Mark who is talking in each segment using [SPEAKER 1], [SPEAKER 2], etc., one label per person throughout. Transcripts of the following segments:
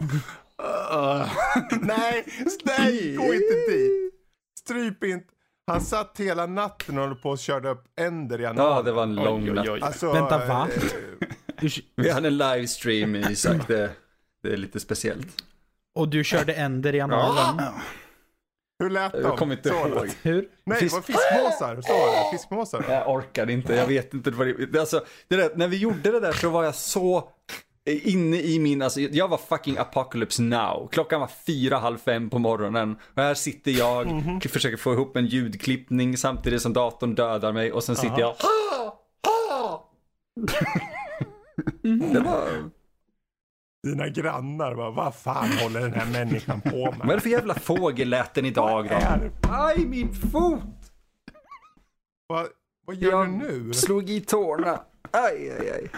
[SPEAKER 1] nej, nej, gå inte dit. Stryp inte. Han satt hela natten och höll på och körde upp änder i analen.
[SPEAKER 2] Ja, det var en lång
[SPEAKER 3] Oj, oj,
[SPEAKER 2] natt.
[SPEAKER 3] oj.
[SPEAKER 1] Alltså,
[SPEAKER 4] Vänta, va?
[SPEAKER 1] eh,
[SPEAKER 2] Vi hade en livestream Isak, det, det är lite speciellt.
[SPEAKER 4] Och du körde änder i analen?
[SPEAKER 1] Hur lät de?
[SPEAKER 2] Jag kommer inte
[SPEAKER 1] Så
[SPEAKER 2] ihåg.
[SPEAKER 4] Hur?
[SPEAKER 1] Nej, det var fiskmåsar. Så var det. Fiskmåsar.
[SPEAKER 2] Jag orkade inte, jag vet inte vad det, alltså, det där, när vi gjorde det där så var jag så inne i min, alltså jag var fucking apocalypse now. Klockan var fyra, halv fem på morgonen och här sitter jag,
[SPEAKER 1] Mhm.
[SPEAKER 2] försöker få ihop en ljudklippning samtidigt som datorn dödar mig och sen sitter jag Det var,
[SPEAKER 1] Dina grannar bara, vad fan håller den här människan på med?
[SPEAKER 2] vad är det för jävla fågelläten idag då? Aj, min fot!
[SPEAKER 1] Vad, vad gör
[SPEAKER 2] Jag
[SPEAKER 1] du nu?
[SPEAKER 2] slog i tårna. Aj, aj, aj.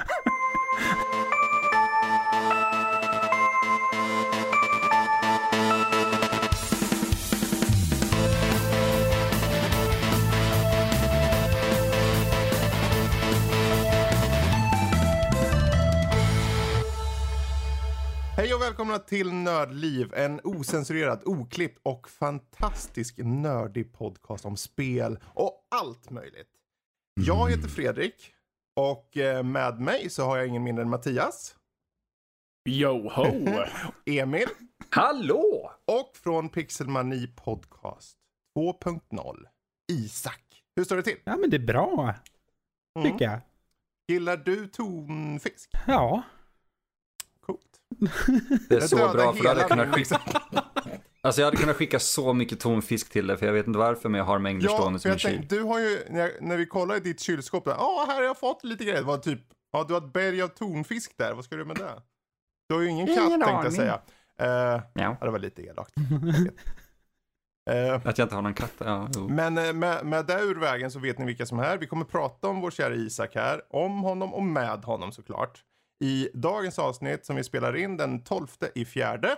[SPEAKER 1] Hej och välkomna till Nördliv, en osensurerad, oklippt och fantastisk nördig podcast om spel och allt möjligt. Jag heter Fredrik och eh, med mig så har jag ingen mindre än Mattias,
[SPEAKER 3] Yo ho!
[SPEAKER 1] Emil
[SPEAKER 2] Hallå!
[SPEAKER 1] och från Pixelmani Podcast 2.0, Isak. Hur står det till?
[SPEAKER 4] Ja men det är bra,
[SPEAKER 1] Mm.
[SPEAKER 4] tycker jag.
[SPEAKER 1] Gillar du tonfisk?
[SPEAKER 4] Ja.
[SPEAKER 2] Det är
[SPEAKER 1] Jag
[SPEAKER 2] så bra för då hade jag kunnat
[SPEAKER 1] min-
[SPEAKER 2] skicka, alltså jag hade kunnat skicka så mycket tonfisk till dig för jag vet inte varför men jag har mängder
[SPEAKER 1] Ja,
[SPEAKER 2] stående en
[SPEAKER 1] jag
[SPEAKER 2] kyl.
[SPEAKER 1] du har ju, när, jag- när vi kollade i ditt kylskåp, där, ja här har jag fått lite grejer. Det var typ, ja du har ett berg av tonfisk där, vad ska du med det? Du har ju ingen katt
[SPEAKER 2] Ingen
[SPEAKER 1] tänkte jag säga. Eh,
[SPEAKER 2] Ja.
[SPEAKER 1] ja, det var lite elakt. Eh,
[SPEAKER 2] Att jag inte har någon katt, ja, jo.
[SPEAKER 1] men eh, med, med det ur vägen så vet ni vilka som är här. Vi kommer prata om vår kära Isak här, om honom och med honom såklart. I dagens avsnitt som vi spelar in den 12 i fjärde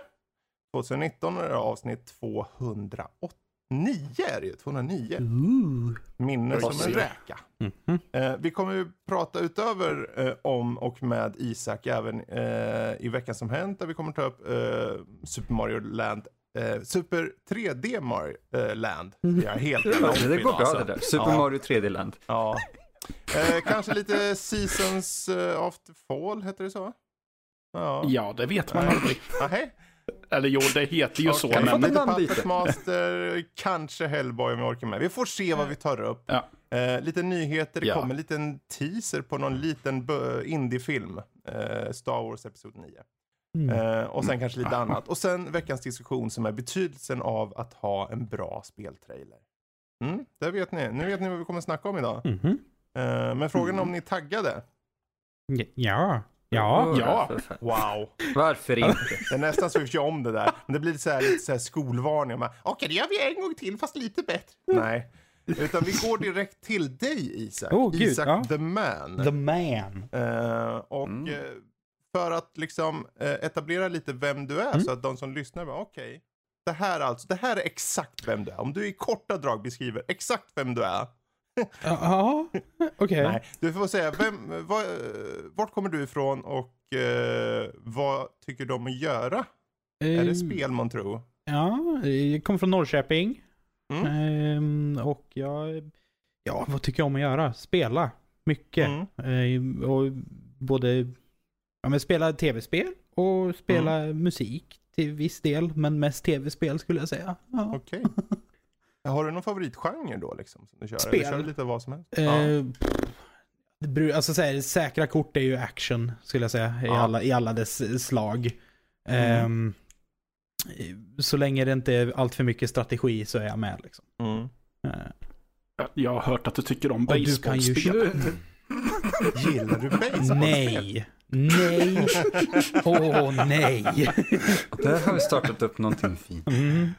[SPEAKER 1] 2019 är det avsnitt 209 är det ju, 209.
[SPEAKER 4] Ooh.
[SPEAKER 1] Minne som en räka.
[SPEAKER 4] Mhm.
[SPEAKER 1] Eh, vi kommer ju prata utöver eh, om och med Isak även eh, i veckan som hänt där vi kommer ta upp eh, Super Mario Land. Eh, Super 3D Mario eh, Land. Jag är helt
[SPEAKER 2] det går bra
[SPEAKER 1] alltså.
[SPEAKER 2] det där. Super
[SPEAKER 1] Ja.
[SPEAKER 2] Mario 3D-land.
[SPEAKER 1] Ja. Eh, kanske lite Seasons eh, After Fall, heter det så? Ja.
[SPEAKER 3] Ja, det vet man
[SPEAKER 1] Nej.
[SPEAKER 3] aldrig. Eller jo, det heter ju så,
[SPEAKER 2] vi få
[SPEAKER 3] men...
[SPEAKER 1] lite? Puppet Master, kanske Hellboy om jag orkar med. Vi får se vad vi tar upp.
[SPEAKER 3] Ja.
[SPEAKER 1] Eh, lite nyheter, det
[SPEAKER 3] Ja.
[SPEAKER 1] kommer en liten teaser på någon liten indiefilm. Eh, Star Wars Episod 9.
[SPEAKER 4] Mm.
[SPEAKER 1] Eh, och sen kanske lite annat. Och sen veckans diskussion som är betydelsen av att ha en bra speltrailer. Mm, det vet ni. Nu vet ni vad vi kommer snacka om idag.
[SPEAKER 4] Mhm.
[SPEAKER 1] Eh, men frågan är om ni är taggade?
[SPEAKER 4] Ja. Ja.
[SPEAKER 3] Ja.
[SPEAKER 1] Wow.
[SPEAKER 2] Varför inte?
[SPEAKER 1] Det är nästan så vi kör om det där. Men det blir så här, lite så här skolvarning. Man, Okej, det gör vi en gång till fast lite bättre. Nej. Utan vi går direkt till dig Isak.
[SPEAKER 4] Oh,
[SPEAKER 1] Isak
[SPEAKER 4] ja.
[SPEAKER 1] the man.
[SPEAKER 4] The man.
[SPEAKER 1] Eh, och
[SPEAKER 2] Mm.
[SPEAKER 1] eh, för att liksom eh, etablera lite vem du är
[SPEAKER 4] Mm.
[SPEAKER 1] så att de som lyssnar bara okej. det här alltså, det här är exakt vem du är. Om du i korta drag beskriver exakt vem du är.
[SPEAKER 4] Ja, okej.
[SPEAKER 1] Nej, du får säga vem, eh, vart kommer du ifrån och eh, vad tycker om att göra? Är det
[SPEAKER 4] Ehm,
[SPEAKER 1] spel man tror?
[SPEAKER 4] Ja, jag kommer från Norrköping.
[SPEAKER 1] Mm.
[SPEAKER 4] Ehm, och jag... Ja, vad tycker jag om att göra? Spela. Mycket.
[SPEAKER 1] Mm.
[SPEAKER 4] Ehm, och både... Ja, men spela tv-spel och spela musik till viss del. Men mest tv-spel skulle jag säga. Ja.
[SPEAKER 1] Okej. Har du någon favoritgenre då liksom? Som du kör?
[SPEAKER 4] Spel.
[SPEAKER 1] Eller kör du lite vad som helst?
[SPEAKER 4] Ehm, pff, det bru- alltså så här, säkra kort är ju action skulle jag säga. I,
[SPEAKER 1] Ja.
[SPEAKER 4] alla, i alla dess slag. Ehm, så länge det inte är allt för mycket strategi så är jag med liksom.
[SPEAKER 1] Mm.
[SPEAKER 4] Ehm,
[SPEAKER 3] Jag har hört att du tycker om baseballspel.
[SPEAKER 1] Gillar du baseball?
[SPEAKER 4] Nej. Nej. Åh nej.
[SPEAKER 2] Där har vi startat upp någonting fint.
[SPEAKER 4] Mm.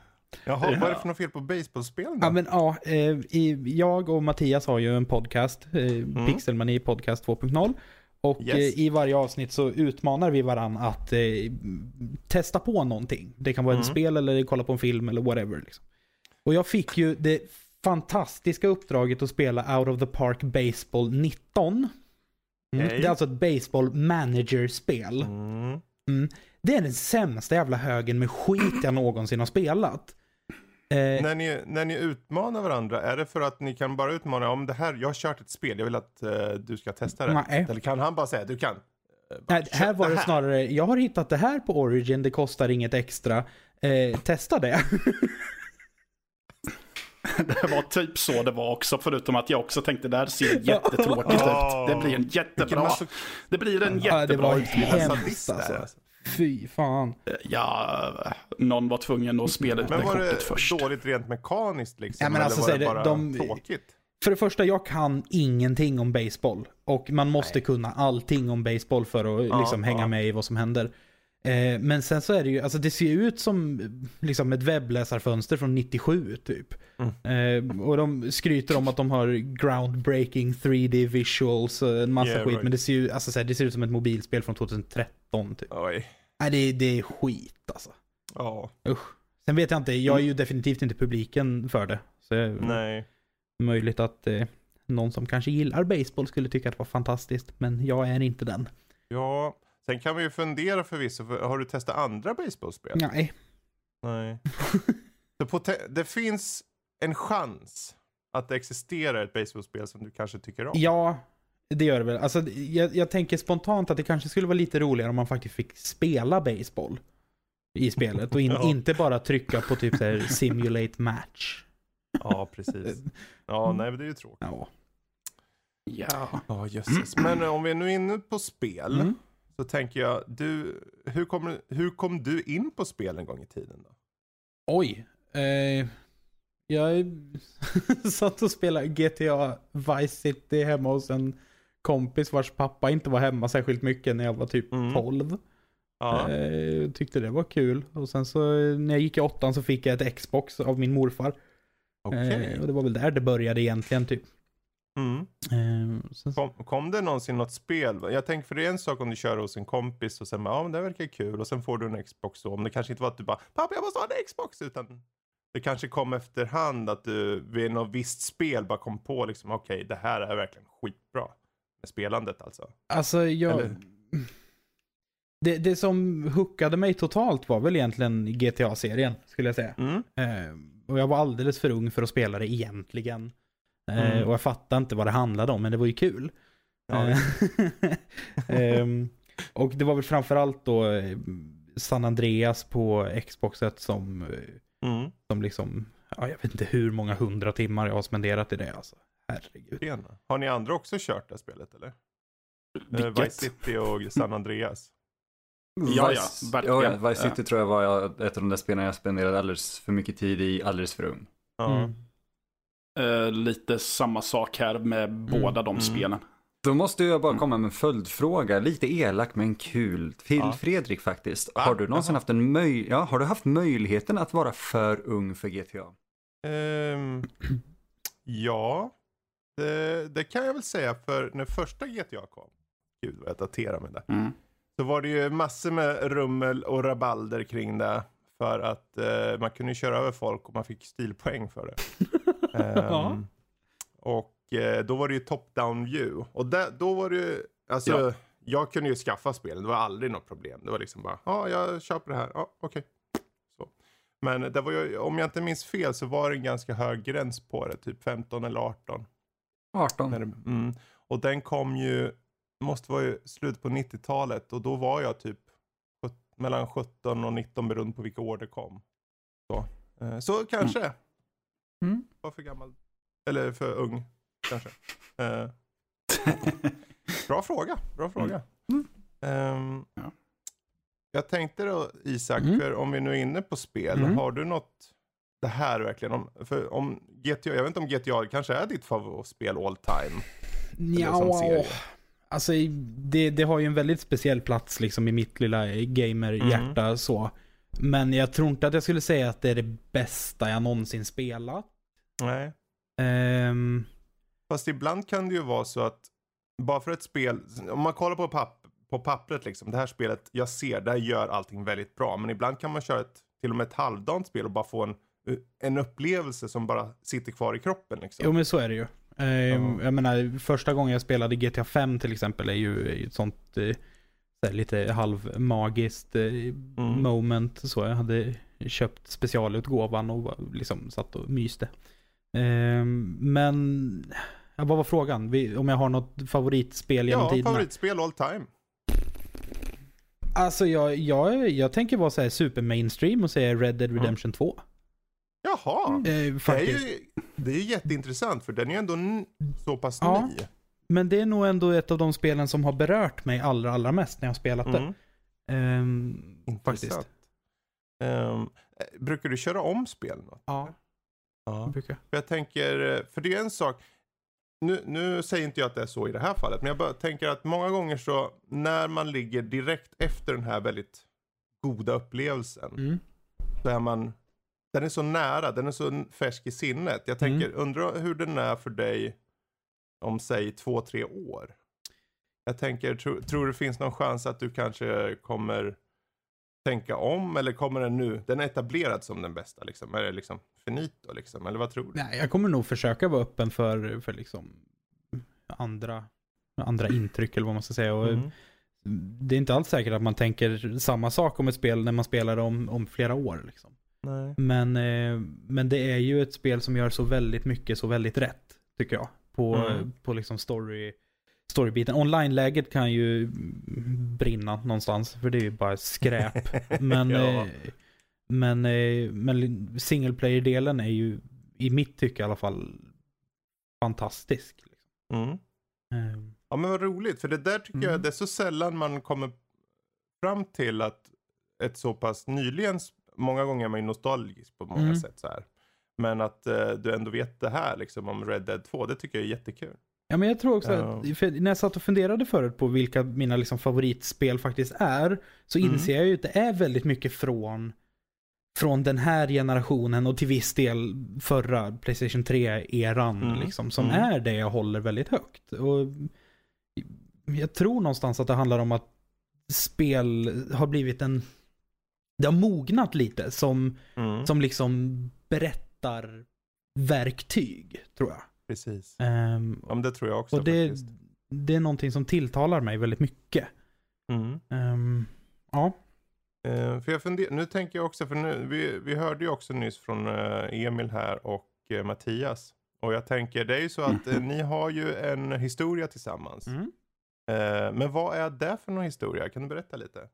[SPEAKER 1] Jaha, vad är det för något fel på baseballspel då?
[SPEAKER 4] Ja men ja, eh, jag och Mattias har ju en podcast, eh, Pixelmani podcast 2.0. Och
[SPEAKER 1] Yes.
[SPEAKER 4] eh, i varje avsnitt så utmanar vi varann att eh, testa på någonting. Det kan vara ett
[SPEAKER 1] Mm.
[SPEAKER 4] spel eller kolla på en film eller whatever. Liksom. Och jag fick ju det fantastiska uppdraget att spela Out of the Park Baseball 19. Mm. Det är alltså ett baseball manager-spel.
[SPEAKER 1] Mm.
[SPEAKER 4] Det är den sämsta jävla högen med skit jag någonsin har spelat. Eh,
[SPEAKER 1] När ni, när ni utmanar varandra, är det för att ni kan bara utmana om det här, jag har kört ett spel, jag vill att eh, du ska testa det?
[SPEAKER 4] Nej.
[SPEAKER 1] Eller kan han bara säga, du kan? eh, bara,
[SPEAKER 4] nej, här
[SPEAKER 1] "Köp
[SPEAKER 4] var det
[SPEAKER 1] här."
[SPEAKER 4] snarare, jag har hittat det här på Origin, det kostar inget extra. Eh, testa det.
[SPEAKER 3] Det var typ så det var också, förutom att jag också tänkte det här ser jättetråkigt ut. Det blir en jättebra, det blir en
[SPEAKER 4] Ja, det
[SPEAKER 3] jättebra
[SPEAKER 4] var
[SPEAKER 3] utmaning.
[SPEAKER 4] hemskt alltså. Fy fan.
[SPEAKER 3] Ja, någon var tvungen att spela ut det
[SPEAKER 1] Men var
[SPEAKER 3] kortet
[SPEAKER 1] det
[SPEAKER 3] först.
[SPEAKER 1] dåligt rent mekaniskt liksom?
[SPEAKER 4] Ja, men
[SPEAKER 1] eller
[SPEAKER 4] alltså,
[SPEAKER 1] var
[SPEAKER 4] säg
[SPEAKER 1] det bara
[SPEAKER 4] de-
[SPEAKER 1] tråkigt?
[SPEAKER 4] För det första, jag kan ingenting om baseball. Och man måste kunna allting om baseball för att
[SPEAKER 1] Ja,
[SPEAKER 4] liksom hänga
[SPEAKER 1] ja.
[SPEAKER 4] med i vad som händer. Eh, men sen så är det ju, alltså det ser ut som liksom ett webbläsarfönster från 97 typ.
[SPEAKER 1] Mm.
[SPEAKER 4] Eh, och de skryter om att de har groundbreaking 3D visuals och en massa
[SPEAKER 1] Yeah,
[SPEAKER 4] skit.
[SPEAKER 1] right.
[SPEAKER 4] Men det ser ju alltså, så här, det ser ut som ett mobilspel från 2013 typ.
[SPEAKER 1] Oj.
[SPEAKER 4] Nej, det, det är skit alltså.
[SPEAKER 1] Ja,
[SPEAKER 4] Usch. Sen vet jag inte, jag är ju definitivt inte publiken för det. Så är
[SPEAKER 1] nej.
[SPEAKER 4] möjligt att eh, någon som kanske gillar baseball skulle tycka att det var fantastiskt. Men jag är inte den.
[SPEAKER 1] Ja, sen kan vi ju fundera förvisso, för har du testat andra baseballspel?
[SPEAKER 4] Nej.
[SPEAKER 1] Nej. Så det finns en chans att det existerar ett baseballspel som du kanske tycker om?
[SPEAKER 4] Ja, det gör det väl. Alltså, jag, jag tänker spontant att det kanske skulle vara lite roligare om man faktiskt fick spela baseball i spelet och in,
[SPEAKER 1] Ja.
[SPEAKER 4] inte bara trycka på typ så här simulate match.
[SPEAKER 1] Ja, precis. Ja, nej men det är ju tråkigt.
[SPEAKER 4] Ja.
[SPEAKER 3] Ja,
[SPEAKER 1] Ja, jösses. Men om vi är nu inne på spel,
[SPEAKER 4] Mm.
[SPEAKER 1] Så tänker jag, du, hur, kom, hur kom du in på spel en gång i tiden då?
[SPEAKER 4] Oj. Eh, jag satt och spelade GTA Vice City hemma hos en kompis vars pappa inte var hemma särskilt mycket när jag var typ
[SPEAKER 1] Mm.
[SPEAKER 4] 12.
[SPEAKER 1] Ja,
[SPEAKER 4] Eh, tyckte det var kul. Och sen så när jag gick i åttan så fick jag ett Xbox av min morfar.
[SPEAKER 1] okej.
[SPEAKER 4] Eh, och det var väl där det började egentligen typ.
[SPEAKER 1] Mm.
[SPEAKER 4] Eh, sen,
[SPEAKER 1] Kom, kom det någonsin något spel? Jag tänker för det är en sak om du kör hos en kompis och sen bara, ja men det verkar kul och sen får du en Xbox då. Om det kanske inte var att du bara, pappa jag måste ha en Xbox utan det kanske kom efterhand att du vid något visst spel bara kom på liksom, okej det här är verkligen skitbra. Med spelandet alltså.
[SPEAKER 4] alltså jag...
[SPEAKER 1] Eller-
[SPEAKER 4] Det, det som hookade mig totalt var väl egentligen GTA-serien, skulle jag säga.
[SPEAKER 1] Mm.
[SPEAKER 4] Eh, och jag var alldeles för ung för att spela det egentligen. Eh,
[SPEAKER 1] Mm.
[SPEAKER 4] Och jag fattade inte vad det handlade om, men det var ju kul.
[SPEAKER 1] Ja,
[SPEAKER 4] ehm, och det var väl framförallt då eh, San Andreas på Xboxet som, eh,
[SPEAKER 1] Mm.
[SPEAKER 4] som liksom, ja, jag vet inte hur många hundra timmar jag har spenderat i det alltså. Herregud.
[SPEAKER 1] Tjena. Har ni andra också kört det här spelet eller? Eh, Vice
[SPEAKER 3] vilket?
[SPEAKER 1] City och San Andreas.
[SPEAKER 3] Ja, ja,
[SPEAKER 2] Vice-
[SPEAKER 3] verkligen.
[SPEAKER 2] Ja, ja, Vice City tror jag var jag, ett av de där spelen jag spenderade alldeles för mycket tid i, alldeles för ung.
[SPEAKER 1] Ja.
[SPEAKER 4] Mm.
[SPEAKER 3] Eh, lite samma sak här med båda de
[SPEAKER 1] mm.
[SPEAKER 3] spelen.
[SPEAKER 2] Då måste jag bara komma med en följdfråga, lite elak men kul, till
[SPEAKER 1] Ja.
[SPEAKER 2] Fredrik faktiskt. Har du någonsin haft en möj ja, har du haft möjligheten att vara för ung för GTA?
[SPEAKER 1] Ehm, ja, det, det kan jag väl säga för när första GTA kom, gud vad jag daterar med det,
[SPEAKER 3] Mm.
[SPEAKER 1] så var det ju massor med rummel och rabalder kring det. För att eh, man kunde köra över folk och man fick stilpoäng för det.
[SPEAKER 4] Ja.
[SPEAKER 1] Och eh, då var det ju top-down view. Och där, då var det ju, alltså
[SPEAKER 3] Ja.
[SPEAKER 1] jag kunde ju skaffa spelen, det var aldrig något problem. Det var liksom bara, ja jag köper det här, ja okej. Så. Men det var ju, om jag inte minns fel så var det en ganska hög gräns på det, typ 15 eller 18.
[SPEAKER 2] 18.
[SPEAKER 1] När det, mm. Och den kom ju, måste vara ju slut på 90-talet och då var jag typ mellan 17 och 19 beroende på vilka år det kom. Så, eh, så kanske.
[SPEAKER 4] Mm.
[SPEAKER 1] Var för gammal. Eller för ung kanske. Eh, bra fråga, bra fråga. Ehm,
[SPEAKER 3] Ja.
[SPEAKER 1] Jag tänkte då Isak,
[SPEAKER 4] Mm.
[SPEAKER 1] för om vi nu är inne på spel,
[SPEAKER 4] Mm.
[SPEAKER 1] har du något, det här verkligen, om, för om GTA, jag vet inte om GTA kanske är ditt favoritspel all time?
[SPEAKER 4] Ja, alltså det, det har ju en väldigt speciell plats liksom i mitt lilla gamerhjärta så. Men jag tror inte att jag skulle säga att det är det bästa jag någonsin spelat.
[SPEAKER 1] Nej.
[SPEAKER 4] Ehm,
[SPEAKER 1] Fast ibland kan det ju vara så att bara för ett spel, om man kollar på, papp, på pappret liksom, det här spelet, jag ser, det här gör allting väldigt bra. Men ibland kan man köra ett, till och med ett halvdant spel och bara få en, en upplevelse som bara sitter kvar i kroppen liksom.
[SPEAKER 4] jo men så är det ju. Ehm,
[SPEAKER 1] Ja.
[SPEAKER 4] Jag menar, första gången jag spelade GTA 5 till exempel är ju, är ju ett sånt eh, så lite halvmagiskt eh, moment. Så jag hade köpt specialutgåvan och liksom satt och myste. Ehm, men, ja, vad var frågan? Om jag har något favoritspel genom
[SPEAKER 1] Ja,
[SPEAKER 4] tiderna?
[SPEAKER 1] favoritspel all time.
[SPEAKER 4] Alltså jag, jag, jag tänker vara så här super mainstream och säga Red Dead Redemption 2.
[SPEAKER 1] Jaha.
[SPEAKER 4] Eh,
[SPEAKER 1] Det är, ju, det är ju jätteintressant för den är ju ändå så pass
[SPEAKER 4] Ja.
[SPEAKER 1] ny.
[SPEAKER 4] Men det är nog ändå ett av de spelen som har berört mig allra, allra mest när jag har spelat det.
[SPEAKER 1] Mm.
[SPEAKER 4] Faktiskt.
[SPEAKER 1] Intressant. Ehm, eh, brukar du köra om spel? Något?
[SPEAKER 4] Ja,
[SPEAKER 1] Ja.
[SPEAKER 4] det brukar jag.
[SPEAKER 1] För jag tänker, eh, för det är en sak. Nu, nu säger inte jag att det är så i det här fallet, men jag bara tänker att många gånger så när man ligger direkt efter den här väldigt goda upplevelsen
[SPEAKER 4] Mm.
[SPEAKER 1] så är man, den är så nära, den är så färsk i sinnet. Jag tänker,
[SPEAKER 4] Mm.
[SPEAKER 1] undrar hur den är för dig om säg två, tre år. Jag tänker, tro, tror det finns någon chans att du kanske kommer tänka om eller kommer den nu, den är etablerad som den bästa liksom? Är det liksom finito liksom? Eller vad tror du?
[SPEAKER 4] Nej, jag kommer nog försöka vara öppen för, för liksom andra, andra intryck eller vad man ska säga. Och
[SPEAKER 1] Mm.
[SPEAKER 4] Det är inte alls säkert att man tänker samma sak om ett spel när man spelar det om, om flera år. Liksom.
[SPEAKER 1] Nej.
[SPEAKER 4] Men, eh, men det är ju ett spel som gör så väldigt mycket så väldigt rätt, tycker jag. På,
[SPEAKER 1] Mm.
[SPEAKER 4] på liksom story, storybiten. Online-läget kan ju brinna någonstans, för det är ju bara skräp. Men,
[SPEAKER 1] Ja.
[SPEAKER 4] eh, men, eh, men single player-delen är ju, i mitt tycke i alla fall, fantastisk. Liksom.
[SPEAKER 1] Mm.
[SPEAKER 4] Eh,
[SPEAKER 1] Ja men vad roligt, för det där tycker jag
[SPEAKER 4] Mm.
[SPEAKER 1] det är så sällan man kommer fram till att ett så pass nyligen, många gånger är man ju nostalgisk på många
[SPEAKER 4] Mm.
[SPEAKER 1] sätt så här. Men att eh, du ändå vet det här liksom om Red Dead 2, det tycker jag är jättekul.
[SPEAKER 4] Ja men jag tror också att, för när jag satt och funderade förut på vilka mina liksom favoritspel faktiskt är, så
[SPEAKER 1] Mm.
[SPEAKER 4] inser jag ju att det är väldigt mycket från, från den här generationen och till viss del förra Playstation 3-eran
[SPEAKER 1] Mm.
[SPEAKER 4] liksom, som
[SPEAKER 1] Mm.
[SPEAKER 4] är det jag håller väldigt högt. Och jag tror någonstans att det handlar om att spel har blivit en, det har mognat lite som,
[SPEAKER 1] Mm.
[SPEAKER 4] som liksom berättar verktyg, tror jag.
[SPEAKER 1] Precis.
[SPEAKER 4] Ehm,
[SPEAKER 1] Ja men det tror jag också
[SPEAKER 4] och det,
[SPEAKER 1] faktiskt.
[SPEAKER 4] det är någonting som tilltalar mig väldigt mycket.
[SPEAKER 1] Mm.
[SPEAKER 4] Ehm, ja.
[SPEAKER 1] Eh, för jag funder, nu tänker jag också, för nu, vi, vi hörde ju också nyss från eh, Emil här och eh, Mattias. Och jag tänker, det är ju så att eh, ni har ju en historia tillsammans.
[SPEAKER 4] Mm.
[SPEAKER 1] Men vad är det för någon historia? Kan du berätta lite?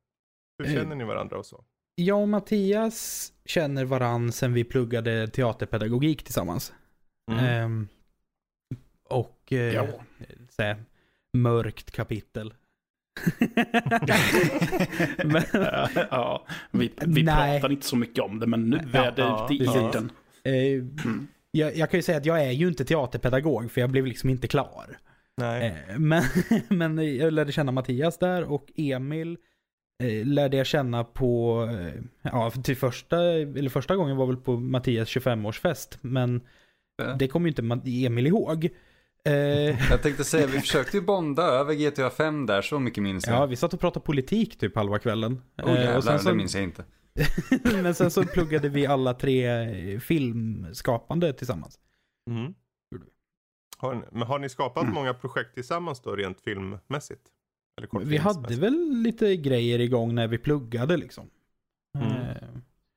[SPEAKER 1] Hur känner ni varandra och så?
[SPEAKER 4] Jag och Mattias känner varann sen vi pluggade teaterpedagogik tillsammans.
[SPEAKER 1] Mm.
[SPEAKER 4] Ehm, och eh,
[SPEAKER 3] Ja.
[SPEAKER 4] så mörkt kapitel. Men,
[SPEAKER 3] ja, vi vi
[SPEAKER 4] Nej.
[SPEAKER 3] pratar inte så mycket om det, men nu
[SPEAKER 4] Ja,
[SPEAKER 3] är det
[SPEAKER 1] ja,
[SPEAKER 3] ute i
[SPEAKER 4] precis.
[SPEAKER 3] orden.
[SPEAKER 4] eh,
[SPEAKER 3] Mm.
[SPEAKER 4] jag, jag kan ju säga att jag är ju inte teaterpedagog för jag blev liksom inte klar.
[SPEAKER 1] Nej.
[SPEAKER 4] Eh, Men, men jag lärde känna Mattias där och Emil eh, lärde jag känna på, eh, ja till första, eller första gången var väl på Mattias 25-årsfest. Men
[SPEAKER 2] Ja.
[SPEAKER 4] det kommer ju inte Emil ihåg. Eh,
[SPEAKER 2] Jag tänkte säga, vi försökte ju bonda över GTA 5 där, så mycket minns jag.
[SPEAKER 4] ja, vi satt och pratade politik typ halva kvällen.
[SPEAKER 2] oh
[SPEAKER 4] Eh,
[SPEAKER 2] jävlar,
[SPEAKER 4] och sen
[SPEAKER 2] det
[SPEAKER 4] så,
[SPEAKER 2] minns jag inte.
[SPEAKER 4] men sen så pluggade vi alla tre eh, filmskapande tillsammans.
[SPEAKER 1] Mm. Har, ni, men har ni skapat
[SPEAKER 3] Mm.
[SPEAKER 1] många projekt tillsammans då rent filmmässigt? Eller
[SPEAKER 4] Vi hade väl lite grejer igång när vi pluggade liksom.
[SPEAKER 1] Mm.
[SPEAKER 4] Eh,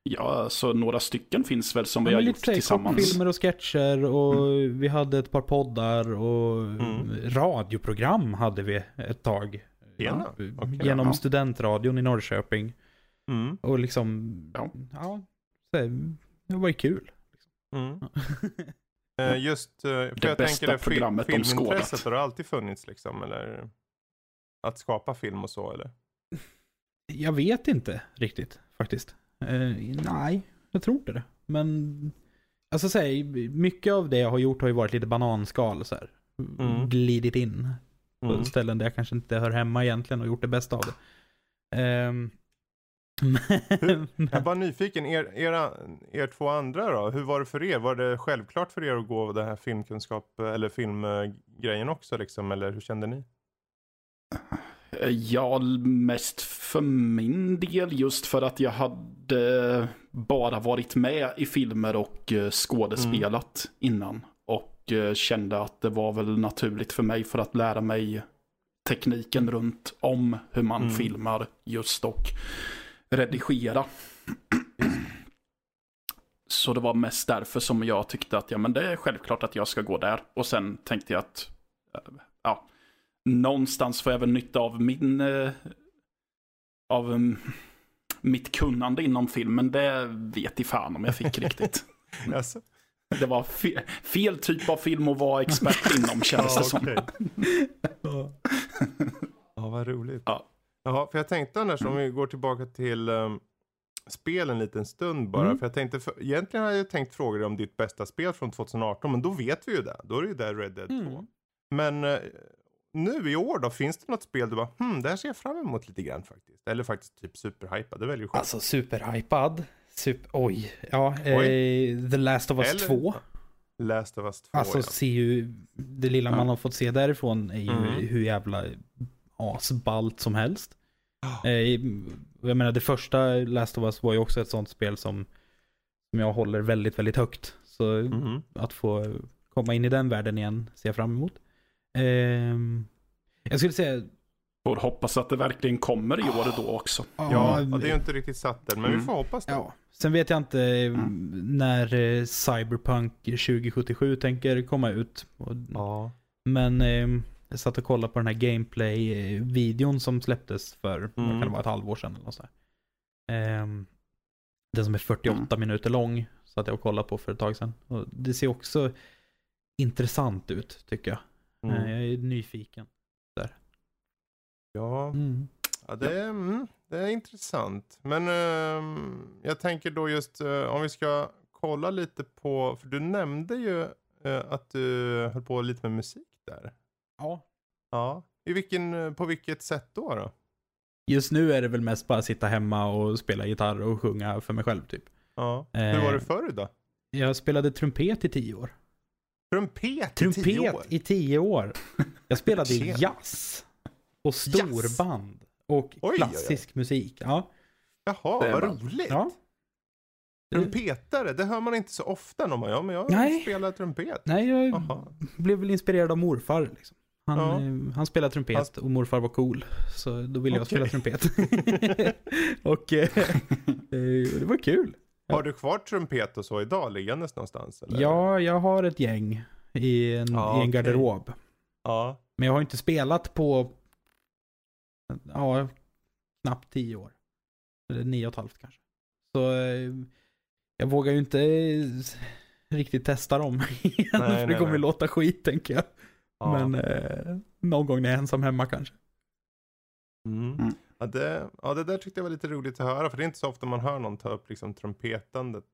[SPEAKER 3] Ja, så några stycken finns väl som vi
[SPEAKER 4] Ja,
[SPEAKER 3] har
[SPEAKER 4] men
[SPEAKER 3] gjort
[SPEAKER 4] här
[SPEAKER 3] tillsammans.
[SPEAKER 4] Kortfilmer och sketcher och vi hade ett par poddar och
[SPEAKER 1] Mm.
[SPEAKER 4] radioprogram hade vi ett tag. Ja,
[SPEAKER 1] Okej.
[SPEAKER 4] Genom
[SPEAKER 3] Ja.
[SPEAKER 4] studentradion i Norrköping.
[SPEAKER 1] Mm.
[SPEAKER 4] Och liksom,
[SPEAKER 3] Ja.
[SPEAKER 4] ja, det var ju kul.
[SPEAKER 1] Mm. Eh, just, eh, för
[SPEAKER 3] Det
[SPEAKER 1] jag
[SPEAKER 3] bästa
[SPEAKER 1] tänker det
[SPEAKER 3] programmet
[SPEAKER 1] filmintresset har alltid funnits liksom, eller? Att skapa film och så, eller?
[SPEAKER 4] Jag vet inte riktigt faktiskt. Eh, nej, jag tror inte det. Men, alltså säg, mycket av det jag har gjort har ju varit lite bananskal så här.
[SPEAKER 1] Mm.
[SPEAKER 4] Glidit in. på
[SPEAKER 1] Mm.
[SPEAKER 4] ställen där jag kanske inte hör hemma egentligen och gjort det bästa av det. Men,
[SPEAKER 1] Jag är bara nyfiken, er, era, er två andra då, hur var det för er? Var det självklart för er att gå den här filmkunskap eller filmgrejen också liksom, eller hur kände ni?
[SPEAKER 3] Ja, mest för min del just för att jag hade bara varit med i filmer och eh, skådespelat innan. Och eh, kände att det var väl naturligt för mig för att lära mig tekniken runt om hur man
[SPEAKER 1] Mm.
[SPEAKER 3] filmar just och redigera. Så det var mest därför som jag tyckte att ja, men det är självklart att jag ska gå där. Och sen tänkte jag att eh, ja, någonstans får jag väl nytta av min eh, av mm, mitt kunnande inom filmen. Det vet i fan om jag fick riktigt.
[SPEAKER 1] Alltså,
[SPEAKER 3] Det var fe fel typ av film att vara expert inom känns det som.
[SPEAKER 1] Ja, vad roligt.
[SPEAKER 3] Ja.
[SPEAKER 1] Jaha, för jag tänkte annars om vi går tillbaka till um, spel en liten stund bara.
[SPEAKER 4] Mm.
[SPEAKER 1] För jag tänkte, för, egentligen hade jag tänkt fråga dig om ditt bästa spel från 2018, men då vet vi ju det. Då är det ju där Red Dead 2.
[SPEAKER 4] Mm.
[SPEAKER 1] Men eh, nu i år då, finns det något spel du bara, hmm, det här ser jag fram emot lite grann faktiskt. Eller faktiskt typ superhypad, det väljer själv.
[SPEAKER 4] Alltså superhypad. Super, oj. Ja,
[SPEAKER 1] Oj.
[SPEAKER 4] eh, The Last of Us
[SPEAKER 1] Eller-
[SPEAKER 4] 2.
[SPEAKER 1] Last of Us 2
[SPEAKER 4] Alltså
[SPEAKER 1] ja.
[SPEAKER 4] ser ju, det lilla man har fått se därifrån är ju
[SPEAKER 1] Mm.
[SPEAKER 4] hur jävla asballt som helst.
[SPEAKER 1] Ja.
[SPEAKER 4] Eh, jag menar det första Last of Us var ju också ett sånt spel som, som jag håller väldigt, väldigt högt. Så
[SPEAKER 1] Mhm.
[SPEAKER 4] att få komma in i den världen igen ser jag fram emot. Ehm, jag skulle säga,
[SPEAKER 3] Får hoppas att det verkligen kommer i år då också.
[SPEAKER 1] Ja, och det är ju inte riktigt satt än, men vi
[SPEAKER 3] Mm.
[SPEAKER 1] får hoppas det.
[SPEAKER 4] Ja, sen vet jag inte eh, när eh, Cyberpunk 2077 tänker komma ut.
[SPEAKER 1] Ja.
[SPEAKER 4] Men eh, jag satt och kollade på den här gameplay-videon som släpptes för,
[SPEAKER 1] Mm.
[SPEAKER 4] kan det vara, ett halvår sedan eller något. Ehm, Den som är 48 minuter lång, satt jag och kollade på för ett tag sedan. Och det ser också intressant ut, tycker jag.
[SPEAKER 1] Mm.
[SPEAKER 4] Jag är nyfiken.
[SPEAKER 1] Ja.
[SPEAKER 4] Mm.
[SPEAKER 1] Ja, det är, mm, det är intressant. Men ehm, jag tänker då just eh, om vi ska kolla lite på, för du nämnde ju eh, att du höll på lite med musik där.
[SPEAKER 4] Ja.
[SPEAKER 1] Ja. I vilken, på vilket sätt då? då?
[SPEAKER 4] Just nu är det väl mest bara sitta hemma och spela gitarr och sjunga för mig själv typ.
[SPEAKER 1] Ja. Hur
[SPEAKER 4] Eh,
[SPEAKER 1] var det förr då?
[SPEAKER 4] Jag spelade trumpet i tio år.
[SPEAKER 1] Trumpet i tio
[SPEAKER 4] Trumpet
[SPEAKER 1] år?
[SPEAKER 4] i tio år. Jag spelade jazz. Och storband. Och
[SPEAKER 1] oj, oj.
[SPEAKER 4] klassisk musik. Ja.
[SPEAKER 1] Jaha,
[SPEAKER 3] Det
[SPEAKER 1] vad
[SPEAKER 3] bra.
[SPEAKER 1] roligt.
[SPEAKER 4] ja. Det-
[SPEAKER 1] Trumpetare, det hör man inte så ofta när man ja, men jag
[SPEAKER 4] Nej.
[SPEAKER 1] spelar trumpet.
[SPEAKER 4] Nej, jag
[SPEAKER 1] Jaha.
[SPEAKER 4] blev väl inspirerad av morfar. Liksom. Han,
[SPEAKER 1] Ja.
[SPEAKER 4] eh, han spelade trumpet och morfar var cool. Så då ville jag
[SPEAKER 1] Okej.
[SPEAKER 4] spela trumpet. och eh, eh, det var kul.
[SPEAKER 1] Har du kvar trumpet och så idag liggandes någonstans? Eller?
[SPEAKER 4] Ja, jag har ett gäng i en,
[SPEAKER 1] Ja,
[SPEAKER 4] i en garderob.
[SPEAKER 1] Ja.
[SPEAKER 4] Men jag har inte spelat på ja, knappt tio år. Eller nio och ett halvt kanske. Så eh, jag vågar ju inte eh, riktigt testa dem igen. för det
[SPEAKER 1] nej,
[SPEAKER 4] kommer
[SPEAKER 1] nej.
[SPEAKER 4] låta skit tänker jag.
[SPEAKER 1] ja.
[SPEAKER 4] Men eh, någon gång när jag är ensam hemma kanske.
[SPEAKER 1] Mm.
[SPEAKER 3] Mm.
[SPEAKER 1] Ja, det, ja, det där tyckte jag var lite roligt att höra. För det är inte så ofta man hör någon ta upp liksom trumpetandet.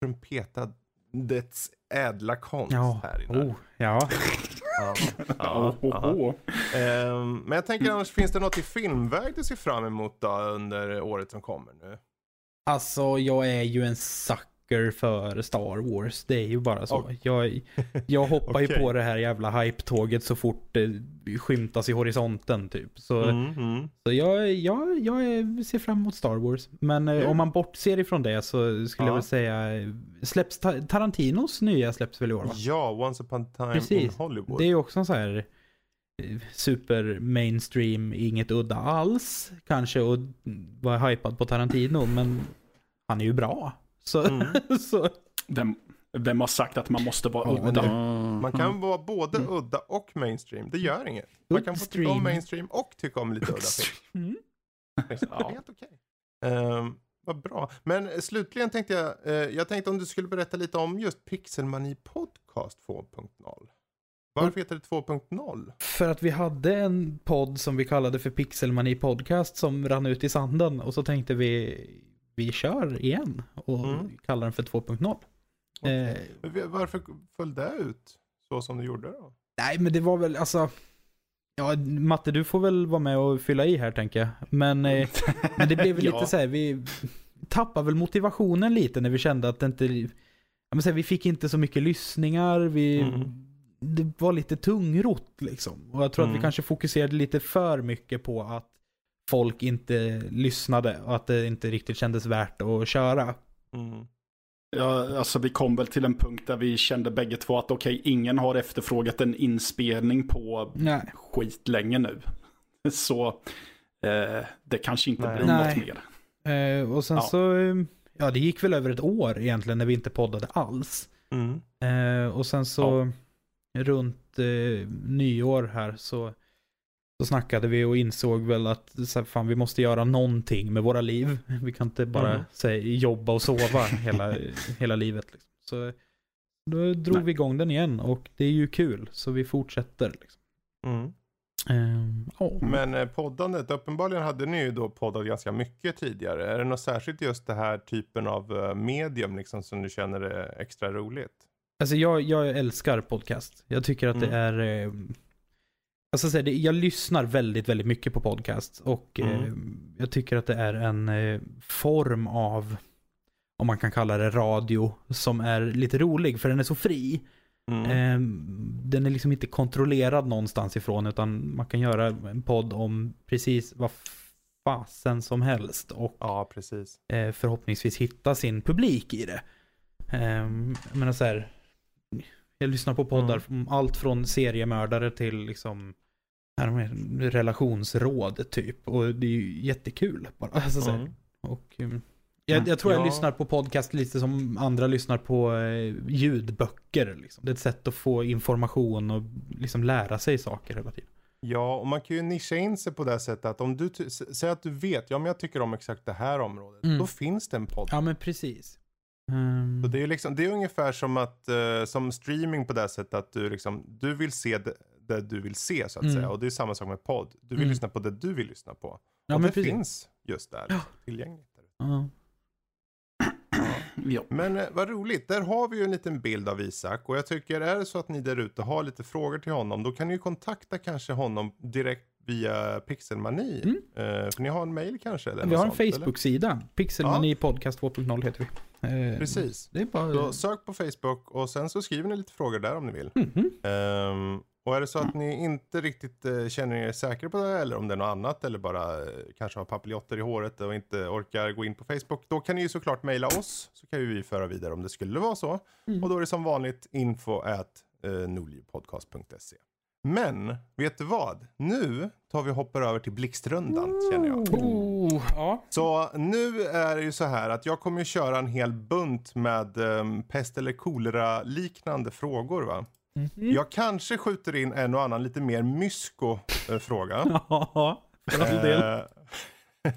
[SPEAKER 1] Trumpetandets ädla konst
[SPEAKER 4] Ja,
[SPEAKER 1] här inne.
[SPEAKER 4] oh, ja.
[SPEAKER 1] Ja, ja, ja. Ehm, men jag tänker annars, finns det något i filmväg du ser fram emot då under året som kommer nu?
[SPEAKER 4] Alltså jag är ju en sucker för Star Wars. Det är ju bara så.
[SPEAKER 1] Okej.
[SPEAKER 4] Jag, jag hoppar ju
[SPEAKER 1] Okej.
[SPEAKER 4] på det här jävla hype-tåget så fort det skymtas i horisonten typ. Så,
[SPEAKER 1] Mm, mm.
[SPEAKER 4] så jag, jag, jag ser fram emot Star Wars. Men eh,
[SPEAKER 1] Kul.
[SPEAKER 4] om man bortser ifrån det så skulle
[SPEAKER 1] Ja.
[SPEAKER 4] jag väl säga, eh, släpps Ta- Tarantinos nya släpps väl i år va?
[SPEAKER 1] Ja, Once upon a time in
[SPEAKER 4] Precis.
[SPEAKER 1] Hollywood.
[SPEAKER 4] Det är ju också en så här eh, super mainstream, inget udda alls kanske och vara hypad på Tarantino men han är ju bra. Så,
[SPEAKER 1] Mm.
[SPEAKER 4] så
[SPEAKER 3] Vem, vem har sagt att man måste vara
[SPEAKER 4] Ja,
[SPEAKER 3] udda?
[SPEAKER 4] det-
[SPEAKER 1] Man kan vara både udda och mainstream. Det gör inget. Man kan få tycka om mainstream och tycka om lite udda film.
[SPEAKER 4] mm.
[SPEAKER 3] Ja.
[SPEAKER 1] helt okej. Ehm, vad bra. Men slutligen tänkte jag, eh, jag tänkte om du skulle berätta lite om just Pixelmani Podcast 2.0. Varför heter det 2.0?
[SPEAKER 4] För att vi hade en podd som vi kallade för Pixelmani Podcast som rann ut i sanden och så tänkte vi vi kör igen och
[SPEAKER 1] Mm.
[SPEAKER 4] kallar den för 2.0. Eh,
[SPEAKER 1] Men vi- Varför föll det ut så som du gjorde då?
[SPEAKER 4] nej men det var väl alltså Ja, Matte du får väl vara med och fylla i här tänker jag. Men, eh, men det blev väl
[SPEAKER 3] Ja.
[SPEAKER 4] lite så här, vi tappade väl motivationen lite när vi kände att det inte, ja, men så här, vi fick inte så mycket lyssningar, vi,
[SPEAKER 1] Mm.
[SPEAKER 4] det var lite tungrott liksom. Och jag tror att vi
[SPEAKER 1] Mm.
[SPEAKER 4] kanske fokuserade lite för mycket på att folk inte lyssnade och att det inte riktigt kändes värt att köra.
[SPEAKER 1] Mm.
[SPEAKER 3] Ja, alltså vi kom väl till en punkt där vi kände bägge två att okej, ingen har efterfrågat en inspelning på
[SPEAKER 4] Nej.
[SPEAKER 3] skitlänge nu. Så eh, det kanske inte
[SPEAKER 1] Nej.
[SPEAKER 3] blir
[SPEAKER 4] Nej.
[SPEAKER 3] något mer.
[SPEAKER 4] Eh, och sen
[SPEAKER 3] Ja.
[SPEAKER 4] så, eh, ja det gick väl över ett år egentligen när vi inte poddade alls.
[SPEAKER 1] Mm.
[SPEAKER 4] Eh, och sen så runt eh, nyår här så, så snackade vi och insåg väl att så här, fan, vi måste göra någonting med våra liv. Vi kan inte bara
[SPEAKER 1] Mm.
[SPEAKER 4] säga, jobba och sova hela, hela livet. Liksom. Så då drog
[SPEAKER 3] Nej.
[SPEAKER 4] vi igång den igen och det är ju kul så vi fortsätter. Liksom.
[SPEAKER 1] Mm.
[SPEAKER 4] Eh, ja.
[SPEAKER 1] Men eh, poddandet, uppenbarligen hade ni ju då poddat ganska mycket tidigare. Är det något särskilt just det här typen av eh, medium liksom som du känner är extra roligt?
[SPEAKER 4] Alltså jag, jag älskar podcast. Jag tycker att det är... Eh, alltså så här, jag lyssnar väldigt, väldigt mycket på podcast. Och eh,
[SPEAKER 1] Mm.
[SPEAKER 4] jag tycker att det är en eh, form av, om man kan kalla det radio, som är lite rolig. För den är så fri.
[SPEAKER 1] Mm.
[SPEAKER 4] Eh, den är liksom inte kontrollerad någonstans ifrån. Utan man kan göra en podd om precis vad fasen som helst. Och
[SPEAKER 1] Ja, precis.
[SPEAKER 4] eh, förhoppningsvis hitta sin publik i det. Eh, jag menar så här, jag lyssnar på poddar om allt från seriemördare till liksom relationsråd typ. Och det är ju jättekul bara. Alltså.
[SPEAKER 1] Mm.
[SPEAKER 4] Och, eh, jag, jag tror jag
[SPEAKER 1] Ja.
[SPEAKER 4] lyssnar på podcast lite som andra lyssnar på eh, ljudböcker. Liksom. Det är ett sätt att få information och liksom lära sig saker hela tiden.
[SPEAKER 1] Ja, och man kan ju nischa in sig på det sättet att om du säger att du vet, ja men jag tycker om exakt det här området,
[SPEAKER 4] Mm.
[SPEAKER 1] då finns det en podd.
[SPEAKER 4] Ja men precis. Ehm,
[SPEAKER 1] Så det är, liksom, det är ungefär som, att, eh, som streaming på det sättet att du, liksom, du vill se det, det du vill se så att
[SPEAKER 4] Mm.
[SPEAKER 1] säga. Och det är samma sak med podd. Du vill
[SPEAKER 4] Mm.
[SPEAKER 1] lyssna på det du vill lyssna på.
[SPEAKER 4] ja,
[SPEAKER 1] och det
[SPEAKER 4] precis.
[SPEAKER 1] finns just där
[SPEAKER 4] Ja.
[SPEAKER 1] tillgängligt.
[SPEAKER 4] Ja.
[SPEAKER 3] Ja.
[SPEAKER 1] Men eh, vad roligt, där har vi ju en liten bild av Isak. Och jag tycker, är det så att ni där ute har lite frågor till honom, då kan ni ju kontakta kanske honom direkt via Pixelmani.
[SPEAKER 4] Mm.
[SPEAKER 1] Eh, för ni har en mail kanske? Eller
[SPEAKER 4] Vi har en
[SPEAKER 1] sånt?
[SPEAKER 4] Facebook-sida. Pixelmani podcast 2.0 heter vi. Eh,
[SPEAKER 1] Precis.
[SPEAKER 4] Det är bara...
[SPEAKER 1] Så sök på Facebook och sen så skriver ni lite frågor där om ni vill.
[SPEAKER 4] Mhm.
[SPEAKER 1] Ehm, och är det så att ni inte riktigt eh, känner er säkra på det eller om det är något annat eller bara eh, kanske har papiljotter i håret och inte orkar gå in på Facebook. Då kan ni ju såklart mejla oss så kan vi föra vidare om det skulle vara så.
[SPEAKER 4] Mm.
[SPEAKER 1] Och då är det som vanligt info at eh. Men vet du vad? Nu tar vi och hoppar över till blixtrundan känner jag.
[SPEAKER 4] Oh, ja.
[SPEAKER 1] Så nu är det ju så här att jag kommer ju köra en hel bunt med um, pest eller kolera liknande frågor va.
[SPEAKER 4] Mhm.
[SPEAKER 1] Jag kanske skjuter in en och annan lite mer mysko-fråga.
[SPEAKER 4] Ja, för all del.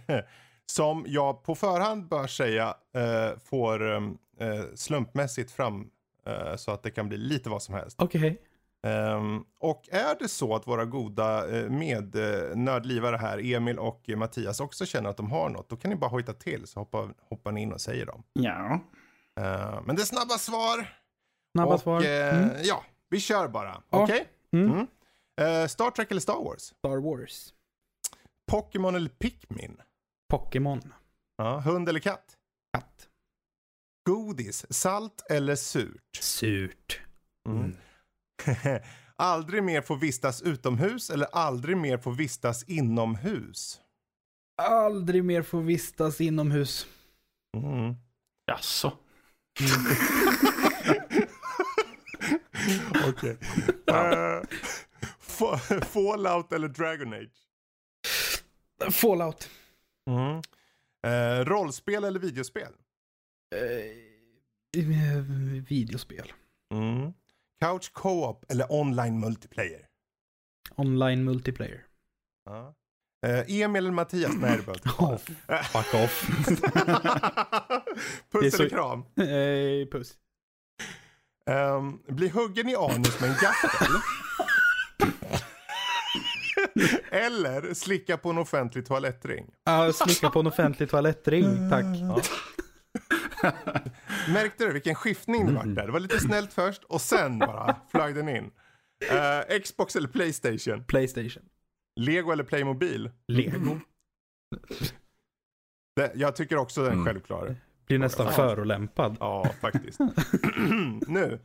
[SPEAKER 1] Eh, som jag på förhand bör säga eh, får um, eh, slumpmässigt fram eh, så att det kan bli lite vad som helst.
[SPEAKER 4] Okej.
[SPEAKER 1] Ehm, och är det så att våra goda uh, mednördlivare här, Emil och eh, Mattias, också känner att de har något, då kan ni bara hojta till så hoppar, hoppar ni in och säger dem.
[SPEAKER 3] ja.
[SPEAKER 1] Eh, men det är snabba svar.
[SPEAKER 4] Snabba
[SPEAKER 1] och,
[SPEAKER 4] svar.
[SPEAKER 1] eh,
[SPEAKER 4] Mm.
[SPEAKER 1] Ja, vi kör bara.
[SPEAKER 4] Ja.
[SPEAKER 1] Okej?
[SPEAKER 4] Mm.
[SPEAKER 1] Mm. Eh, Star Trek eller Star Wars?
[SPEAKER 4] Star Wars.
[SPEAKER 1] Pokémon eller Pikmin?
[SPEAKER 4] Pokémon.
[SPEAKER 1] Ja, hund eller katt?
[SPEAKER 4] Katt.
[SPEAKER 1] Godis, salt eller surt?
[SPEAKER 4] Surt.
[SPEAKER 1] Mm. aldrig mer få vistas utomhus eller aldrig mer få vistas inomhus?
[SPEAKER 4] Aldrig mer få vistas inomhus.
[SPEAKER 1] Mm.
[SPEAKER 3] Jaså?
[SPEAKER 1] Okej. Eh, Fa- Fallout eller Dragon Age?
[SPEAKER 4] Fallout.
[SPEAKER 1] Mm. Eh, rollspel eller videospel?
[SPEAKER 4] Eh, eh, videospel.
[SPEAKER 1] Mm. Couch co-op eller online multiplayer?
[SPEAKER 4] Online multiplayer.
[SPEAKER 1] Ja. Eh, Emil eller Mattias? Nej, det behöver
[SPEAKER 4] Oh, fuck off.
[SPEAKER 1] Puss eller kram?
[SPEAKER 4] eh, puss.
[SPEAKER 1] Um, bli huggen i anus med en gaffel? eller slicka på en offentlig toalettring?
[SPEAKER 4] Uh, slicka på en offentlig toalettring, tack.
[SPEAKER 1] Ja. Märkte du vilken skiftning det vart där? Det var lite snällt först och sen bara flög den in. Eh, Xbox eller Playstation?
[SPEAKER 4] Playstation.
[SPEAKER 1] Lego eller Playmobil?
[SPEAKER 4] Lego.
[SPEAKER 1] Det, jag tycker också den är
[SPEAKER 2] Mm.
[SPEAKER 1] självklar.
[SPEAKER 4] Blir nästan
[SPEAKER 1] Ja.
[SPEAKER 4] förolämpad.
[SPEAKER 1] Ja, faktiskt. nu.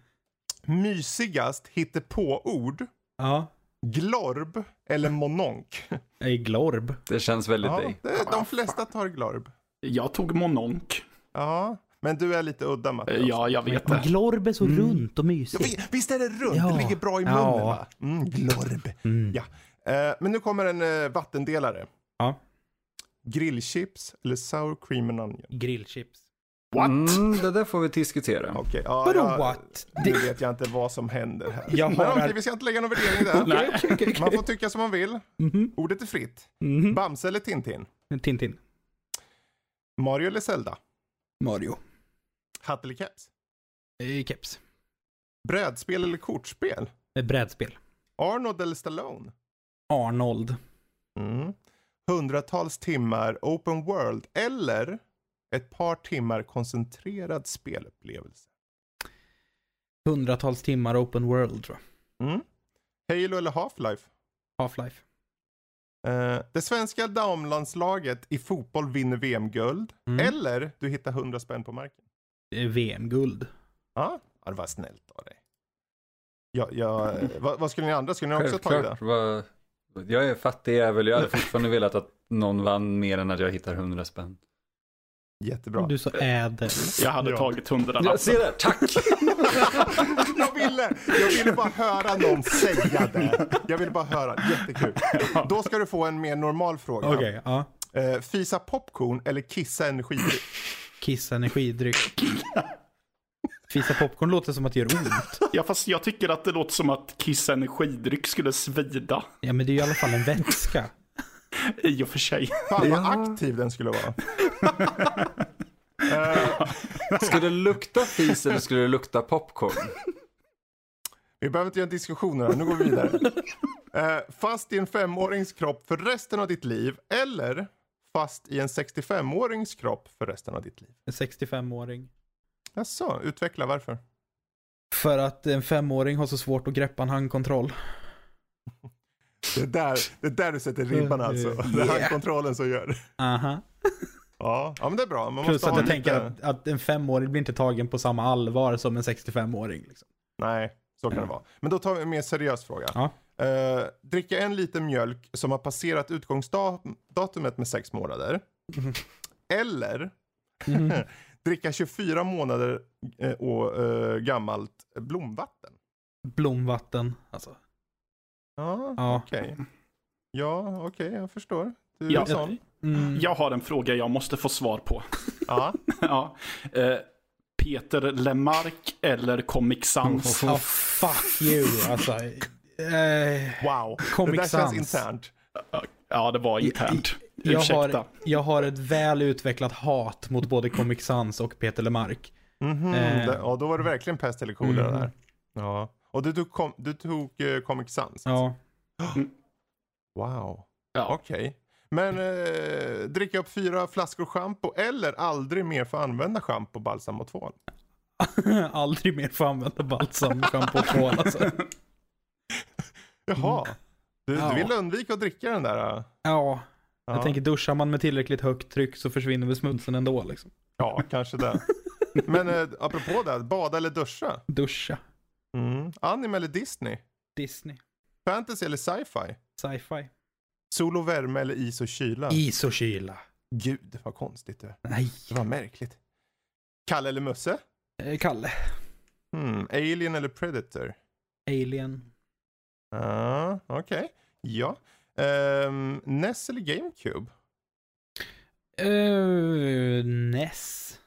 [SPEAKER 1] Mysigast hittepå-ord?
[SPEAKER 4] Ja.
[SPEAKER 1] Glorb eller mononk?
[SPEAKER 4] Är glorb.
[SPEAKER 2] Det känns väldigt
[SPEAKER 1] Ja,
[SPEAKER 2] dig.
[SPEAKER 1] det, de flesta tar glorb.
[SPEAKER 3] Jag tog mononk.
[SPEAKER 1] Ja, Men du är lite udda Mattias.
[SPEAKER 3] Ja, jag vet
[SPEAKER 4] Men
[SPEAKER 3] det.
[SPEAKER 4] Glorb är så
[SPEAKER 2] Mm.
[SPEAKER 4] runt och
[SPEAKER 1] Ja,
[SPEAKER 4] mysigt.
[SPEAKER 1] vi- Visst är det runt?
[SPEAKER 4] Ja.
[SPEAKER 1] Det ligger bra i munnen
[SPEAKER 4] Ja.
[SPEAKER 1] va? Mm, glorb.
[SPEAKER 4] Mm.
[SPEAKER 1] Ja. Eh, men nu kommer en eh, vattendelare.
[SPEAKER 4] Ja.
[SPEAKER 1] Grillchips eller sour cream and onion?
[SPEAKER 4] Grillchips.
[SPEAKER 3] What?
[SPEAKER 2] Mm, det där får vi diskutera.
[SPEAKER 1] Okej, ja,
[SPEAKER 4] Vadå
[SPEAKER 1] jag-
[SPEAKER 4] what?
[SPEAKER 1] Nu
[SPEAKER 4] Det-
[SPEAKER 1] vet jag inte vad som händer här.
[SPEAKER 4] Jag
[SPEAKER 1] Men
[SPEAKER 4] har-
[SPEAKER 1] okej, vi ska inte lägga någon värdering där.
[SPEAKER 3] Nej.
[SPEAKER 4] Okej, okej,
[SPEAKER 1] Man får tycka som man vill.
[SPEAKER 4] Mhm.
[SPEAKER 1] Ordet är fritt.
[SPEAKER 4] Mhm.
[SPEAKER 1] Bamse eller Tintin?
[SPEAKER 4] Tintin.
[SPEAKER 1] Mario eller Zelda?
[SPEAKER 4] Mario.
[SPEAKER 1] Hatt eller keps?
[SPEAKER 4] Eh, Keps.
[SPEAKER 1] Brädspel eller kortspel?
[SPEAKER 4] Eh, Brädspel.
[SPEAKER 1] Arnold eller Stallone?
[SPEAKER 4] Arnold.
[SPEAKER 1] Mm. Hundratals timmar open world eller ett par timmar koncentrerad spelupplevelse.
[SPEAKER 4] Hundratals timmar open world tror jag.
[SPEAKER 1] Mm. Halo eller Half-Life?
[SPEAKER 4] Half-Life.
[SPEAKER 1] Eh, det svenska damlandslaget i fotboll vinner VM-guld.
[SPEAKER 4] Mm.
[SPEAKER 1] Eller du hittar 100 spänn på marken.
[SPEAKER 4] Eh, VM-guld.
[SPEAKER 1] Ja, det var snällt av dig. Ja, ja, eh, vad, vad skulle ni andra? Skulle ni också ta det?
[SPEAKER 2] Vad- Jag är fattig jävel. Jag hade fortfarande velat att någon vann mer än att jag hittar 100 spänn.
[SPEAKER 1] Jättebra.
[SPEAKER 4] Du sa ädel.
[SPEAKER 3] Jag hade
[SPEAKER 1] Ja.
[SPEAKER 3] tagit hundralappen.
[SPEAKER 2] Jag ser det, tack!
[SPEAKER 1] jag, ville, jag ville bara höra någon säga det. Jag ville bara höra. Jättekul. Då ska du få en mer normal fråga.
[SPEAKER 4] Okej, ja.
[SPEAKER 1] Eh, fisa popcorn eller kissa energidryck?
[SPEAKER 4] Kiss energidryck. Fisa popcorn låter som att det gör ont.
[SPEAKER 3] Ja, fast jag tycker att det låter som att Kiss energidryck skulle svida.
[SPEAKER 4] Ja, men det är ju i alla fall en vätska.
[SPEAKER 3] I och för sig.
[SPEAKER 1] Fan vad
[SPEAKER 2] Ja.
[SPEAKER 1] aktiv den skulle vara. Eh,
[SPEAKER 2] Ska det lukta fis eller skulle det lukta popcorn?
[SPEAKER 1] vi behöver inte göra en diskussion här, nu går vi vidare. Eh, fast i en femårings kropp för resten av ditt liv eller fast i en 65-årings kropp för resten av ditt liv?
[SPEAKER 4] En 65-åring.
[SPEAKER 1] Jaså, utveckla varför?
[SPEAKER 4] För att en femåring har så svårt att greppa en handkontroll.
[SPEAKER 1] Det är där, det är där du sätter ribban alltså. Det är
[SPEAKER 4] Yeah.
[SPEAKER 1] handkontrollen som gör det.
[SPEAKER 4] Aha.
[SPEAKER 1] Ja, ja men det är bra. Man
[SPEAKER 4] Plus att jag
[SPEAKER 1] lite...
[SPEAKER 4] tänker att, att en femåring blir inte tagen på samma allvar som en 65-åring. Liksom.
[SPEAKER 1] Nej, så kan det vara. Men då tar vi en mer seriös fråga.
[SPEAKER 4] Ja.
[SPEAKER 1] Eh, dricka en liter mjölk som har passerat utgångsdatumet med sex månader.
[SPEAKER 4] Mhm.
[SPEAKER 1] Eller
[SPEAKER 4] Mhm.
[SPEAKER 1] dricka 24 månader eh, och, eh, gammalt blomvatten.
[SPEAKER 4] Blomvatten, alltså.
[SPEAKER 1] Ja,
[SPEAKER 4] Ja.
[SPEAKER 1] okej. Ja, okej, jag förstår. Du är
[SPEAKER 3] Ja.
[SPEAKER 1] sån.
[SPEAKER 4] Mm.
[SPEAKER 3] Jag har en fråga jag måste få svar på.
[SPEAKER 1] Ja.
[SPEAKER 3] ja. Peter Lemark eller Comic Sans?
[SPEAKER 4] Ja, fuck you alltså. Eh,
[SPEAKER 1] Wow,
[SPEAKER 4] Comic
[SPEAKER 1] det där känns internt.
[SPEAKER 3] Ja, det var internt.
[SPEAKER 4] jag,
[SPEAKER 3] Ursäkta.
[SPEAKER 4] har, jag har ett väl utvecklat hat mot både Comic Sans och Peter Lemark.
[SPEAKER 1] Mhm,
[SPEAKER 4] Eh.
[SPEAKER 1] det, ja, då var det verkligen pest eller kolera
[SPEAKER 4] Mm.
[SPEAKER 1] där. Ja. Och du tog, kom, du tog eh, Comic Sans?
[SPEAKER 4] Ja.
[SPEAKER 1] Wow.
[SPEAKER 3] Ja.
[SPEAKER 1] Okej. Men eh, dricka upp fyra flaskor schampo eller aldrig mer få använda schampo, balsam och tvål.
[SPEAKER 4] Aldrig mer få använda balsam, shampoo och tvål alltså.
[SPEAKER 1] Jaha. Du,
[SPEAKER 4] Ja.
[SPEAKER 1] du vill undvika att dricka den där? äh?
[SPEAKER 4] Ja,
[SPEAKER 1] Ja,
[SPEAKER 4] jag tänker duschar man med tillräckligt högt tryck så försvinner väl smutsen ändå liksom.
[SPEAKER 1] ja kanske det. Men eh, apropå det, bada eller duscha?
[SPEAKER 4] Duscha.
[SPEAKER 1] Mm. Anime eller Disney?
[SPEAKER 4] Disney.
[SPEAKER 1] Fantasy eller sci-fi?
[SPEAKER 4] Sci-fi.
[SPEAKER 1] Sol och värme eller is och kyla?
[SPEAKER 4] Is och kyla.
[SPEAKER 1] Gud vad konstigt det
[SPEAKER 4] Nej.
[SPEAKER 1] Det var märkligt. Kalle eller Musse?
[SPEAKER 4] Eh, Kalle.
[SPEAKER 1] Hmm. Alien eller Predator?
[SPEAKER 4] Alien.
[SPEAKER 1] Ja, okej. Ja. Um, NES eller GameCube?
[SPEAKER 4] Uh, Ness.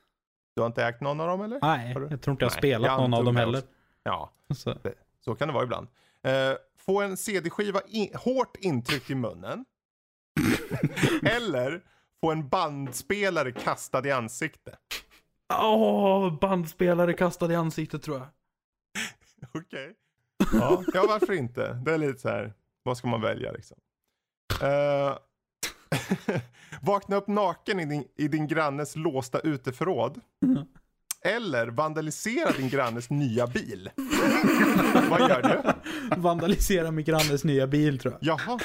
[SPEAKER 1] Du har inte ägt någon av dem eller?
[SPEAKER 4] Nej, jag tror inte jag har
[SPEAKER 1] Nej,
[SPEAKER 4] spelat
[SPEAKER 1] jag
[SPEAKER 4] någon av dem heller.
[SPEAKER 1] Ja,
[SPEAKER 4] Så.
[SPEAKER 1] så kan det vara ibland. Eh, få en CD-skiva in, hårt intryckt i munnen. eller få en bandspelare kastad i ansikte.
[SPEAKER 4] Åh, bandspelare kastad i ansiktet tror jag.
[SPEAKER 1] Okej. Ja, ja, varför inte? Det är lite så här, vad ska man välja liksom? Eh, vakna upp naken i din, i din grannes låsta uteförråd. Eller vandalisera din grannes nya bil. vad gör du?
[SPEAKER 4] Vandalisera min grannes nya bil tror jag.
[SPEAKER 1] Jaha.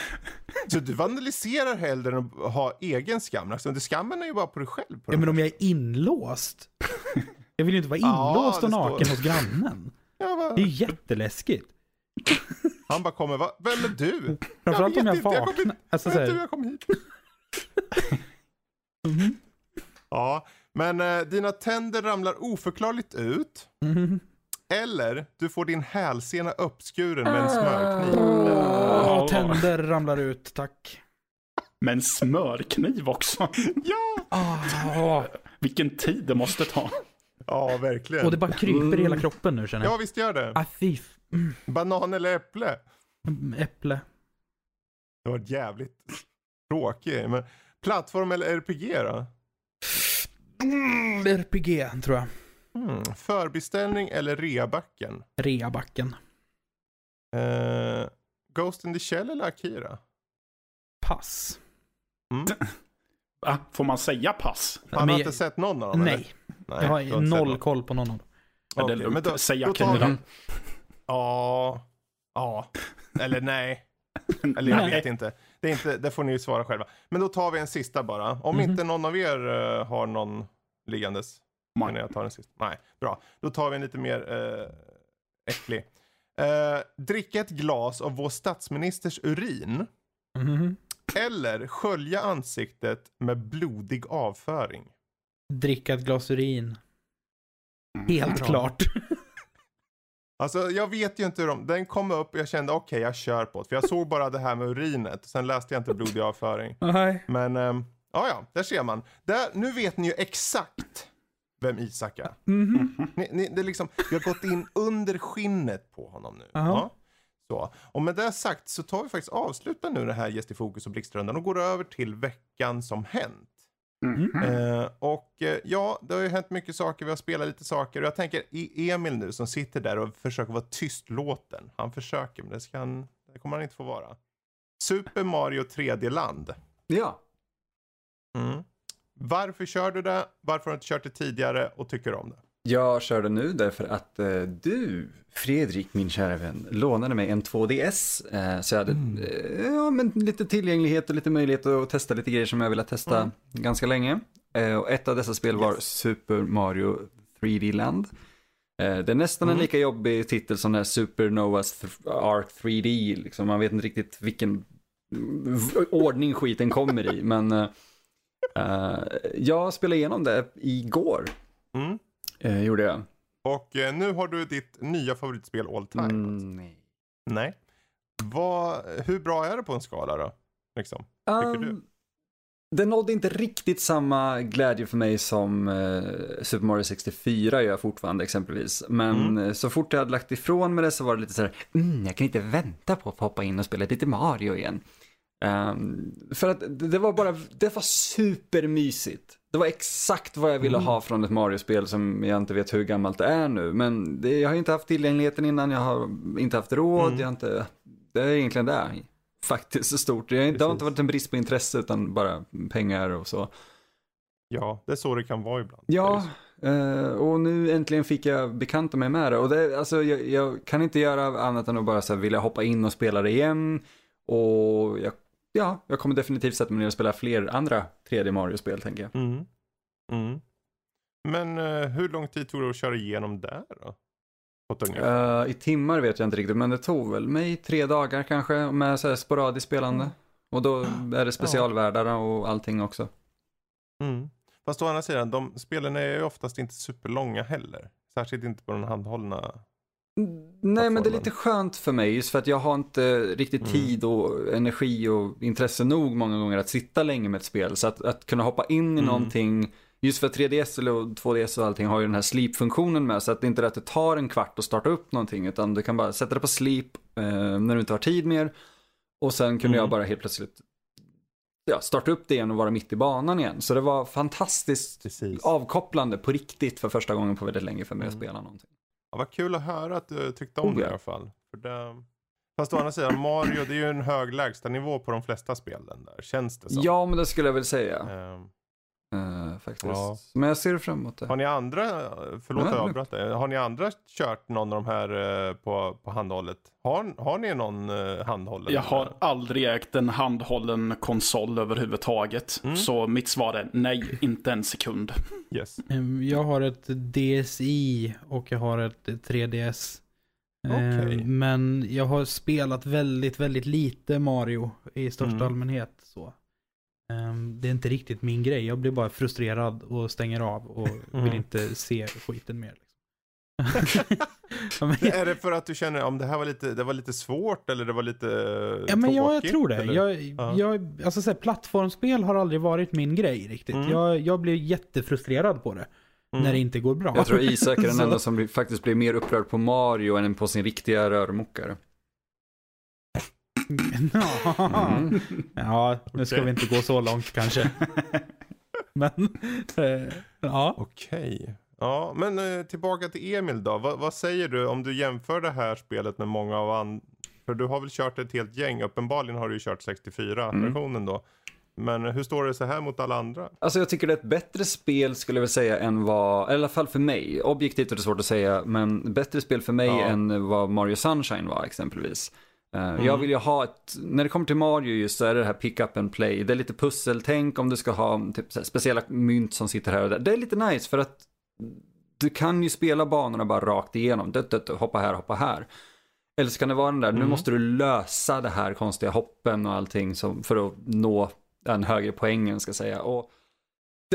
[SPEAKER 1] Så du vandaliserar hellre än att ha egen skam? Alltså, du skammen är ju bara på dig själv. På
[SPEAKER 4] Ja, men om jag är inlåst. Jag vill ju inte vara
[SPEAKER 1] Ja,
[SPEAKER 4] inlåst
[SPEAKER 1] det
[SPEAKER 4] och
[SPEAKER 1] står-
[SPEAKER 4] naken hos grannen.
[SPEAKER 1] Ja, va?
[SPEAKER 4] Det är ju jätteläskigt.
[SPEAKER 1] Han bara kommer, va? vem är du?
[SPEAKER 4] Framförallt om
[SPEAKER 1] vet
[SPEAKER 4] jag
[SPEAKER 1] inte, jag kom
[SPEAKER 4] vaknar.
[SPEAKER 1] hit.
[SPEAKER 4] Alltså,
[SPEAKER 1] Vet du,
[SPEAKER 4] här,
[SPEAKER 1] jag kom hit.
[SPEAKER 4] mhm.
[SPEAKER 1] Ja, men eh, dina tänder ramlar oförklarligt ut.
[SPEAKER 4] Mhm.
[SPEAKER 1] Eller du får din hälsena uppskuren med en smörkniv.
[SPEAKER 4] Åh, tänder ramlar ut, tack.
[SPEAKER 3] Men smörkniv också.
[SPEAKER 1] Ja!
[SPEAKER 4] Ah,
[SPEAKER 3] Vilken tid det måste ta.
[SPEAKER 1] Ja, verkligen.
[SPEAKER 4] och det bara kryper i hela kroppen nu känner jag.
[SPEAKER 1] Ja, visst gör det.
[SPEAKER 4] Ah, fy. Mm,
[SPEAKER 1] Banan eller äpple?
[SPEAKER 4] äpple.
[SPEAKER 1] Det var jävligt tråkigt. Men plattform eller RPG då?
[SPEAKER 4] Mm, RPG tror jag.
[SPEAKER 1] Hmm. Förbeställning eller reabacken?
[SPEAKER 4] Reabacken.
[SPEAKER 1] Eh, Ghost in the Shell eller Akira?
[SPEAKER 4] Pass.
[SPEAKER 1] Mm.
[SPEAKER 3] Ah, får man säga pass?
[SPEAKER 1] Han har
[SPEAKER 4] Men
[SPEAKER 1] inte
[SPEAKER 4] jag-
[SPEAKER 1] sett någon av dem?
[SPEAKER 4] Nej,
[SPEAKER 1] Nej,
[SPEAKER 4] jag har noll koll på någon av dem.
[SPEAKER 3] Lugnt?
[SPEAKER 1] men då-
[SPEAKER 3] Säga
[SPEAKER 1] då tar vi-
[SPEAKER 3] då.
[SPEAKER 1] Ja. Ja. Eller nej. Eller jag vet inte. Det, är inte. det får ni ju svara själva. Men då tar vi en sista bara. Om
[SPEAKER 4] Mhm.
[SPEAKER 1] inte någon av er eh, har någon liggandes.
[SPEAKER 3] Nej.
[SPEAKER 1] Jag tar den sista. Nej, bra. Då tar vi en lite mer uh, äcklig. Uh, dricka ett glas av vår statsministers urin.
[SPEAKER 4] Mhm.
[SPEAKER 1] Eller skölja ansiktet med blodig avföring.
[SPEAKER 4] Dricka ett glas urin. Helt
[SPEAKER 1] Ja.
[SPEAKER 4] klart.
[SPEAKER 1] Alltså jag vet ju inte hur de, den kom upp och jag kände okej jag kör på det. För jag såg bara det här med urinet. Sen läste jag inte blodig avföring.
[SPEAKER 4] Nej.
[SPEAKER 1] Men ehm, ja, ja, där ser man. Där, nu vet ni ju exakt vem Isak är.
[SPEAKER 4] Mhm.
[SPEAKER 1] Ni, ni, det är liksom, vi har gått in under skinnet på honom nu.
[SPEAKER 4] Jaha.
[SPEAKER 1] Ja. Så. Och med det sagt så tar vi faktiskt avsluta nu det här Gäst i fokus och blixtrundan och går över till veckan som hänt.
[SPEAKER 3] Mhm.
[SPEAKER 1] Eh, och eh, ja, det har ju hänt mycket saker, vi har spelat lite saker och jag tänker i Emil nu som sitter där och försöker vara tystlåten. Han försöker men det, ska han, det kommer han inte få vara. Super Mario 3D-land.
[SPEAKER 2] Ja.
[SPEAKER 1] Mm. Varför kör du det? Varför har du inte kört det tidigare och tycker om det?
[SPEAKER 2] Jag körde nu därför att eh, du, Fredrik, min kära vän, lånade mig en 2DS. Eh, så jag hade eh, ja, men lite tillgänglighet och lite möjlighet att testa lite grejer som jag velat testa
[SPEAKER 1] Mm.
[SPEAKER 2] ganska länge. Eh, och ett av dessa spel var
[SPEAKER 1] Yes.
[SPEAKER 2] Super Mario 3D Land. Eh, det är nästan
[SPEAKER 1] Mm.
[SPEAKER 2] en lika jobbig titel som den här Supernovas th- Arc 3D. Liksom. Man vet inte riktigt vilken ordning skiten kommer i. Men eh, jag spelade igenom det igår.
[SPEAKER 1] Mm.
[SPEAKER 2] Eh, gjorde jag.
[SPEAKER 1] Och eh, nu har du ditt nya favoritspel all time.
[SPEAKER 2] Mm, nej.
[SPEAKER 1] Nej. Vad, hur bra är det på en skala då? Liksom. Tycker du?
[SPEAKER 2] Um, det nådde inte riktigt samma glädje för mig som eh, Super Mario 64 gör fortfarande exempelvis. Men
[SPEAKER 1] Mm.
[SPEAKER 2] eh, så fort jag hade lagt ifrån mig det så var det lite så här, mm, jag kan inte vänta på att hoppa in och spela lite Mario igen. Ehm, för att det det var bara, det var supermysigt. Det var exakt vad jag ville
[SPEAKER 1] Mm.
[SPEAKER 2] ha från ett Mario-spel som jag inte vet hur gammalt det är nu. Men det, jag har inte haft tillgängligheten innan, jag har inte haft råd,
[SPEAKER 1] Mm.
[SPEAKER 2] jag inte, det är egentligen det. Faktiskt så stort. Det har inte- varit en brist på intresse utan bara pengar och så.
[SPEAKER 1] Ja, det är så det kan vara ibland.
[SPEAKER 2] Ja, eh, och nu äntligen fick jag bekanta mig med det. Och det, alltså, jag, jag kan inte göra annat än att bara så här, vilja hoppa in och spela det igen. Och jag, ja, jag kommer definitivt sätta mig ner och spela fler andra 3D Mario-spel tänker jag.
[SPEAKER 1] Mm. Mm. Men eh, hur lång tid tog det att köra igenom där då?
[SPEAKER 2] Eh, I timmar vet jag inte riktigt, men det tog väl mig tre dagar kanske med så här sporadiskt spelande. Och då är det specialvärldarna och allting också.
[SPEAKER 1] Mm. Fast å andra sidan, de spelen är ju oftast inte superlånga heller. Särskilt inte på den handhållna.
[SPEAKER 2] Nej, men det är lite skönt för mig just för att jag har inte riktigt
[SPEAKER 1] Mm.
[SPEAKER 2] tid och energi och intresse nog många gånger att sitta länge med ett spel. Så att, att kunna hoppa in i
[SPEAKER 1] Mm.
[SPEAKER 2] någonting, just för 3DS eller 2DS och allting har ju den här sleep-funktionen med. Så att det inte är att det tar en kvart att starta upp någonting, utan du kan bara sätta det på sleep eh, när du inte har tid mer. Och sen kunde
[SPEAKER 1] Mm.
[SPEAKER 2] jag bara helt plötsligt ja, starta upp det igen och vara mitt i banan igen. Så det var fantastiskt
[SPEAKER 1] Precis.
[SPEAKER 2] avkopplande på riktigt för första gången på väldigt länge för mig att
[SPEAKER 1] Mm.
[SPEAKER 2] spela någonting.
[SPEAKER 1] Ja, vad kul att höra att du tyckte om
[SPEAKER 2] Oh,
[SPEAKER 1] det i alla fall. För det... Fast å andra sidan, Mario det är ju en hög lägstanivå på de flesta spelen där. Känns det som.
[SPEAKER 2] Ja, men det skulle jag väl säga.
[SPEAKER 1] Ehm,
[SPEAKER 2] Eh, faktiskt.
[SPEAKER 1] Ja.
[SPEAKER 2] Men jag ser fram emot det.
[SPEAKER 1] Har ni andra, förlåt att jag avbröt dig. Har ni andra kört någon av de här eh, på, på handhållet? Har, har ni någon eh, handhållen?
[SPEAKER 3] Jag har aldrig ägt en handhållen konsol överhuvudtaget.
[SPEAKER 1] Mm.
[SPEAKER 3] Så mitt svar är nej, inte en sekund.
[SPEAKER 1] Yes.
[SPEAKER 4] Jag har ett DSi och jag har ett 3DS. Ehm,
[SPEAKER 1] Okej.
[SPEAKER 4] Men jag har spelat väldigt, väldigt lite Mario i största
[SPEAKER 1] Mm.
[SPEAKER 4] allmänhet. Så. Ehm, det är inte riktigt min grej. Jag blir bara frustrerad och stänger av och vill
[SPEAKER 1] Mm.
[SPEAKER 4] inte se skiten mer. Liksom. ja, men,
[SPEAKER 1] Är det för att du känner om det här var lite, det var lite svårt eller det var lite
[SPEAKER 4] ja, men ja, jag tror det.
[SPEAKER 1] eller?
[SPEAKER 4] Jag,
[SPEAKER 1] Ja.
[SPEAKER 4] jag, alltså, så här, plattformsspel har aldrig varit min grej riktigt.
[SPEAKER 1] Mm.
[SPEAKER 4] Jag, jag blir jättefrustrerad på det.
[SPEAKER 1] Mm.
[SPEAKER 4] När det inte går bra.
[SPEAKER 2] Jag tror Isak är den enda som blir, faktiskt blir mer upprörd på Mario än på sin riktiga rörmokare.
[SPEAKER 4] Ja.
[SPEAKER 2] Mm.
[SPEAKER 4] ja, nu ska vi inte gå så långt kanske. Men, eh, ja.
[SPEAKER 1] Okej. Ja, men eh, tillbaka till Emil då. Va, vad säger du om du jämför det här spelet med många av andra? För du har väl kört ett helt gäng. Uppenbarligen har du ju kört 64-versionen då. Men hur står det så här mot alla andra?
[SPEAKER 2] Alltså jag tycker det är ett bättre spel skulle jag vilja säga än vad, i alla fall för mig, objektivt är det svårt att säga, men bättre spel för mig
[SPEAKER 1] Ja.
[SPEAKER 2] än vad Mario Sunshine var exempelvis. Eh,
[SPEAKER 1] Mm.
[SPEAKER 2] Jag vill ju ha ett, när det kommer till Mario just så är det det här pick up and play, det är lite pusseltänk om du ska ha typ, så här, speciella mynt som sitter här och där. Det är lite nice för att du kan ju spela banorna bara rakt igenom, dött, dött, hoppa här, hoppa här. Eller så kan det vara den där, nu
[SPEAKER 1] Mm.
[SPEAKER 2] måste du lösa det här konstiga hoppen och allting som, för att nå den högre poängen ska jag säga. Och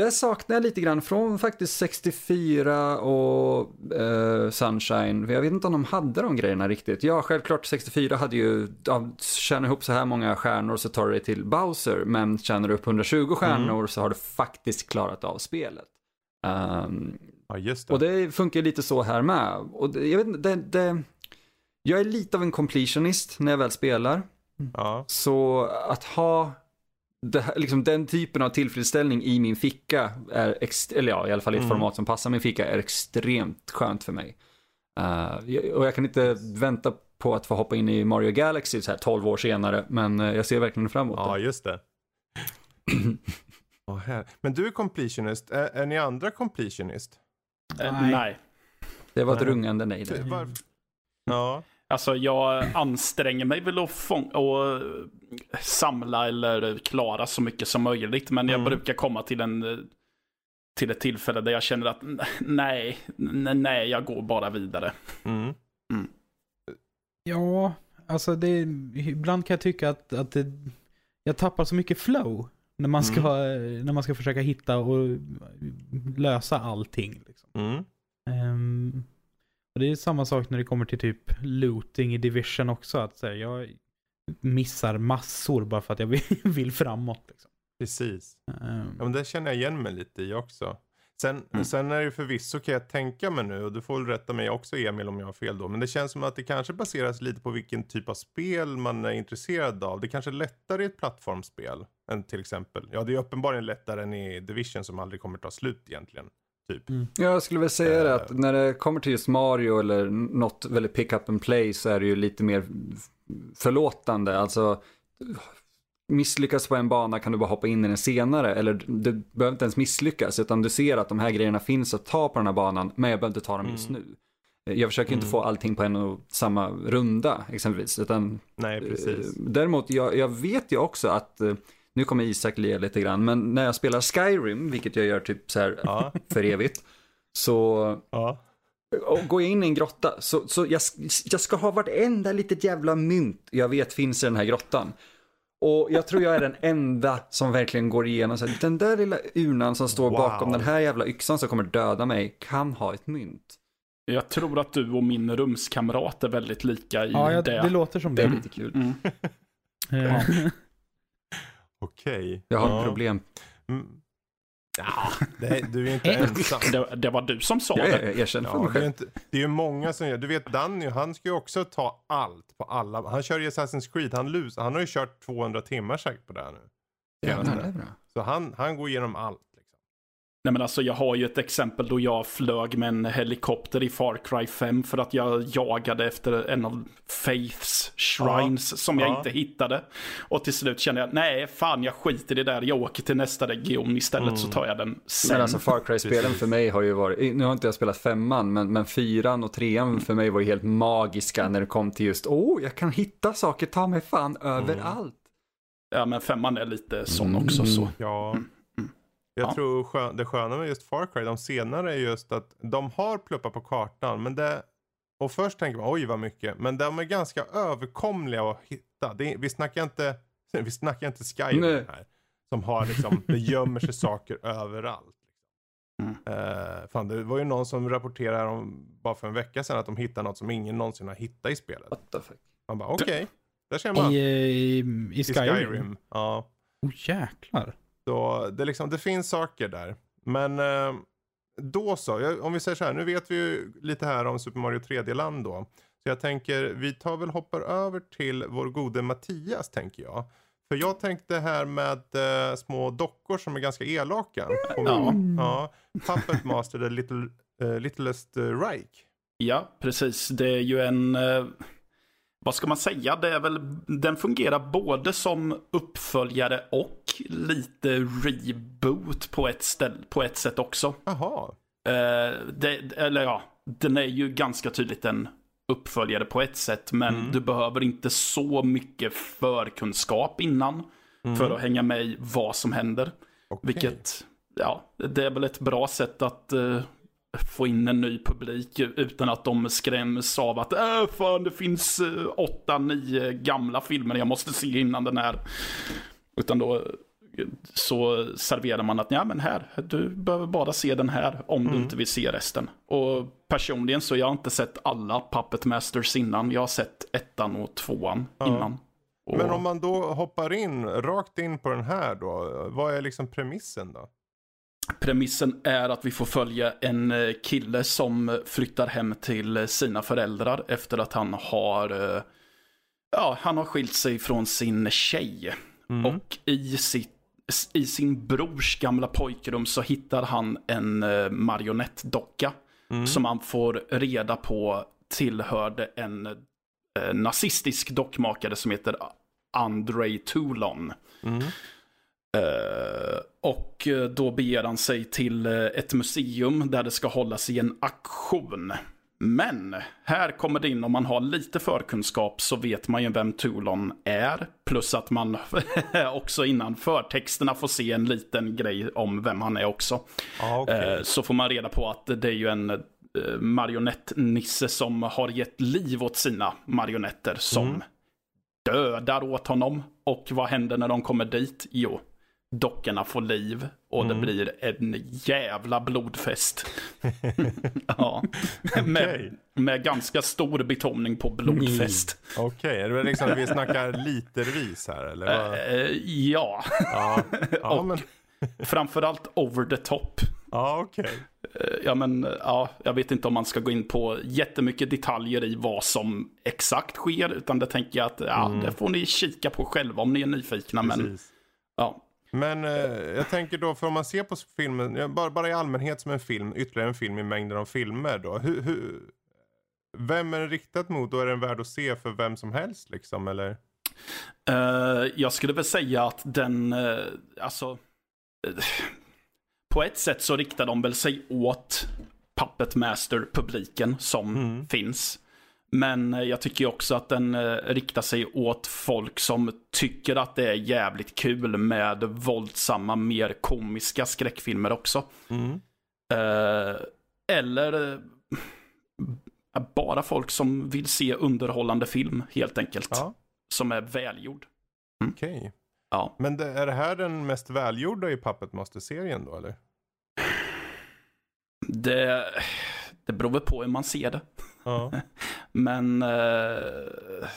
[SPEAKER 2] det saknar jag lite grann från faktiskt 64 och eh, Sunshine. Jag vet inte om de hade de grejerna riktigt. Ja, självklart 64 hade ju, ja, tjänar ihop så här många stjärnor så tar dig till Bowser. Men tjänar du upp 120 stjärnor så har du faktiskt klarat av spelet. Ehm,
[SPEAKER 1] Ja, just det.
[SPEAKER 2] och det funkar lite så här med. Och det, jag vet inte, det, det, jag är lite av en completionist när jag väl spelar.
[SPEAKER 1] Ja.
[SPEAKER 2] Så att ha det liksom den typen av tillfredsställning i min ficka, är ex- eller ja, i alla fall i ett
[SPEAKER 1] Mm.
[SPEAKER 2] format som passar min ficka, är extremt skönt för mig. Jag- och jag kan inte vänta på att få hoppa in i Mario Galaxy så här 12 år senare, men eh, jag ser verkligen fram emot
[SPEAKER 1] ja,
[SPEAKER 2] det.
[SPEAKER 1] just det. Åh, här. Men du är completionist. Är, är ni andra completionist?
[SPEAKER 3] Eh,
[SPEAKER 4] Nej.
[SPEAKER 3] Nej.
[SPEAKER 2] Det var ett
[SPEAKER 1] Nej.
[SPEAKER 2] rungande nej där.
[SPEAKER 1] Varför? Ja.
[SPEAKER 3] Alltså jag anstränger mig väl att fång- och samla eller klara så mycket som möjligt. Men jag
[SPEAKER 1] Mm.
[SPEAKER 3] brukar komma till en till ett tillfälle där jag känner att nej, nej, jag går bara vidare.
[SPEAKER 1] Mm.
[SPEAKER 4] Ja, alltså det, ibland kan jag tycka att, att det, jag tappar så mycket flow när man ska, när man ska försöka hitta och lösa allting. Liksom.
[SPEAKER 1] Mm.
[SPEAKER 4] Ehm, och det är samma sak när det kommer till typ looting i Division också. Att så här, jag missar massor bara för att jag vill, vill framåt. Liksom.
[SPEAKER 1] Precis.
[SPEAKER 4] Ehm,
[SPEAKER 1] Ja, men det känner jag igen mig lite i också. Sen,
[SPEAKER 3] Mm.
[SPEAKER 1] sen är det förvisso kan jag tänka mig nu, och du får väl rätta mig också Emil om jag har fel då, men det känns som att det kanske baseras lite på vilken typ av spel man är intresserad av. Det kanske är lättare i ett plattformsspel än till exempel, ja det är uppenbarligen lättare än i Division som aldrig kommer ta slut egentligen. Typ.
[SPEAKER 2] Jag skulle väl säga det att
[SPEAKER 1] Eh.
[SPEAKER 2] när det kommer till just Mario eller något väldigt pick up and play så är det ju lite mer förlåtande. Alltså misslyckas på en bana kan du bara hoppa in i den senare eller du behöver inte ens misslyckas utan du ser att de här grejerna finns att ta på den här banan men jag behöver inte ta dem just nu. Jag försöker inte
[SPEAKER 1] Mm.
[SPEAKER 2] få allting på en och samma runda exempelvis utan
[SPEAKER 1] Nej, precis.
[SPEAKER 2] Eh, Däremot, jag, jag vet ju också att, eh, nu kommer Isak le lite grann, men när jag spelar Skyrim, vilket jag gör typ så här
[SPEAKER 1] Ja,
[SPEAKER 2] för evigt, så
[SPEAKER 1] ja.
[SPEAKER 2] Och går jag in i en grotta, så, så jag, jag ska ha vartenda litet jävla mynt jag vet finns i den här grottan. Och jag tror jag är den enda som verkligen går igenom så här, den där lilla urnan som står
[SPEAKER 1] Wow.
[SPEAKER 2] bakom den här jävla yxan som kommer döda mig kan ha ett mynt.
[SPEAKER 3] Jag tror att du och min rumskamrat är väldigt lika i
[SPEAKER 4] ja, jag,
[SPEAKER 3] det.
[SPEAKER 4] det låter som
[SPEAKER 2] Det
[SPEAKER 4] det.
[SPEAKER 2] är lite kul.
[SPEAKER 3] Mm.
[SPEAKER 1] Okej.
[SPEAKER 2] Jag har
[SPEAKER 1] ja.
[SPEAKER 2] ett problem.
[SPEAKER 1] Mm. Ja, det, du är inte
[SPEAKER 4] Eh.
[SPEAKER 1] ensam.
[SPEAKER 3] Det, det var du som sa
[SPEAKER 2] Jag,
[SPEAKER 3] det.
[SPEAKER 2] jag erkänner för
[SPEAKER 1] Ja,
[SPEAKER 2] mig
[SPEAKER 1] det, är inte, det är ju många som gör, du vet Danny, han ska ju också ta allt på alla. Han kör ju Assassin's Creed, han, lus, han har ju kört 200 timmar säkert på det här nu.
[SPEAKER 2] Jävlar, det är bra.
[SPEAKER 1] Så han, han går igenom allt.
[SPEAKER 3] Nej men alltså jag har ju ett exempel då jag flög med en helikopter i Far Cry 5 för att jag jagade efter en av Faiths shrines som jag
[SPEAKER 1] Ja.
[SPEAKER 3] inte hittade. Och till slut kände jag, nej fan jag skiter i det där, jag åker till nästa region istället så tar jag den sen.
[SPEAKER 2] Men alltså Far Cry-spelen för mig har ju varit, nu har inte jag spelat femman, men, men fyran och trean för mig var ju helt magiska när det kom till just, åh, oh, jag kan hitta saker, ta mig fan överallt.
[SPEAKER 3] Ja men femman är lite sån också så.
[SPEAKER 1] Ja. Jag
[SPEAKER 3] Ja.
[SPEAKER 1] tror skön, det sköna med just Far Cry, de senare är just att de har pluppar på kartan, men det och först tänker man oj vad mycket, men de är ganska överkomliga att hitta. Det vi snackar inte, vi snackar inte Skyrim
[SPEAKER 2] Nej.
[SPEAKER 1] här. Som har liksom, det gömmer sig saker överallt.
[SPEAKER 3] Mm.
[SPEAKER 1] Uh, fan, det var ju någon som rapporterade om, bara för en vecka sedan att de hittade något som ingen någonsin har hittat i spelet.
[SPEAKER 2] What the fuck?
[SPEAKER 1] Man bara okej, okay, där ser man.
[SPEAKER 4] I, i, i
[SPEAKER 1] I
[SPEAKER 4] Skyrim?
[SPEAKER 1] Skyrim. Ja.
[SPEAKER 4] Oh jäklar.
[SPEAKER 1] Så det, liksom, det finns saker där. Men eh, då så, jag, om vi säger så här, nu vet vi ju lite här om Super Mario 3D-land då. Så jag tänker, vi tar väl hoppar över till vår gode Mattias tänker jag. För jag tänkte här med eh, små dockor som är ganska elaka.
[SPEAKER 3] Ja.
[SPEAKER 1] ja. Puppet Master, the little, uh, Littlest uh, Reich.
[SPEAKER 3] Ja, precis. Det är ju en... Eh, vad ska man säga? Det är väl, den fungerar både som uppföljare och lite reboot på ett, ställ, på ett sätt också.
[SPEAKER 1] Jaha.
[SPEAKER 3] Eh, eller ja, den är ju ganska tydligt en uppföljare på ett sätt. Men
[SPEAKER 1] Mm.
[SPEAKER 3] du behöver inte så mycket förkunskap innan.
[SPEAKER 1] Mm.
[SPEAKER 3] För att hänga med i vad som händer.
[SPEAKER 1] Okej.
[SPEAKER 3] Vilket, ja, det är väl ett bra sätt att eh, få in en ny publik utan att de skräms av att äh, fan, det finns eh, åtta, nio gamla filmer jag måste se innan den här. Utan då eh, så serverar man att ja men här, du behöver bara se den här om
[SPEAKER 1] Mm.
[SPEAKER 3] du inte vill se resten. Och personligen så har jag inte sett alla Puppet Masters innan. Jag har sett ettan och tvåan
[SPEAKER 1] Ja.
[SPEAKER 3] innan. Och,
[SPEAKER 1] Men om man då hoppar in, rakt in på den här då. Vad är liksom premissen då?
[SPEAKER 3] Premissen är att vi får följa en eh, kille som flyttar hem till eh, sina föräldrar efter att han har eh, Ja, han har skilt sig från sin tjej.
[SPEAKER 1] Mm.
[SPEAKER 3] Och i, sitt, i sin brors gamla pojkrum så hittar han en marionettdocka.
[SPEAKER 1] Mm.
[SPEAKER 3] Som han får reda på tillhörde en eh, nazistisk dockmakare som heter Andrei Toulon.
[SPEAKER 1] Mm.
[SPEAKER 3] Eh, och eh, då beger han sig till eh, ett museum där det ska hållas i en aktion. Men här kommer det in, om man har lite förkunskap så vet man ju vem Toulon är. Plus att man också innan förtexterna får se en liten grej om vem han är också.
[SPEAKER 1] Ja, okej.
[SPEAKER 3] Eh, Så får man reda på att det är ju en marionettnisse som har gett liv åt sina marionetter som
[SPEAKER 1] Mm.
[SPEAKER 3] dödar åt honom. Och vad händer när de kommer dit? Jo, dockorna får liv och
[SPEAKER 1] Mm.
[SPEAKER 3] det blir en jävla blodfest. ja, med,
[SPEAKER 1] Okej.
[SPEAKER 3] med ganska stor betoning på blodfest.
[SPEAKER 1] Okej, är det liksom vi snackar litervis här eller?
[SPEAKER 3] Eh, ja,
[SPEAKER 1] Ja, ja
[SPEAKER 3] och-
[SPEAKER 1] men,
[SPEAKER 3] framförallt over the top.
[SPEAKER 1] ja okej.
[SPEAKER 3] Eh, Ja men, ja, jag vet inte om man ska gå in på jättemycket detaljer i vad som exakt sker, utan det tänker jag att, ja, det får ni kika på själva om ni är nyfikna. Men,
[SPEAKER 1] Precis.
[SPEAKER 3] ja,
[SPEAKER 1] Men eh, jag tänker då, för om man ser på filmen, bara, bara i allmänhet som en film, ytterligare en film i mängden av filmer då. Hur, hur, vem är den riktat mot? Då är den värd att se för vem som helst liksom, eller?
[SPEAKER 3] Eh, jag skulle väl säga att den, eh, alltså, eh, på ett sätt så riktar de väl sig åt Puppet Master-publiken som
[SPEAKER 1] Mm.
[SPEAKER 3] finns. Men eh, jag tycker också att den eh, riktar sig åt folk som tycker att det är jävligt kul med våldsamma, mer komiska skräckfilmer också.
[SPEAKER 1] Mm.
[SPEAKER 3] Eh, eller bara folk som vill se underhållande film helt enkelt.
[SPEAKER 1] Ja,
[SPEAKER 3] Som är välgjord.
[SPEAKER 1] okej.
[SPEAKER 3] Ja.
[SPEAKER 1] Men det, är det här den mest välgjorda i Puppet Master-serien då, eller?
[SPEAKER 3] Det, det beror väl på hur man ser det.
[SPEAKER 1] Ja.
[SPEAKER 3] Men eh,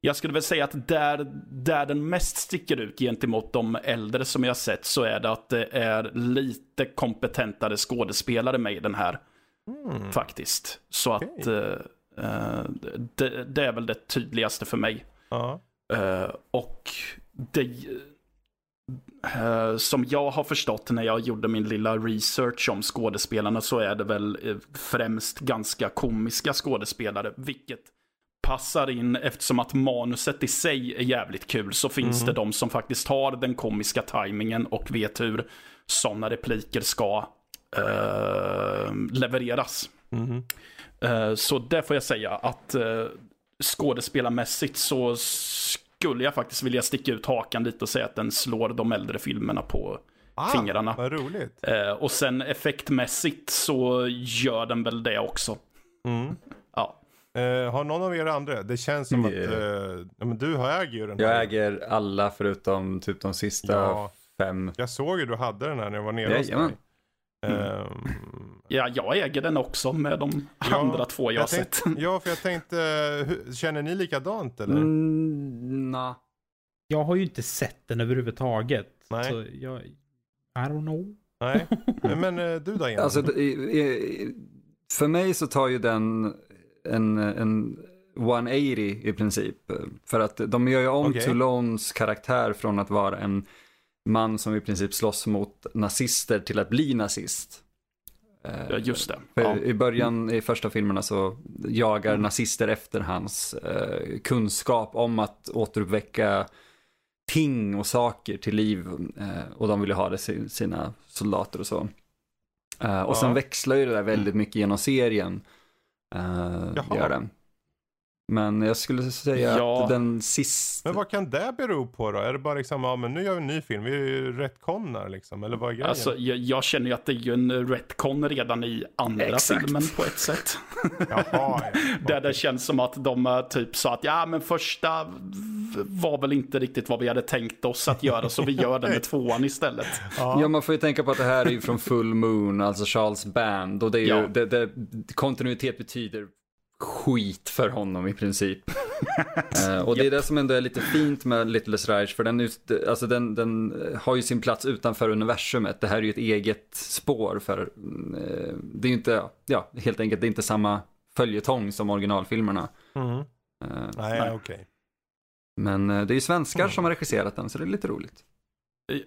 [SPEAKER 3] jag skulle väl säga att där, där den mest sticker ut gentemot de äldre som jag sett så är det att det är lite kompetentare skådespelare med i den här
[SPEAKER 1] Mm.
[SPEAKER 3] faktiskt. Så att
[SPEAKER 1] Okej.
[SPEAKER 3] eh, eh, det, det är väl det tydligaste för mig.
[SPEAKER 1] Ja.
[SPEAKER 3] Eh, och det, som jag har förstått när jag gjorde min lilla research om skådespelarna så är det väl eh, främst ganska komiska skådespelare, vilket passar in eftersom att manuset i sig är jävligt kul så finns
[SPEAKER 1] Mhm.
[SPEAKER 3] det de som faktiskt har den komiska tajmingen och vet hur sådana repliker ska eh, levereras.
[SPEAKER 1] Mhm.
[SPEAKER 3] Eh, Så det får jag säga att eh, skådespelarmässigt så skulle jag faktiskt vilja sticka ut hakan lite och säga att den slår de äldre filmerna på
[SPEAKER 1] Ah,
[SPEAKER 3] fingrarna.
[SPEAKER 1] Vad roligt.
[SPEAKER 3] Eh, Och sen effektmässigt så gör den väl det också.
[SPEAKER 1] Mm.
[SPEAKER 3] Ja.
[SPEAKER 1] Eh, har någon av er andra? Det känns som att
[SPEAKER 2] Yeah.
[SPEAKER 1] eh, ja, men du har äger ju den
[SPEAKER 2] Jag
[SPEAKER 1] här.
[SPEAKER 2] äger alla förutom typ de sista
[SPEAKER 1] Ja.
[SPEAKER 2] fem.
[SPEAKER 1] Jag såg ju du hade den här när jag var nere hos dig. Ehm,
[SPEAKER 3] Ja, jag äger den också med de
[SPEAKER 1] Ja,
[SPEAKER 3] andra två jag, har
[SPEAKER 1] tänkte,
[SPEAKER 3] sett.
[SPEAKER 1] Ja, för jag tänkte, hur, känner ni likadant eller?
[SPEAKER 2] Mm, nah.
[SPEAKER 4] Jag har ju inte sett den överhuvudtaget.
[SPEAKER 1] Nej.
[SPEAKER 4] Så jag... I don't know.
[SPEAKER 1] Nej, men eh, du då?
[SPEAKER 2] Alltså, för mig så tar ju den en, en 180 i princip. För att de gör ju om
[SPEAKER 1] Okej.
[SPEAKER 2] Toulones karaktär från att vara en man som i princip slåss mot nazister till att bli nazist. Eh,
[SPEAKER 3] Ja, just det. Ja.
[SPEAKER 2] I början i första filmerna så jagar
[SPEAKER 3] Mm.
[SPEAKER 2] nazister efter hans eh, kunskap om att återuppväcka ting och saker till liv. Eh, och de ville ha det sina soldater och så. Eh, och sen
[SPEAKER 1] Ja.
[SPEAKER 2] växlar ju det där väldigt mycket genom serien. Eh,
[SPEAKER 1] Jaha.
[SPEAKER 2] gör det. Men jag skulle säga
[SPEAKER 3] Ja.
[SPEAKER 2] att den sista...
[SPEAKER 1] Men vad kan det bero på då? Är det bara liksom, ja men nu gör vi en ny film, vi är ju retconnar liksom, eller vad är grejen?
[SPEAKER 3] Alltså, jag, jag känner ju att det är ju en retcon redan i andra
[SPEAKER 2] Exakt.
[SPEAKER 3] filmen på ett sätt.
[SPEAKER 1] Jaha, ja.
[SPEAKER 3] Där det känns som att de eh, typ sa att ja men första var väl inte riktigt vad vi hade tänkt oss att göra så vi gör det med tvåan istället.
[SPEAKER 2] Ja, man får ju tänka på att det här är ju från Full Moon, alltså Charles Band. Och det är ju,
[SPEAKER 3] Ja.
[SPEAKER 2] det, det, kontinuitet betyder skit för honom i princip. Eh, och det är det som ändå är lite fint med Littlest Reich, för den, just, alltså den, den eh, har ju sin plats utanför universumet. Det här är ju ett eget spår för, eh, det är ju inte, ja, helt enkelt, det är inte samma följetong som originalfilmerna.
[SPEAKER 1] Mhm.
[SPEAKER 2] Eh,
[SPEAKER 1] Nej,
[SPEAKER 3] Nej.
[SPEAKER 1] okej.
[SPEAKER 2] men eh, det är ju svenskar
[SPEAKER 1] Mm.
[SPEAKER 2] som har regisserat den, så det är lite roligt.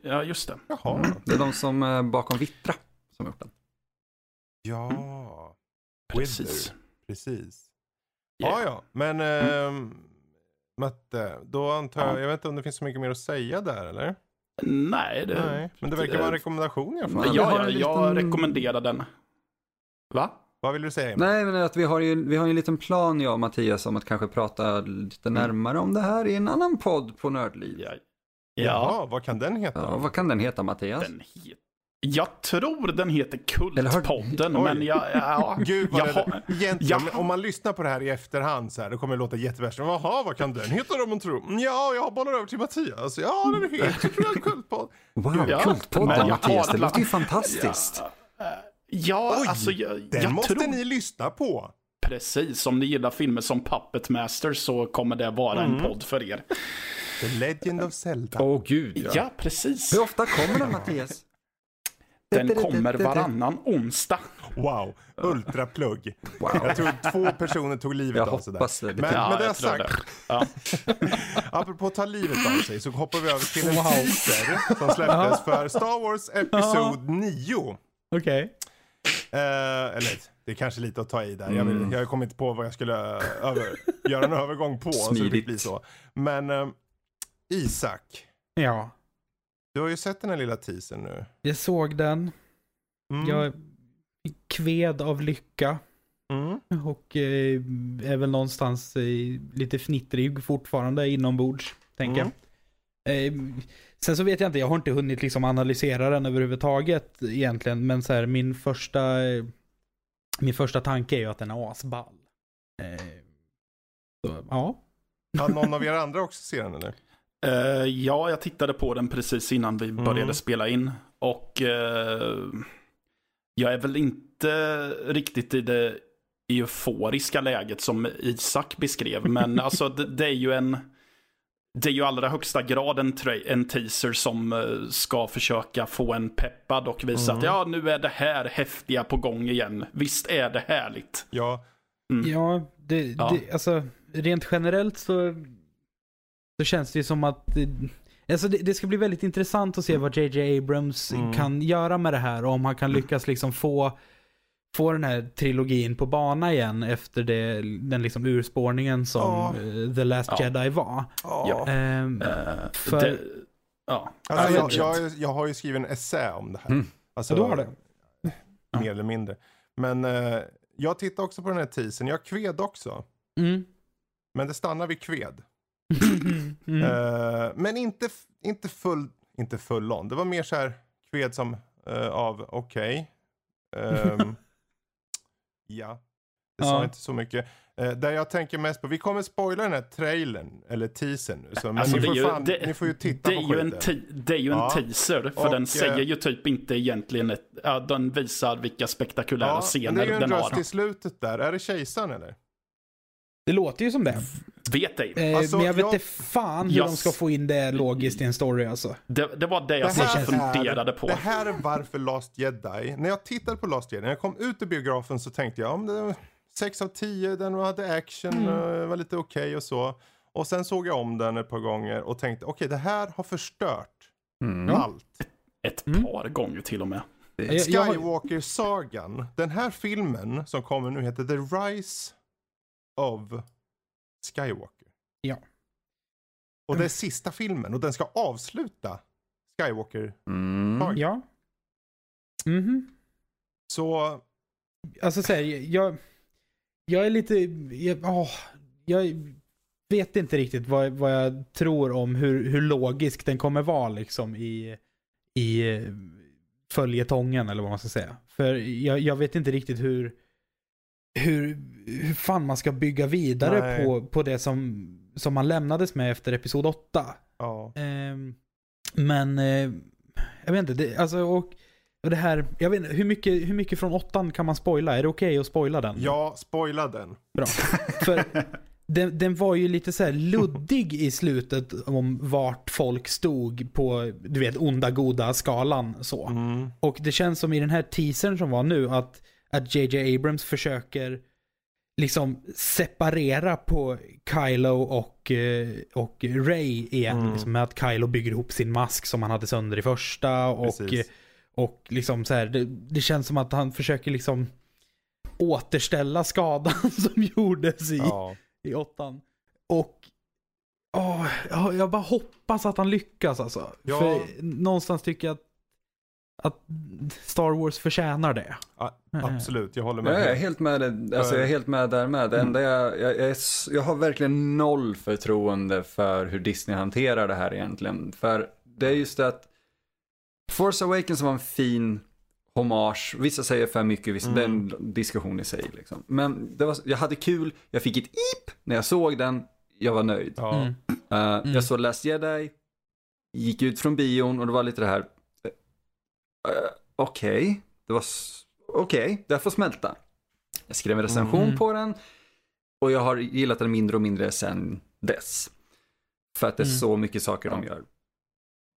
[SPEAKER 3] Ja, just det.
[SPEAKER 1] Jaha,
[SPEAKER 2] Det är de som bakom Vittra som har gjort den.
[SPEAKER 1] ja.
[SPEAKER 3] Precis.
[SPEAKER 1] Precis. Ja, ja, men ehm, Matte, då antar jag, jag vet inte om det finns så mycket mer att säga där eller?
[SPEAKER 3] Nej, det...
[SPEAKER 1] Nej, men det verkar vara en rekommendation i alla fall.
[SPEAKER 2] Ja,
[SPEAKER 3] Ja, ja, jag
[SPEAKER 2] liten-
[SPEAKER 3] rekommenderar den. Va?
[SPEAKER 1] Vad vill du säga? Emil?
[SPEAKER 2] Nej, men att vi har ju, vi har ju en liten plan jag och Mattias om att kanske prata lite närmare om det här i en annan podd på Nördliv.
[SPEAKER 3] Ja.
[SPEAKER 1] Jaha, vad kan den heta?
[SPEAKER 2] Ja, vad kan den heta Mattias?
[SPEAKER 3] Den het... Jag tror den heter
[SPEAKER 2] har-
[SPEAKER 3] Kultpodden, men jag... Ja,
[SPEAKER 1] Gud vad
[SPEAKER 3] jag har-
[SPEAKER 1] Egentligen,
[SPEAKER 3] jag-
[SPEAKER 1] om man lyssnar på det här i efterhand så här, då kommer det låta jättevärst. Jaha, vad kan den heta då man tror? Ja, jag bollar över till Mattias. Ja, den heter tror jag Kultpodd.
[SPEAKER 2] Wow,
[SPEAKER 3] Ja,
[SPEAKER 2] Kultpodden Mattias, det låter ju fantastiskt.
[SPEAKER 3] Ja,
[SPEAKER 1] Oj,
[SPEAKER 3] alltså jag,
[SPEAKER 1] Den
[SPEAKER 3] jag
[SPEAKER 1] måste
[SPEAKER 3] tror
[SPEAKER 1] ni lyssna på.
[SPEAKER 3] precis. Om ni gillar filmer som Puppet Master så kommer det vara
[SPEAKER 1] Mm.
[SPEAKER 3] en podd för er.
[SPEAKER 1] The Legend of Zelda.
[SPEAKER 2] Åh gud ja.
[SPEAKER 3] Ja, precis.
[SPEAKER 2] Hur ofta kommer den Mattias?
[SPEAKER 3] Den kommer varannan onsdag.
[SPEAKER 1] Wow, ultraplugg.
[SPEAKER 2] Wow.
[SPEAKER 1] Jag tror två personer tog livet
[SPEAKER 2] Jag
[SPEAKER 1] av sig där.
[SPEAKER 2] det.
[SPEAKER 1] Men
[SPEAKER 3] Ja,
[SPEAKER 1] med det
[SPEAKER 3] jag
[SPEAKER 1] sagt,
[SPEAKER 3] Ja.
[SPEAKER 1] apropå att ta livet av sig så hoppar vi över till en teaser som släpptes för Star Wars Episod 9.
[SPEAKER 4] Okej.
[SPEAKER 1] Eh, eller det är kanske lite att ta i där. Jag, vill,
[SPEAKER 2] Mm.
[SPEAKER 1] jag har kommit inte på vad jag skulle över, göra en övergång på. Så det
[SPEAKER 2] Smidigt.
[SPEAKER 1] fick bli så. Men eh, Isak,
[SPEAKER 4] Ja.
[SPEAKER 1] Du har ju sett den här lilla teasern nu.
[SPEAKER 4] Jag såg den.
[SPEAKER 1] Mm.
[SPEAKER 4] Jag kved av lycka.
[SPEAKER 1] Mm.
[SPEAKER 4] Och eh, är väl någonstans eh, lite fnittrig fortfarande inombords, tänker
[SPEAKER 1] Mm.
[SPEAKER 4] jag. Eh, sen så vet jag inte, jag har inte hunnit liksom analysera den överhuvudtaget egentligen. Men så här, min första, eh, min första tanke är ju att den är asball. Eh, så, ja.
[SPEAKER 1] Har någon av er andra också se den eller?
[SPEAKER 3] Eh, ja, jag tittade på den precis innan vi
[SPEAKER 1] Mm.
[SPEAKER 3] började spela in. Och eh, jag är väl inte riktigt i det euforiska läget som Isak beskrev. Men alltså det, det är ju en... Det är ju allra högsta grad en, en teaser som eh, ska försöka få en peppad och visa
[SPEAKER 1] Mm.
[SPEAKER 3] att ja, nu är det här häftiga på gång igen. Visst är det härligt.
[SPEAKER 1] Ja,
[SPEAKER 4] Ja, det,
[SPEAKER 3] Ja.
[SPEAKER 4] Det, alltså rent generellt så, så känns det ju som att det, alltså det, det ska bli väldigt intressant att se vad JJ Abrams
[SPEAKER 1] Mm.
[SPEAKER 4] kan göra med det här och om han kan lyckas liksom få, få den här trilogin på bana igen efter det, den liksom urspårningen som
[SPEAKER 1] Ja.
[SPEAKER 4] eh, The Last
[SPEAKER 3] Ja.
[SPEAKER 4] Jedi var.
[SPEAKER 1] ja.
[SPEAKER 4] Ehm,
[SPEAKER 3] Eh,
[SPEAKER 4] För-
[SPEAKER 3] det, ja.
[SPEAKER 1] Alltså,
[SPEAKER 3] Ja,
[SPEAKER 1] jag, jag, jag har ju skrivit en essä om det här.
[SPEAKER 2] Mm.
[SPEAKER 1] Alltså,
[SPEAKER 4] Ja, du har det?
[SPEAKER 1] Mer eller mindre. Men eh, jag tittade också på den här teasern. Jag kved också.
[SPEAKER 4] mm.
[SPEAKER 1] Men det stannar vid kved.
[SPEAKER 4] Mm.
[SPEAKER 1] Eh, men inte, inte full, inte full on. Det var mer så här kved som eh, av okej. Ehm, ja. Det sa
[SPEAKER 4] Ja.
[SPEAKER 1] inte så mycket. Eh, där jag tänker mest på, vi kommer spoila den här trailern, eller teasern nu. Så,
[SPEAKER 3] Alltså,
[SPEAKER 1] ni,
[SPEAKER 3] det är
[SPEAKER 1] får
[SPEAKER 3] ju-
[SPEAKER 1] fan,
[SPEAKER 3] det-
[SPEAKER 1] ni får ju titta
[SPEAKER 3] Det är
[SPEAKER 1] på
[SPEAKER 3] en,
[SPEAKER 1] skiten.
[SPEAKER 3] te- det är ju en
[SPEAKER 1] Ja.
[SPEAKER 3] teaser, för
[SPEAKER 1] Och,
[SPEAKER 3] den säger ju typ inte egentligen ett, ja, den visar vilka spektakulära
[SPEAKER 1] Ja,
[SPEAKER 3] scener
[SPEAKER 1] det är ju en
[SPEAKER 3] den
[SPEAKER 1] röst
[SPEAKER 3] har.
[SPEAKER 1] i slutet där. Är det kejsaren eller?
[SPEAKER 4] Det låter ju som det.
[SPEAKER 3] Vet ej.
[SPEAKER 4] Eh,
[SPEAKER 1] Alltså,
[SPEAKER 4] men jag vet inte fan hur
[SPEAKER 3] Jag
[SPEAKER 4] de ska få in det logiskt i en story alltså.
[SPEAKER 3] Det, det var det jag
[SPEAKER 1] Det här,
[SPEAKER 3] funderade på.
[SPEAKER 1] det här är varför Last Jedi, när jag tittade på Last Jedi, när jag kom ut ur biografen så tänkte jag, om det var 6 av 10, den hade action,
[SPEAKER 3] Mm.
[SPEAKER 1] eh, var lite okej och så. Och sen såg jag om den ett par gånger och tänkte, okej det här har förstört
[SPEAKER 2] Mm.
[SPEAKER 1] allt.
[SPEAKER 3] Ett
[SPEAKER 4] Mm.
[SPEAKER 3] par gånger till och med.
[SPEAKER 1] Skywalker-sagan, den här filmen som kommer nu heter The Rise of Skywalker.
[SPEAKER 4] Ja.
[SPEAKER 1] Och det är sista filmen och den ska avsluta Skywalker.
[SPEAKER 2] Mm.
[SPEAKER 4] ja. Mhm.
[SPEAKER 1] Så
[SPEAKER 4] Alltså så här, jag, jag är lite, jag, åh, jag vet inte riktigt vad, vad jag tror om hur, hur logisk den kommer vara liksom i, i följetongen eller vad man ska säga. För jag, jag vet inte riktigt hur, hur, hur fan man ska bygga vidare
[SPEAKER 1] Nej.
[SPEAKER 4] på, på det som, som man lämnades med efter episod 8.
[SPEAKER 1] ja.
[SPEAKER 4] Ehm, men eh, jag vet inte, det, alltså och, och det här, jag vet inte, hur mycket, hur mycket från åttan kan man spoila? Är det okej att spoila den?
[SPEAKER 1] Ja, spoila den.
[SPEAKER 4] Bra. För den, den var ju lite så här luddig i slutet om vart folk stod på, du vet, onda goda skalan så.
[SPEAKER 1] Mm.
[SPEAKER 4] Och det känns som i den här teasern som var nu att, att JJ Abrams försöker liksom separera på Kylo och, eh, och Ray igen.
[SPEAKER 1] Mm.
[SPEAKER 4] Liksom med att Kylo bygger ihop sin mask som han hade sönder i första. Och,
[SPEAKER 1] Precis.
[SPEAKER 4] och liksom så här, det, det känns som att han försöker liksom återställa skadan som gjordes i,
[SPEAKER 1] Ja.
[SPEAKER 4] i åttan. Och åh, ja, jag bara hoppas att han lyckas alltså.
[SPEAKER 1] Ja.
[SPEAKER 4] För någonstans tycker jag att, att Star Wars förtjänar det.
[SPEAKER 1] Ja, absolut, jag håller med.
[SPEAKER 2] Jag är helt med, det. alltså jag är helt med där med. Det enda jag, jag, jag, är, jag har verkligen noll förtroende för hur Disney hanterar det här egentligen. För det är just det att Force Awakens var en fin hommage. Vissa säger för mycket, vissa, det är en diskussion i sig liksom. Men det var, jag hade kul, jag fick ett ip när jag såg den, jag var nöjd.
[SPEAKER 1] Ja.
[SPEAKER 4] Mm.
[SPEAKER 2] Uh, Jag såg Last Jedi, gick ut från bion och det var lite det här, uh, okej, det var, okej, det här får smälta. Jag skrev en recension
[SPEAKER 4] Mm.
[SPEAKER 2] på den och jag har gillat den mindre och mindre sen dess. För att det är
[SPEAKER 4] Mm.
[SPEAKER 2] så mycket saker de gör.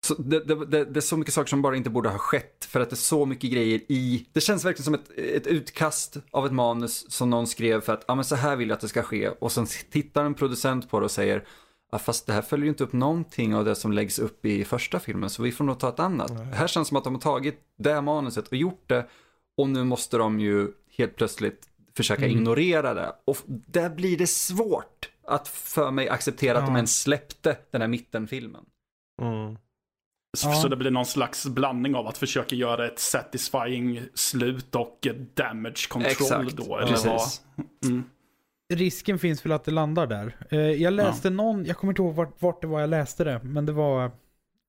[SPEAKER 2] Så det, det, det, det är så mycket saker som bara inte borde ha skett för att det är så mycket grejer i. Det känns verkligen som ett, ett utkast av ett manus som någon skrev för att ja men så här vill jag att det ska ske och sen tittar en producent på det och säger ja, fast det här följer ju inte upp någonting av det som läggs upp i första filmen så vi får nog ta ett annat. Det här känns som att de har tagit det manuset och gjort det och nu måste de ju helt plötsligt försöka
[SPEAKER 4] Mm.
[SPEAKER 2] ignorera det och där blir det svårt att för mig acceptera att de
[SPEAKER 4] Ja.
[SPEAKER 2] ens släppte den här mittenfilmen.
[SPEAKER 1] Mm.
[SPEAKER 3] Så
[SPEAKER 4] Ja.
[SPEAKER 3] så det blir någon slags blandning av att försöka göra ett satisfying slut och damage control
[SPEAKER 2] Exakt,
[SPEAKER 3] då. Eller vad?
[SPEAKER 2] precis.
[SPEAKER 3] Mm.
[SPEAKER 4] Risken finns väl att det landar där. Eh, Jag läste någon, jag kommer inte ihåg vart, vart det var jag läste det, men det var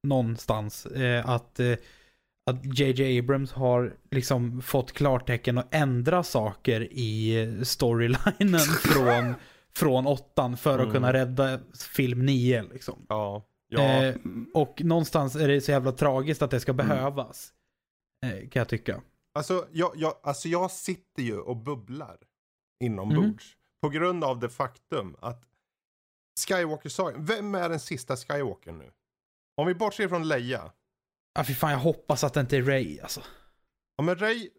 [SPEAKER 4] någonstans eh, att, eh, att JJ Abrams har liksom fått klartecken att ändra saker i storylinen från, från åttan för att
[SPEAKER 1] Mm.
[SPEAKER 4] kunna rädda film 9 liksom.
[SPEAKER 1] Ja. Ja.
[SPEAKER 4] Eh, och någonstans är det så jävla tragiskt att det ska behövas. Eh, kan jag tycka.
[SPEAKER 1] Alltså, jag, jag, alltså jag sitter ju och bubblar inombords. På grund av det faktum att Skywalker-sagan, vem är den sista Skywalker nu? Om vi bortser från Leia.
[SPEAKER 4] Ah, fy fan, jag hoppas att det inte är Ray alltså.
[SPEAKER 1] Ja men Ray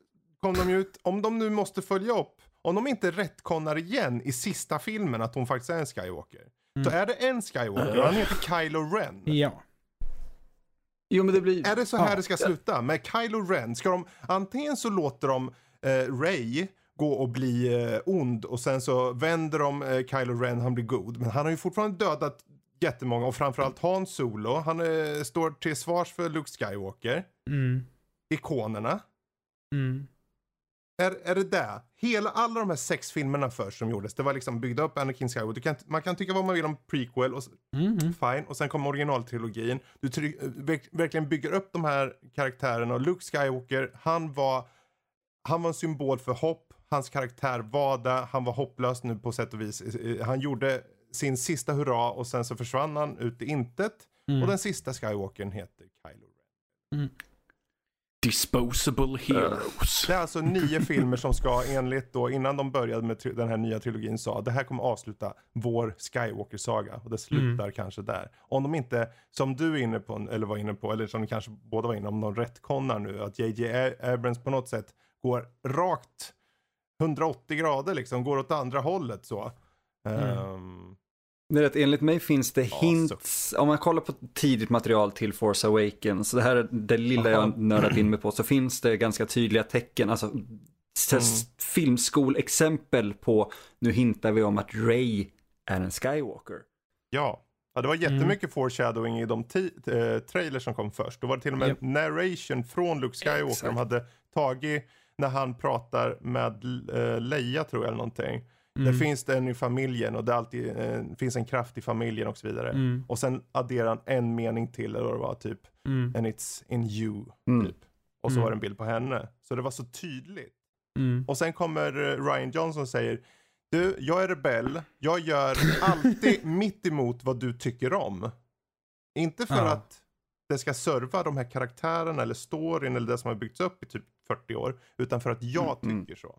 [SPEAKER 1] kom de ju ut, om de nu måste följa upp, om de inte rättkonnar igen i sista filmen att hon faktiskt är en Skywalker. Så är det en Skywalker och han heter Kylo Ren.
[SPEAKER 4] Ja.
[SPEAKER 2] Jo men det blir...
[SPEAKER 1] Är det så här
[SPEAKER 4] Ja.
[SPEAKER 1] det ska sluta? Med Kylo Ren? Ska de, antingen så låter de eh, Ray gå och bli eh, ond och sen så vänder de eh, Kylo Ren, han blir god. Men han har ju fortfarande dödat jättemånga och framförallt Han Solo. Han eh, står till svars för Luke Skywalker.
[SPEAKER 4] Mm.
[SPEAKER 1] Ikonerna.
[SPEAKER 4] Mm.
[SPEAKER 1] Är, är det det? Hela, alla de här sex filmerna först som gjordes, det var liksom byggda upp Anakin Skywalker. Kan, man kan tycka vad man vill om prequel, och,
[SPEAKER 4] Mm.
[SPEAKER 1] fine. Och sen kommer originaltrilogin. Du tryck, verk, verkligen bygger upp de här karaktärerna och Luke Skywalker, han var han var en symbol för hopp. Hans karaktär var där. Han var hopplös nu på sätt och vis. Han gjorde sin sista hurra och sen så försvann han ut i intet.
[SPEAKER 4] Mm.
[SPEAKER 1] Och den sista Skywalkern heter Kylo Ren.
[SPEAKER 3] Disposable Heroes.
[SPEAKER 1] Det är alltså nio filmer som ska enligt då innan de började med den här nya trilogin sa det här kommer avsluta vår Skywalker-saga och det slutar kanske där. Om de inte, som du är inne på, eller var inne på, eller som ni kanske båda var inne om de rättkonnar nu, att JJ Abrams på något sätt går rakt 180 grader liksom, går åt andra hållet så. Ehm,
[SPEAKER 2] Det är rätt, enligt mig finns det hints, om man kollar på tidigt material till Force Awakens, så det här är det lilla
[SPEAKER 1] Aha.
[SPEAKER 2] jag nördat in mig på, så finns det ganska tydliga tecken, alltså
[SPEAKER 1] Mm.
[SPEAKER 2] filmskolexempel på, nu hintar vi om att Ray är en Skywalker.
[SPEAKER 1] Ja. ja, det var jättemycket foreshadowing i de eh, trailers som kom först. Då var det till och med
[SPEAKER 4] Japp.
[SPEAKER 1] narration från Luke Skywalker
[SPEAKER 2] Exakt.
[SPEAKER 1] de hade tagit när han pratar med eh, Leia tror jag eller någonting.
[SPEAKER 4] Mm.
[SPEAKER 1] Där finns det en i familjen och det alltid eh, finns en kraft i familjen och så vidare.
[SPEAKER 4] Mm.
[SPEAKER 1] Och sen adderar han en mening till eller vad det var typ.
[SPEAKER 4] Mm.
[SPEAKER 1] And it's in you.
[SPEAKER 2] Mm.
[SPEAKER 1] Typ. Och så
[SPEAKER 4] Mm.
[SPEAKER 1] var det en bild på henne. Så det var så tydligt.
[SPEAKER 4] Mm.
[SPEAKER 1] Och sen kommer eh, Ryan Johnson och säger Du, jag är rebell. Jag gör alltid mitt emot vad du tycker om. Inte för
[SPEAKER 4] Ja.
[SPEAKER 1] att det ska serva de här karaktärerna eller storyn eller det som har byggts upp i typ 40 år. Utan för att jag
[SPEAKER 2] Mm.
[SPEAKER 1] tycker så.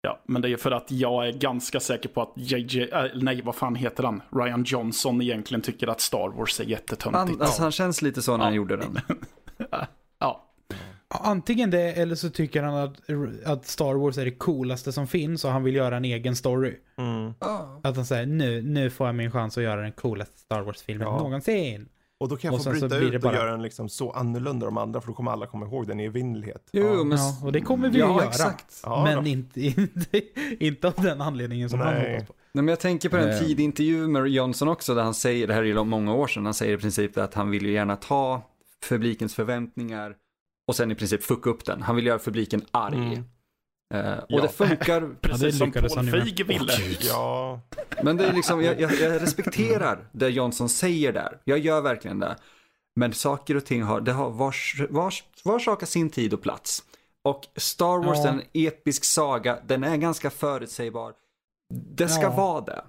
[SPEAKER 3] Ja, men det är för att jag är ganska säker på att JJ, äh, nej vad fan heter han? Ryan Johnson egentligen tycker att Star Wars är jättetöntigt.
[SPEAKER 2] Han, alltså, han känns lite så när han
[SPEAKER 3] Ja.
[SPEAKER 2] gjorde den.
[SPEAKER 3] Ja,
[SPEAKER 4] Antingen det eller så tycker han att, att Star Wars är det coolaste som finns och han vill göra en egen story.
[SPEAKER 1] Mm.
[SPEAKER 4] Att han säger nu, nu får jag min chans att göra den coolaste Star Wars-filmen
[SPEAKER 1] Ja.
[SPEAKER 4] någonsin.
[SPEAKER 1] Och då kan jag
[SPEAKER 4] Och
[SPEAKER 1] få bryta ut
[SPEAKER 4] det
[SPEAKER 1] och
[SPEAKER 4] bara-
[SPEAKER 1] göra den liksom så annorlunda de andra för då kommer alla komma ihåg den i evinnerlighet.
[SPEAKER 2] Jo,
[SPEAKER 1] ja.
[SPEAKER 2] men...
[SPEAKER 4] Ja, och det kommer vi
[SPEAKER 2] ja,
[SPEAKER 4] att göra.
[SPEAKER 2] exakt.
[SPEAKER 1] Ja,
[SPEAKER 4] men
[SPEAKER 1] då.
[SPEAKER 4] inte, inte, inte av den anledningen som han
[SPEAKER 1] Nej.
[SPEAKER 4] hoppas på.
[SPEAKER 2] Nej, men jag tänker på en
[SPEAKER 4] Eh.
[SPEAKER 2] tidig intervju med Johnson också där han säger, det här är ju många år sedan, han säger i princip att han vill ju gärna ta publikens förväntningar och sen i princip fucka upp den. Han vill göra publiken arg.
[SPEAKER 1] Mm.
[SPEAKER 2] Eh, och
[SPEAKER 1] Ja.
[SPEAKER 2] det funkar,
[SPEAKER 3] precis som
[SPEAKER 4] lyckades
[SPEAKER 3] Paul
[SPEAKER 4] han ju med.
[SPEAKER 3] Feig ville.
[SPEAKER 1] Ja,
[SPEAKER 2] men det är liksom, jag, jag, jag respekterar det Johnson säger där. Jag gör verkligen det. Men saker och ting har, det har vars, vars, var sak har sin tid och plats. Och Star Wars
[SPEAKER 4] Ja.
[SPEAKER 2] är en episk saga, den är ganska förutsägbar. Det ska
[SPEAKER 4] Ja.
[SPEAKER 2] vara det.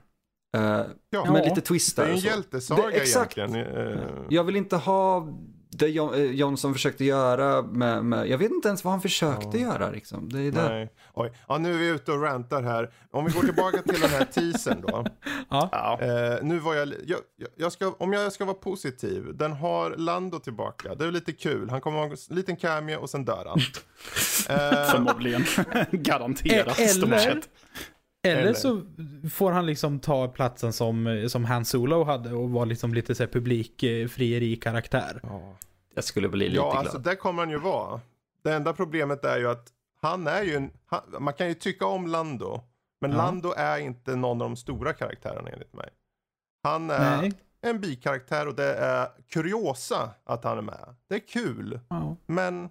[SPEAKER 1] Ja.
[SPEAKER 2] med
[SPEAKER 4] Ja.
[SPEAKER 2] lite
[SPEAKER 1] det
[SPEAKER 2] twistar
[SPEAKER 1] är en hjältesaga
[SPEAKER 2] Det- exakt.
[SPEAKER 1] egentligen. Eh,
[SPEAKER 2] Jag vill inte ha det Jon- eh, Johnson försökte göra med, med, jag vet inte ens vad han försökte göra liksom. Det är det.
[SPEAKER 1] Nej. Oj. Ja, nu är vi ute och rantar här. Om vi går tillbaka till den här teasern då.
[SPEAKER 4] Ja.
[SPEAKER 3] Ja.
[SPEAKER 1] Eh, nu var jag, jag, jag- ska, om jag ska vara positiv, den har Lando tillbaka. Det är lite kul. Han kommer ha en liten cameo och sen dör han. Eh,
[SPEAKER 3] Förmodligen. Garanterat stort
[SPEAKER 4] Eller-. Eller
[SPEAKER 1] Eller-
[SPEAKER 4] så får han liksom ta platsen som, som Han Solo hade och vara liksom lite så här publikfrieri-karaktär.
[SPEAKER 2] Jag skulle bli lite
[SPEAKER 1] ja,
[SPEAKER 2] glad.
[SPEAKER 1] alltså det kommer han ju vara. Det enda problemet är ju att han är ju en, han, man kan ju tycka om Lando. Men
[SPEAKER 4] Ja.
[SPEAKER 1] Lando är inte någon av de stora karaktärerna enligt mig. Han är
[SPEAKER 4] Nej.
[SPEAKER 1] en bikaraktär och det är kuriosa att han är med. Det är kul.
[SPEAKER 4] Ja.
[SPEAKER 1] Men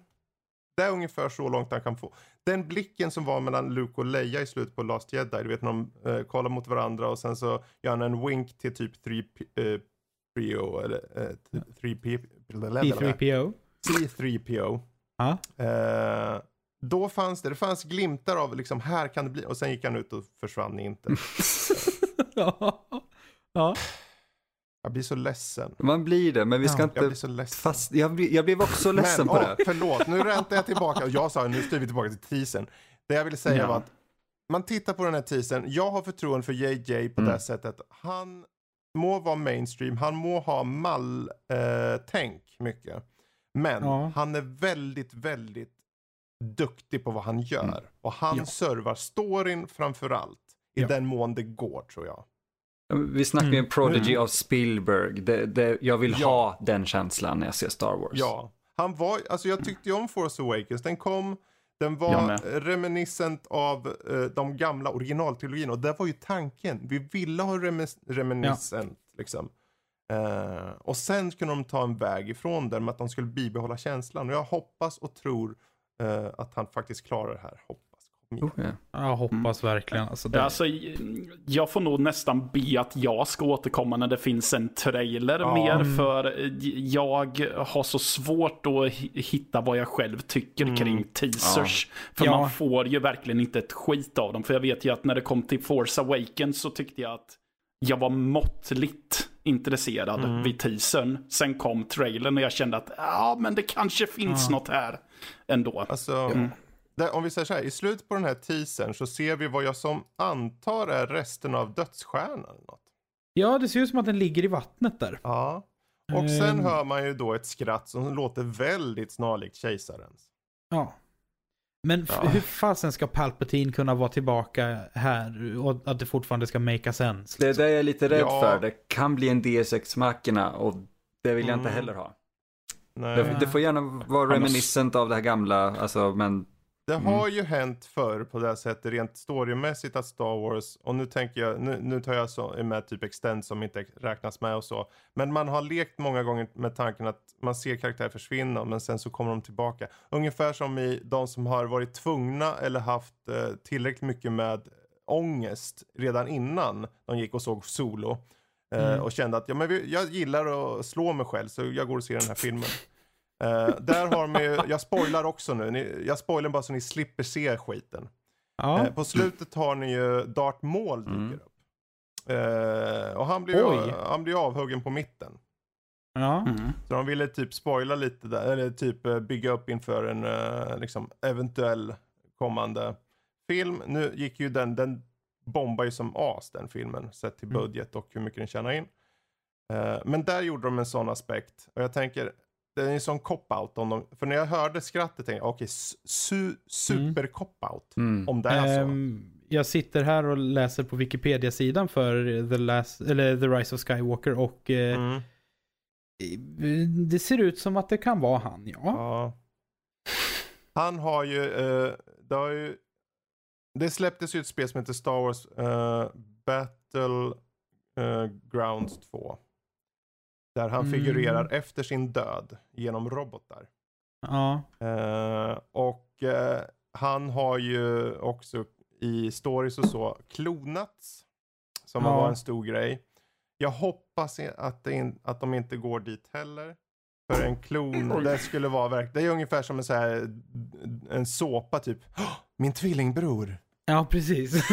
[SPEAKER 1] det är ungefär så långt han kan få. Den blicken som var mellan Luke och Leia i slutet på Last Jedi. Du vet när de eh, kollar mot varandra och sen så gör han en wink till typ 3PO eller eh, 3P...
[SPEAKER 4] P3PO.
[SPEAKER 1] C3PO.
[SPEAKER 4] Ja.
[SPEAKER 1] Eh, då fanns det, det fanns glimtar av liksom här kan det bli och sen gick han ut och försvann inte.
[SPEAKER 4] ja. ja.
[SPEAKER 1] Jag blir så ledsen.
[SPEAKER 2] Man blir det, men vi ska
[SPEAKER 4] Ja,
[SPEAKER 1] Jag
[SPEAKER 2] inte
[SPEAKER 1] blir så ledsen.
[SPEAKER 2] fast, jag, blir, jag blev också ledsen
[SPEAKER 1] Men,
[SPEAKER 2] på
[SPEAKER 1] åh,
[SPEAKER 2] det.
[SPEAKER 1] förlåt, nu räntar jag tillbaka. Jag sa nu styr vi tillbaka till teasern. Det jag ville säga
[SPEAKER 3] Ja.
[SPEAKER 1] var att man tittar på den här teasern. Jag har förtroende för JJ på
[SPEAKER 2] Mm.
[SPEAKER 1] det sättet. Han må vara mainstream, han må ha mall-tänk mycket. Men
[SPEAKER 4] Ja.
[SPEAKER 1] han är väldigt, väldigt duktig på vad han gör.
[SPEAKER 2] Mm.
[SPEAKER 1] Och han
[SPEAKER 4] Ja.
[SPEAKER 1] servar storyn framför allt. I
[SPEAKER 4] Ja.
[SPEAKER 1] den mån det går tror jag.
[SPEAKER 2] Vi snackar ju en
[SPEAKER 4] Mm.
[SPEAKER 2] prodigy
[SPEAKER 1] Mm.
[SPEAKER 2] av Spielberg. Det, det, jag vill
[SPEAKER 1] Ja.
[SPEAKER 2] ha den känslan när jag ser Star Wars.
[SPEAKER 1] Ja, han var, alltså jag tyckte ju om Force Awakens. Den kom, den var reminiscent av eh, de gamla originaltrilogierna och det var ju tanken. Vi ville ha remis, reminiscent liksom. Eh, och sen kunde de ta en väg ifrån den med att de skulle bibehålla känslan. Och jag hoppas och tror eh, att han faktiskt klarar det här. Hoppas.
[SPEAKER 2] Oh, ja.
[SPEAKER 4] Jag hoppas verkligen. Alltså, det,
[SPEAKER 3] Alltså, jag får nog nästan be att jag ska återkomma när det finns en trailer
[SPEAKER 1] Ja.
[SPEAKER 3] mer.
[SPEAKER 4] Mm.
[SPEAKER 3] För jag har så svårt att hi- hitta vad jag själv tycker
[SPEAKER 1] Mm.
[SPEAKER 3] kring teasers. För
[SPEAKER 4] Ja.
[SPEAKER 3] man får ju verkligen inte ett skit av dem. För jag vet ju att när det kom till Force Awakens så tyckte jag att jag var måttligt intresserad
[SPEAKER 1] Mm.
[SPEAKER 3] vid teasern. Sen kom trailern och jag kände att ja, men det kanske finns
[SPEAKER 4] Ja.
[SPEAKER 3] något här ändå.
[SPEAKER 1] Alltså,
[SPEAKER 3] Mm.
[SPEAKER 1] Där, om vi säger så här, i slutet på den här teasern så ser vi vad jag som antar är resten av dödsstjärnan. eller något.
[SPEAKER 4] ja, det ser ut som att den ligger i vattnet där.
[SPEAKER 1] Ja. Och sen
[SPEAKER 4] Ehm.
[SPEAKER 1] hör man ju då ett skratt som låter väldigt snarlikt kejsarens.
[SPEAKER 4] Ja. Men
[SPEAKER 1] Ja.
[SPEAKER 4] hur fasen ska Palpatine kunna vara tillbaka här och att det fortfarande ska make sense?
[SPEAKER 2] Det är
[SPEAKER 4] liksom?
[SPEAKER 2] det jag är lite rädd
[SPEAKER 1] Ja.
[SPEAKER 2] för. Det kan bli en DS6-mackorna och det vill jag inte
[SPEAKER 1] Mm.
[SPEAKER 2] heller ha.
[SPEAKER 1] Nej.
[SPEAKER 2] Det, det får gärna vara reminiscent av det här gamla, alltså men
[SPEAKER 1] Det
[SPEAKER 2] Mm.
[SPEAKER 1] har ju hänt förr på det här sättet rent storymässigt att Star Wars, och nu tänker jag, nu, nu tar jag så, med typ Extend som inte räknas med och så. Men man har lekt många gånger med tanken att man ser karaktärer försvinna men sen så kommer de tillbaka. Ungefär som i de som har varit tvungna eller haft eh, tillräckligt mycket med ångest redan innan de gick och såg Solo. Eh,
[SPEAKER 4] Mm.
[SPEAKER 1] Och kände att ja, men jag gillar att slå mig själv så jag går och ser den här filmen. Eh, där har de ju, jag spoilar också nu, ni, jag spoilar bara så ni slipper se skiten.
[SPEAKER 4] Ja.
[SPEAKER 1] Eh, på slutet har ni ju Darth Maul dyker
[SPEAKER 2] Mm.
[SPEAKER 1] upp. Eh, och han blir, ju, han blir avhuggen på mitten.
[SPEAKER 4] ja.
[SPEAKER 3] Mm.
[SPEAKER 1] Så de ville typ spoila lite där, eller typ bygga upp inför en liksom, eventuell kommande film. Nu gick ju den, den bombar ju som as den filmen, sett till
[SPEAKER 4] Mm.
[SPEAKER 1] budget och hur mycket den tjänar in. Men där gjorde de en sån aspekt. Och jag tänker, det är en sån cop-out om de, för när jag hörde skrattet tänkte jag, okej, su, super cop-out.
[SPEAKER 2] mm.
[SPEAKER 1] Om det är så.
[SPEAKER 4] Ehm, jag sitter här och läser på Wikipedia-sidan för The, Last, eller The Rise of Skywalker och eh,
[SPEAKER 1] Mm.
[SPEAKER 4] det ser ut som att det kan vara han, ja.
[SPEAKER 1] Ja. Han har ju, eh, det har ju, det släpptes ju ett spel som heter Star Wars eh, Battle eh, Grounds 2. Där han
[SPEAKER 4] Mm.
[SPEAKER 1] figurerar efter sin död genom robotar.
[SPEAKER 4] Ja.
[SPEAKER 1] Eh, och eh, han har ju också i stories och så klonats. Som
[SPEAKER 4] Ja.
[SPEAKER 1] var en stor grej. Jag hoppas att, det in, att de inte går dit heller. För en klon, det skulle vara verkligen, det är ungefär som en, så här, en såpa typ. "Åh, Min tvillingbror.
[SPEAKER 4] ja, precis.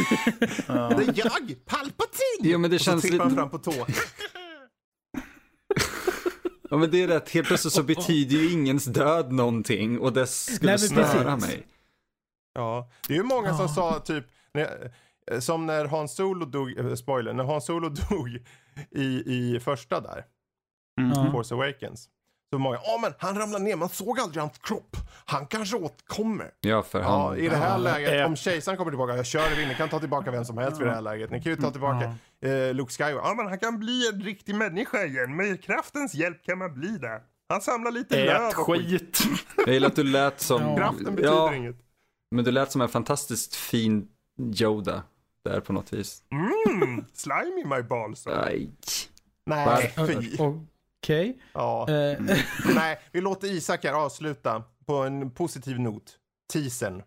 [SPEAKER 1] Det är jag, Palpatine!
[SPEAKER 2] Jo men det
[SPEAKER 1] och så
[SPEAKER 2] känns
[SPEAKER 1] trippar han
[SPEAKER 2] lite,
[SPEAKER 1] fram på tå.
[SPEAKER 2] Ja men det är rätt, helt plötsligt så betyder ju ingens död någonting och det skulle
[SPEAKER 4] Nej,
[SPEAKER 2] störa mig.
[SPEAKER 1] Ja, det är ju många som sa typ, när, eh, som när Han Solo dog, eh, spoiler, när Han Solo dog i, i första där,
[SPEAKER 3] Mm.
[SPEAKER 1] Force Awakens. Så många, ja men han ramlade ner, man såg aldrig hans kropp. Han kanske återkommer.
[SPEAKER 2] Ja för
[SPEAKER 1] Ja,
[SPEAKER 2] han,
[SPEAKER 1] i det här
[SPEAKER 3] Ja.
[SPEAKER 1] läget,
[SPEAKER 3] Eh.
[SPEAKER 1] om kejsaren kommer tillbaka, jag kör in, ni kan ta tillbaka vem som helst vid det här läget. Ni kan ju ta tillbaka eh, Luke Skywalker. Ja men han kan bli en riktig människa igen, med kraftens hjälp kan man bli det. Han samlar lite löv
[SPEAKER 3] Ät
[SPEAKER 1] och skit.
[SPEAKER 3] skit.
[SPEAKER 2] jag gillar att du lät som,
[SPEAKER 4] Ja.
[SPEAKER 1] Kraften betyder
[SPEAKER 2] ja,
[SPEAKER 1] inget.
[SPEAKER 2] men du lät som en fantastiskt fin Yoda där på något vis.
[SPEAKER 1] Mm, slime in my balls.
[SPEAKER 2] Nej.
[SPEAKER 1] Nej, fy.
[SPEAKER 4] Okej.
[SPEAKER 1] Ja.
[SPEAKER 4] Eh,
[SPEAKER 1] Nej, vi låter Isak här avsluta på en positiv not. Teasern.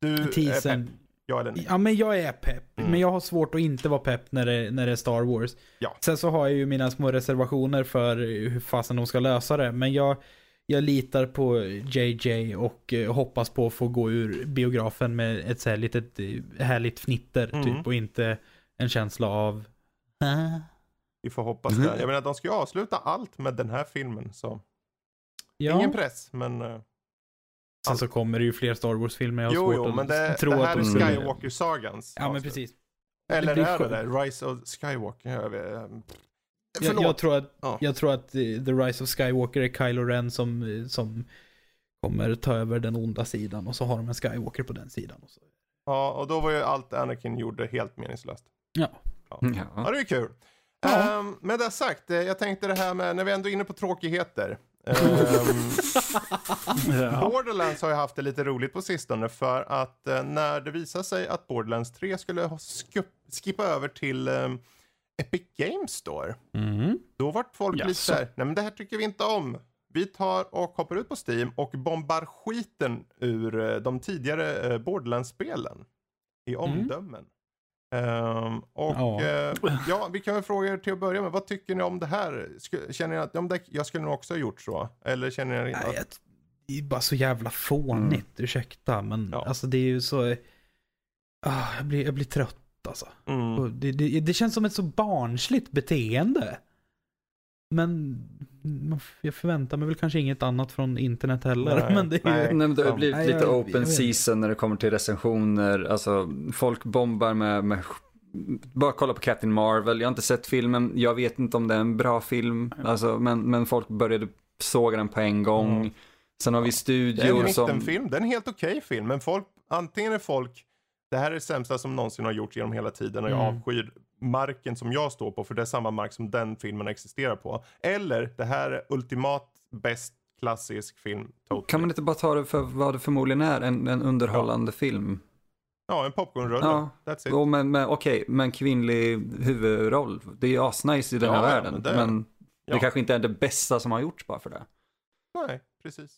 [SPEAKER 1] Du är
[SPEAKER 4] Teasern.
[SPEAKER 1] pepp. Ja eller nej?
[SPEAKER 4] Ja men jag är pepp.
[SPEAKER 1] Mm.
[SPEAKER 4] Men jag har svårt att inte vara pepp när det, när det är Star Wars.
[SPEAKER 1] Ja.
[SPEAKER 4] Sen så har jag ju mina små reservationer för hur fasen de ska lösa det. Men jag, jag litar på JJ och eh, hoppas på att få gå ur biografen med ett så här litet eh, härligt fnitter
[SPEAKER 1] Mm.
[SPEAKER 4] typ. Och inte en känsla av...
[SPEAKER 1] Vi får hoppas det. Jag menar, de ska ju avsluta allt med den här filmen. Så.
[SPEAKER 4] Ja.
[SPEAKER 1] Ingen press, men... eh,
[SPEAKER 4] Sen så kommer det ju fler Star Wars-filmer. Jag
[SPEAKER 1] jo, jo, men det,
[SPEAKER 4] tro
[SPEAKER 1] det
[SPEAKER 4] att
[SPEAKER 1] här
[SPEAKER 4] de
[SPEAKER 1] är Skywalker-sagans
[SPEAKER 4] Ja men precis.
[SPEAKER 1] Eller
[SPEAKER 4] Det
[SPEAKER 1] är det det? Rise of Skywalker? Jag vet, eh,
[SPEAKER 4] Jag, jag, tror att,
[SPEAKER 1] Ja.
[SPEAKER 4] jag tror att eh, The Rise of Skywalker är Kylo Ren som, som kommer ta över den onda sidan och så har de en Skywalker på den sidan. Och så.
[SPEAKER 1] Ja, och då var ju allt Anakin gjorde helt meningslöst.
[SPEAKER 4] Ja.
[SPEAKER 1] Ja,
[SPEAKER 2] Ja.
[SPEAKER 1] det är kul.
[SPEAKER 4] Ja.
[SPEAKER 1] Ehm, med det sagt, eh, jag tänkte det här med, när vi ändå är inne på tråkigheter. Ehm,
[SPEAKER 3] Ja.
[SPEAKER 1] Borderlands har ju haft det lite roligt på sistone för att eh, när det visade sig att Borderlands 3 skulle ha skupp- skippa över till ehm, Epic Games Store.
[SPEAKER 4] Mm.
[SPEAKER 1] Då vart folk lite
[SPEAKER 3] Jaså.
[SPEAKER 1] såhär, nej men det här tycker vi inte om. vi tar och hoppar ut på Steam och bombar skiten ur eh, de tidigare eh, Borderlands-spelen i omdömen. Ehm, och
[SPEAKER 4] Ja.
[SPEAKER 1] ja. ja, vi kan väl fråga er till att börja med. Vad tycker ni om det här? Sk- Känner ni att men det, jag skulle nog också ha gjort så? Eller känner ni
[SPEAKER 4] Nej,
[SPEAKER 1] att...
[SPEAKER 4] jag- det är bara så jävla fånigt, ursäkta. Men
[SPEAKER 1] Ja.
[SPEAKER 4] alltså det är ju så... Ah, jag, blir, jag blir trött alltså.
[SPEAKER 1] Mm.
[SPEAKER 4] Det, det, det känns som ett så barnsligt beteende. Men jag förväntar mig väl kanske inget annat från internet heller.
[SPEAKER 1] Nej,
[SPEAKER 4] men det är
[SPEAKER 1] nej.
[SPEAKER 4] ju...
[SPEAKER 2] Nej, men det har blivit
[SPEAKER 4] Nej,
[SPEAKER 2] lite
[SPEAKER 4] jag- jag
[SPEAKER 2] open season när det kommer till recensioner. Alltså, folk bombar med, med bara kolla på Captain Marvel. Jag har inte sett filmen. Jag vet inte om det är en bra film. Alltså, men, men folk började såga den på en gång.
[SPEAKER 1] Mm.
[SPEAKER 2] Sen har vi
[SPEAKER 1] Det är en
[SPEAKER 2] studior som...
[SPEAKER 1] mittenfilm, det är en helt okej film. Men folk, antingen är folk, det här är det sämsta som någonsin har gjorts genom hela tiden och jag
[SPEAKER 4] Mm.
[SPEAKER 1] avskyr marken som jag står på för det är samma mark som den filmen existerar på. Eller det här är ultimat bäst klassisk film. Totally.
[SPEAKER 2] Kan man inte bara ta det för vad det förmodligen är? En, en underhållande film.
[SPEAKER 1] Ja, en popcornrulle.
[SPEAKER 2] Ja.
[SPEAKER 1] That's it.
[SPEAKER 2] Och men, men, Okej, men kvinnlig huvudroll. Det är ju asnice i den här
[SPEAKER 1] Ja, ja,
[SPEAKER 2] världen.
[SPEAKER 1] men det-
[SPEAKER 2] men
[SPEAKER 1] ja.
[SPEAKER 2] det kanske inte är det bästa som har gjorts bara för det.
[SPEAKER 1] Nej, precis.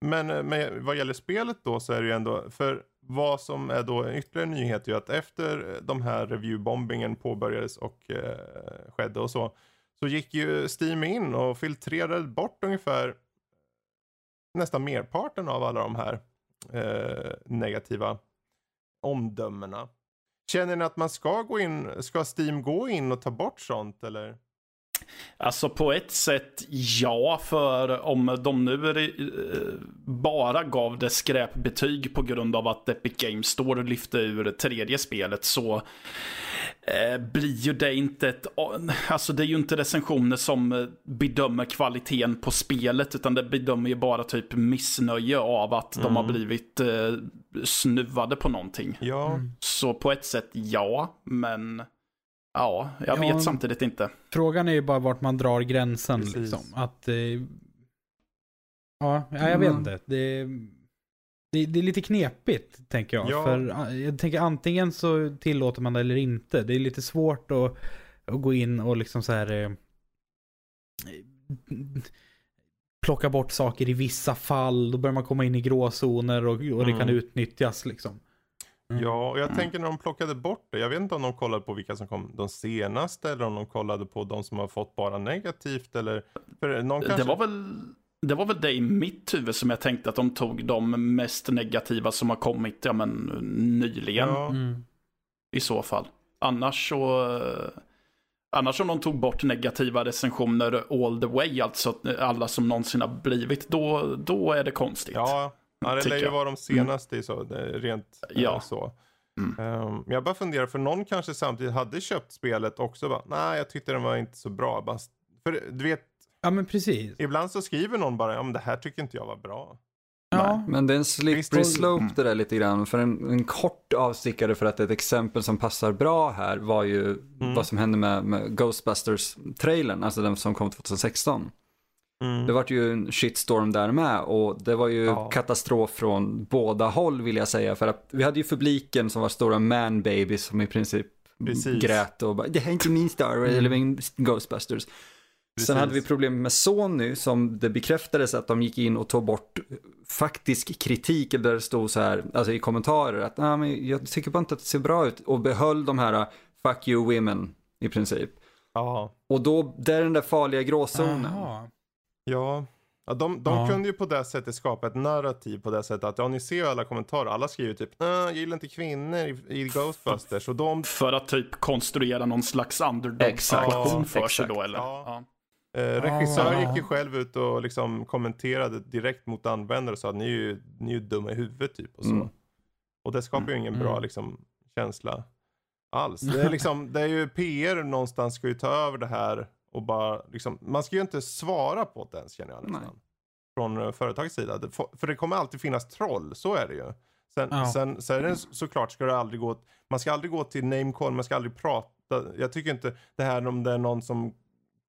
[SPEAKER 1] Men eh, men vad gäller spelet då så är det ju ändå, för vad som är då en ytterligare nyhet är ju att efter eh, de här reviewbombingen påbörjades och eh, skedde och så, så gick ju Steam in och filtrerade bort ungefär eh, nästan merparten av alla de här eh, negativa omdömena. Känner ni att man ska gå in, ska Steam gå in och ta bort sånt eller?
[SPEAKER 3] Alltså på ett sätt ja, för om de nu eh, bara gav det skräpbetyg på grund av att Epic Games Store lyfte ur tredje spelet så eh, blir ju det inte ett... Alltså det är ju inte recensioner som eh, bedömer kvaliteten på spelet utan det bedömer ju bara typ missnöje av att de har blivit eh, snuvade på någonting.
[SPEAKER 1] Ja,
[SPEAKER 3] Så på ett sätt ja, men ja, jag
[SPEAKER 4] Ja,
[SPEAKER 3] vet samtidigt inte.
[SPEAKER 4] Frågan är ju bara vart man drar gränsen
[SPEAKER 1] Precis.
[SPEAKER 4] liksom. Att... Eh, ja, ja, jag vet
[SPEAKER 2] Mm.
[SPEAKER 4] inte. Det, det, det är lite knepigt, tänker jag.
[SPEAKER 1] Ja.
[SPEAKER 4] För jag tänker antingen så tillåter man det eller inte. Det är lite svårt att, att gå in och liksom så här... Eh, plocka bort saker i vissa fall. Då börjar man komma in i gråzoner och, och det kan
[SPEAKER 1] Mm.
[SPEAKER 4] utnyttjas liksom. Mm.
[SPEAKER 1] Ja, och jag
[SPEAKER 2] Mm.
[SPEAKER 1] tänker när de plockade bort det. Jag vet inte om de kollade på vilka som kom de senaste eller om de kollade på de som har fått bara negativt eller... För någon kanske...
[SPEAKER 3] Det var väl det var väl det i mitt huvud som jag tänkte att de tog de mest negativa som har kommit ja, men, nyligen
[SPEAKER 1] Ja,
[SPEAKER 4] Mm.
[SPEAKER 3] i så fall. Annars så... Annars om de tog bort negativa recensioner all the way, alltså alla som någonsin har blivit, då, då är det konstigt.
[SPEAKER 1] ja, ja det lär ju vara de senaste i så, rent eh,
[SPEAKER 3] Ja.
[SPEAKER 1] så.
[SPEAKER 3] Mm.
[SPEAKER 1] Ehm, jag bara funderar, för någon kanske samtidigt hade köpt spelet också bara, nej jag tyckte den var inte så bra. Bara, för du vet,
[SPEAKER 4] Ja men precis.
[SPEAKER 1] ibland så skriver någon bara, ja men det här tycker inte jag var bra.
[SPEAKER 4] Ja.
[SPEAKER 2] Men det är en slippery slope
[SPEAKER 3] Mm.
[SPEAKER 2] det där lite grann. För en, en kort avstickare för att ett exempel som passar bra här var ju
[SPEAKER 1] Mm.
[SPEAKER 2] vad som hände med, med Ghostbusters-trailern, alltså den som kom 2016.
[SPEAKER 1] Mm.
[SPEAKER 2] Det var ju en shitstorm där med och det var ju
[SPEAKER 1] Ja.
[SPEAKER 2] katastrof från båda håll vill jag säga. För att vi hade ju publiken som var stora man-babies som i princip
[SPEAKER 1] Precis.
[SPEAKER 2] grät och bara det här är inte min Star Wars eller min Ghostbusters.
[SPEAKER 1] Precis.
[SPEAKER 2] Sen hade vi problem med Sony som det bekräftades att de gick in och tog bort faktisk kritik där det stod så här, alltså i kommentarer att ah, men jag tycker bara inte att det ser bra ut och behöll de här fuck you women i princip.
[SPEAKER 1] Ja,
[SPEAKER 2] Och då, det är den där farliga gråzonen.
[SPEAKER 4] Aha.
[SPEAKER 1] Ja. Ja, de de
[SPEAKER 4] Ja.
[SPEAKER 1] kunde ju på det sättet skapa ett narrativ på det sättet att ja, ni ser ju alla kommentarer, alla skriver typ "Nej, jag gillar inte kvinnor i, i Ghostbusters och de
[SPEAKER 3] För att typ konstruera någon slags underdog-situation
[SPEAKER 1] Ja,
[SPEAKER 3] för sig då eller?
[SPEAKER 1] Ja.
[SPEAKER 3] Ja.
[SPEAKER 1] Eh, regissör
[SPEAKER 4] Ja.
[SPEAKER 1] gick ju själv ut och liksom kommenterade direkt mot användare och sa att ni är ju, ni är ju dumma i huvudet typ och så.
[SPEAKER 2] Mm.
[SPEAKER 1] Och det skapar ju ingen bra
[SPEAKER 4] Mm.
[SPEAKER 1] liksom känsla alls. Det är liksom, det är ju PR någonstans ska ju ta över det här och bara liksom, man ska ju inte svara på det ens känner jag nästan.
[SPEAKER 2] Nej.
[SPEAKER 1] Från uh, företagets sida. För det kommer alltid finnas troll, så är det ju. Sen,
[SPEAKER 4] Ja.
[SPEAKER 1] sen, sen är det såklart ska det aldrig gå, man ska aldrig gå till namecall, man ska aldrig prata. Jag tycker inte det här om det är någon som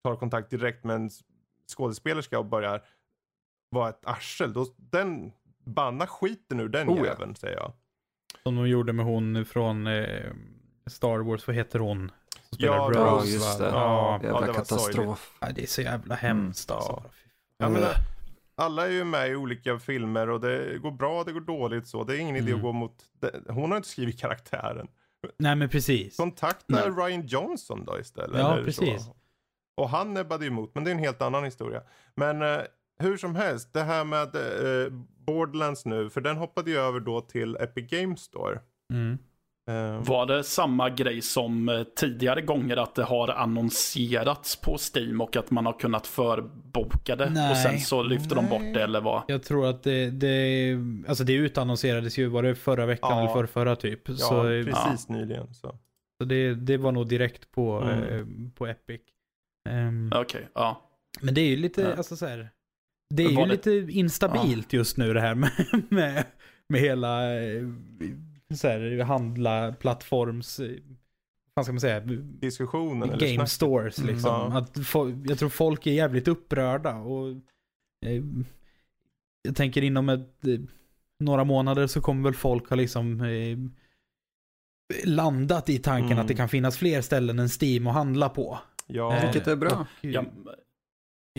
[SPEAKER 1] tar kontakt direkt med en skådespelerska och börjar vara ett arsel. Då, den, banna skiten ur den
[SPEAKER 2] Oh, ja.
[SPEAKER 1] jäveln säger jag.
[SPEAKER 4] Som de gjorde med hon från eh, Star Wars, vad heter hon? Spelar
[SPEAKER 1] Ja,
[SPEAKER 4] Rose,
[SPEAKER 2] Ja, just det.
[SPEAKER 4] Ja,
[SPEAKER 1] Ja,
[SPEAKER 2] Jävla
[SPEAKER 1] det var
[SPEAKER 2] katastrof.
[SPEAKER 4] Ja, det är så jävla hemskt alltså.
[SPEAKER 1] Ja, men, alla är ju med i olika filmer och det går bra, det går dåligt så. Det är ingen idé
[SPEAKER 4] Mm.
[SPEAKER 1] att gå mot, det. hon har inte skrivit karaktären.
[SPEAKER 4] Nej men precis.
[SPEAKER 1] Kontakta
[SPEAKER 3] Nej.
[SPEAKER 1] Ryan Johnson då istället.
[SPEAKER 4] Ja, precis.
[SPEAKER 1] Så. Och han näbbade emot, men det är en helt annan historia. Men eh, hur som helst, det här med eh, Borderlands nu, för den hoppade ju över då till Epic Games Store.
[SPEAKER 4] Mm.
[SPEAKER 1] Eh,
[SPEAKER 3] Var det samma grej som eh, tidigare gånger att det har annonserats på Steam och att man har kunnat förboka det
[SPEAKER 4] Nej.
[SPEAKER 3] och sen så lyfter de bort det eller vad?
[SPEAKER 4] Jag tror att det, det, alltså det utannonserades ju, var det förra veckan
[SPEAKER 1] Ja.
[SPEAKER 4] eller förra, förra typ.
[SPEAKER 1] ja,
[SPEAKER 4] så
[SPEAKER 1] precis nyligen. Så.
[SPEAKER 4] så det, det var nog direkt på,
[SPEAKER 1] Mm.
[SPEAKER 4] eh, på Epic. Ehm,
[SPEAKER 3] Okej, ja.
[SPEAKER 4] Men det är ju lite,
[SPEAKER 3] Ja.
[SPEAKER 4] alltså så här, Det är
[SPEAKER 3] var
[SPEAKER 4] ju
[SPEAKER 3] det-
[SPEAKER 4] lite instabilt just nu det här med, med, med hela eh, så här, handla plattforms, eh, vad ska man säga,
[SPEAKER 1] Diskussionen eller
[SPEAKER 4] game
[SPEAKER 1] snacket.
[SPEAKER 4] stores
[SPEAKER 2] Mm.
[SPEAKER 4] liksom.
[SPEAKER 1] Ja.
[SPEAKER 4] Att fo- jag tror folk är jävligt upprörda och eh, jag tänker inom ett, eh, några månader så kommer väl folk ha liksom eh, landat i tanken
[SPEAKER 1] Mm.
[SPEAKER 4] att det kan finnas fler ställen än Steam att handla på.
[SPEAKER 1] Ja,
[SPEAKER 4] Eh,
[SPEAKER 2] Vilket är bra.
[SPEAKER 4] och-
[SPEAKER 3] Ja,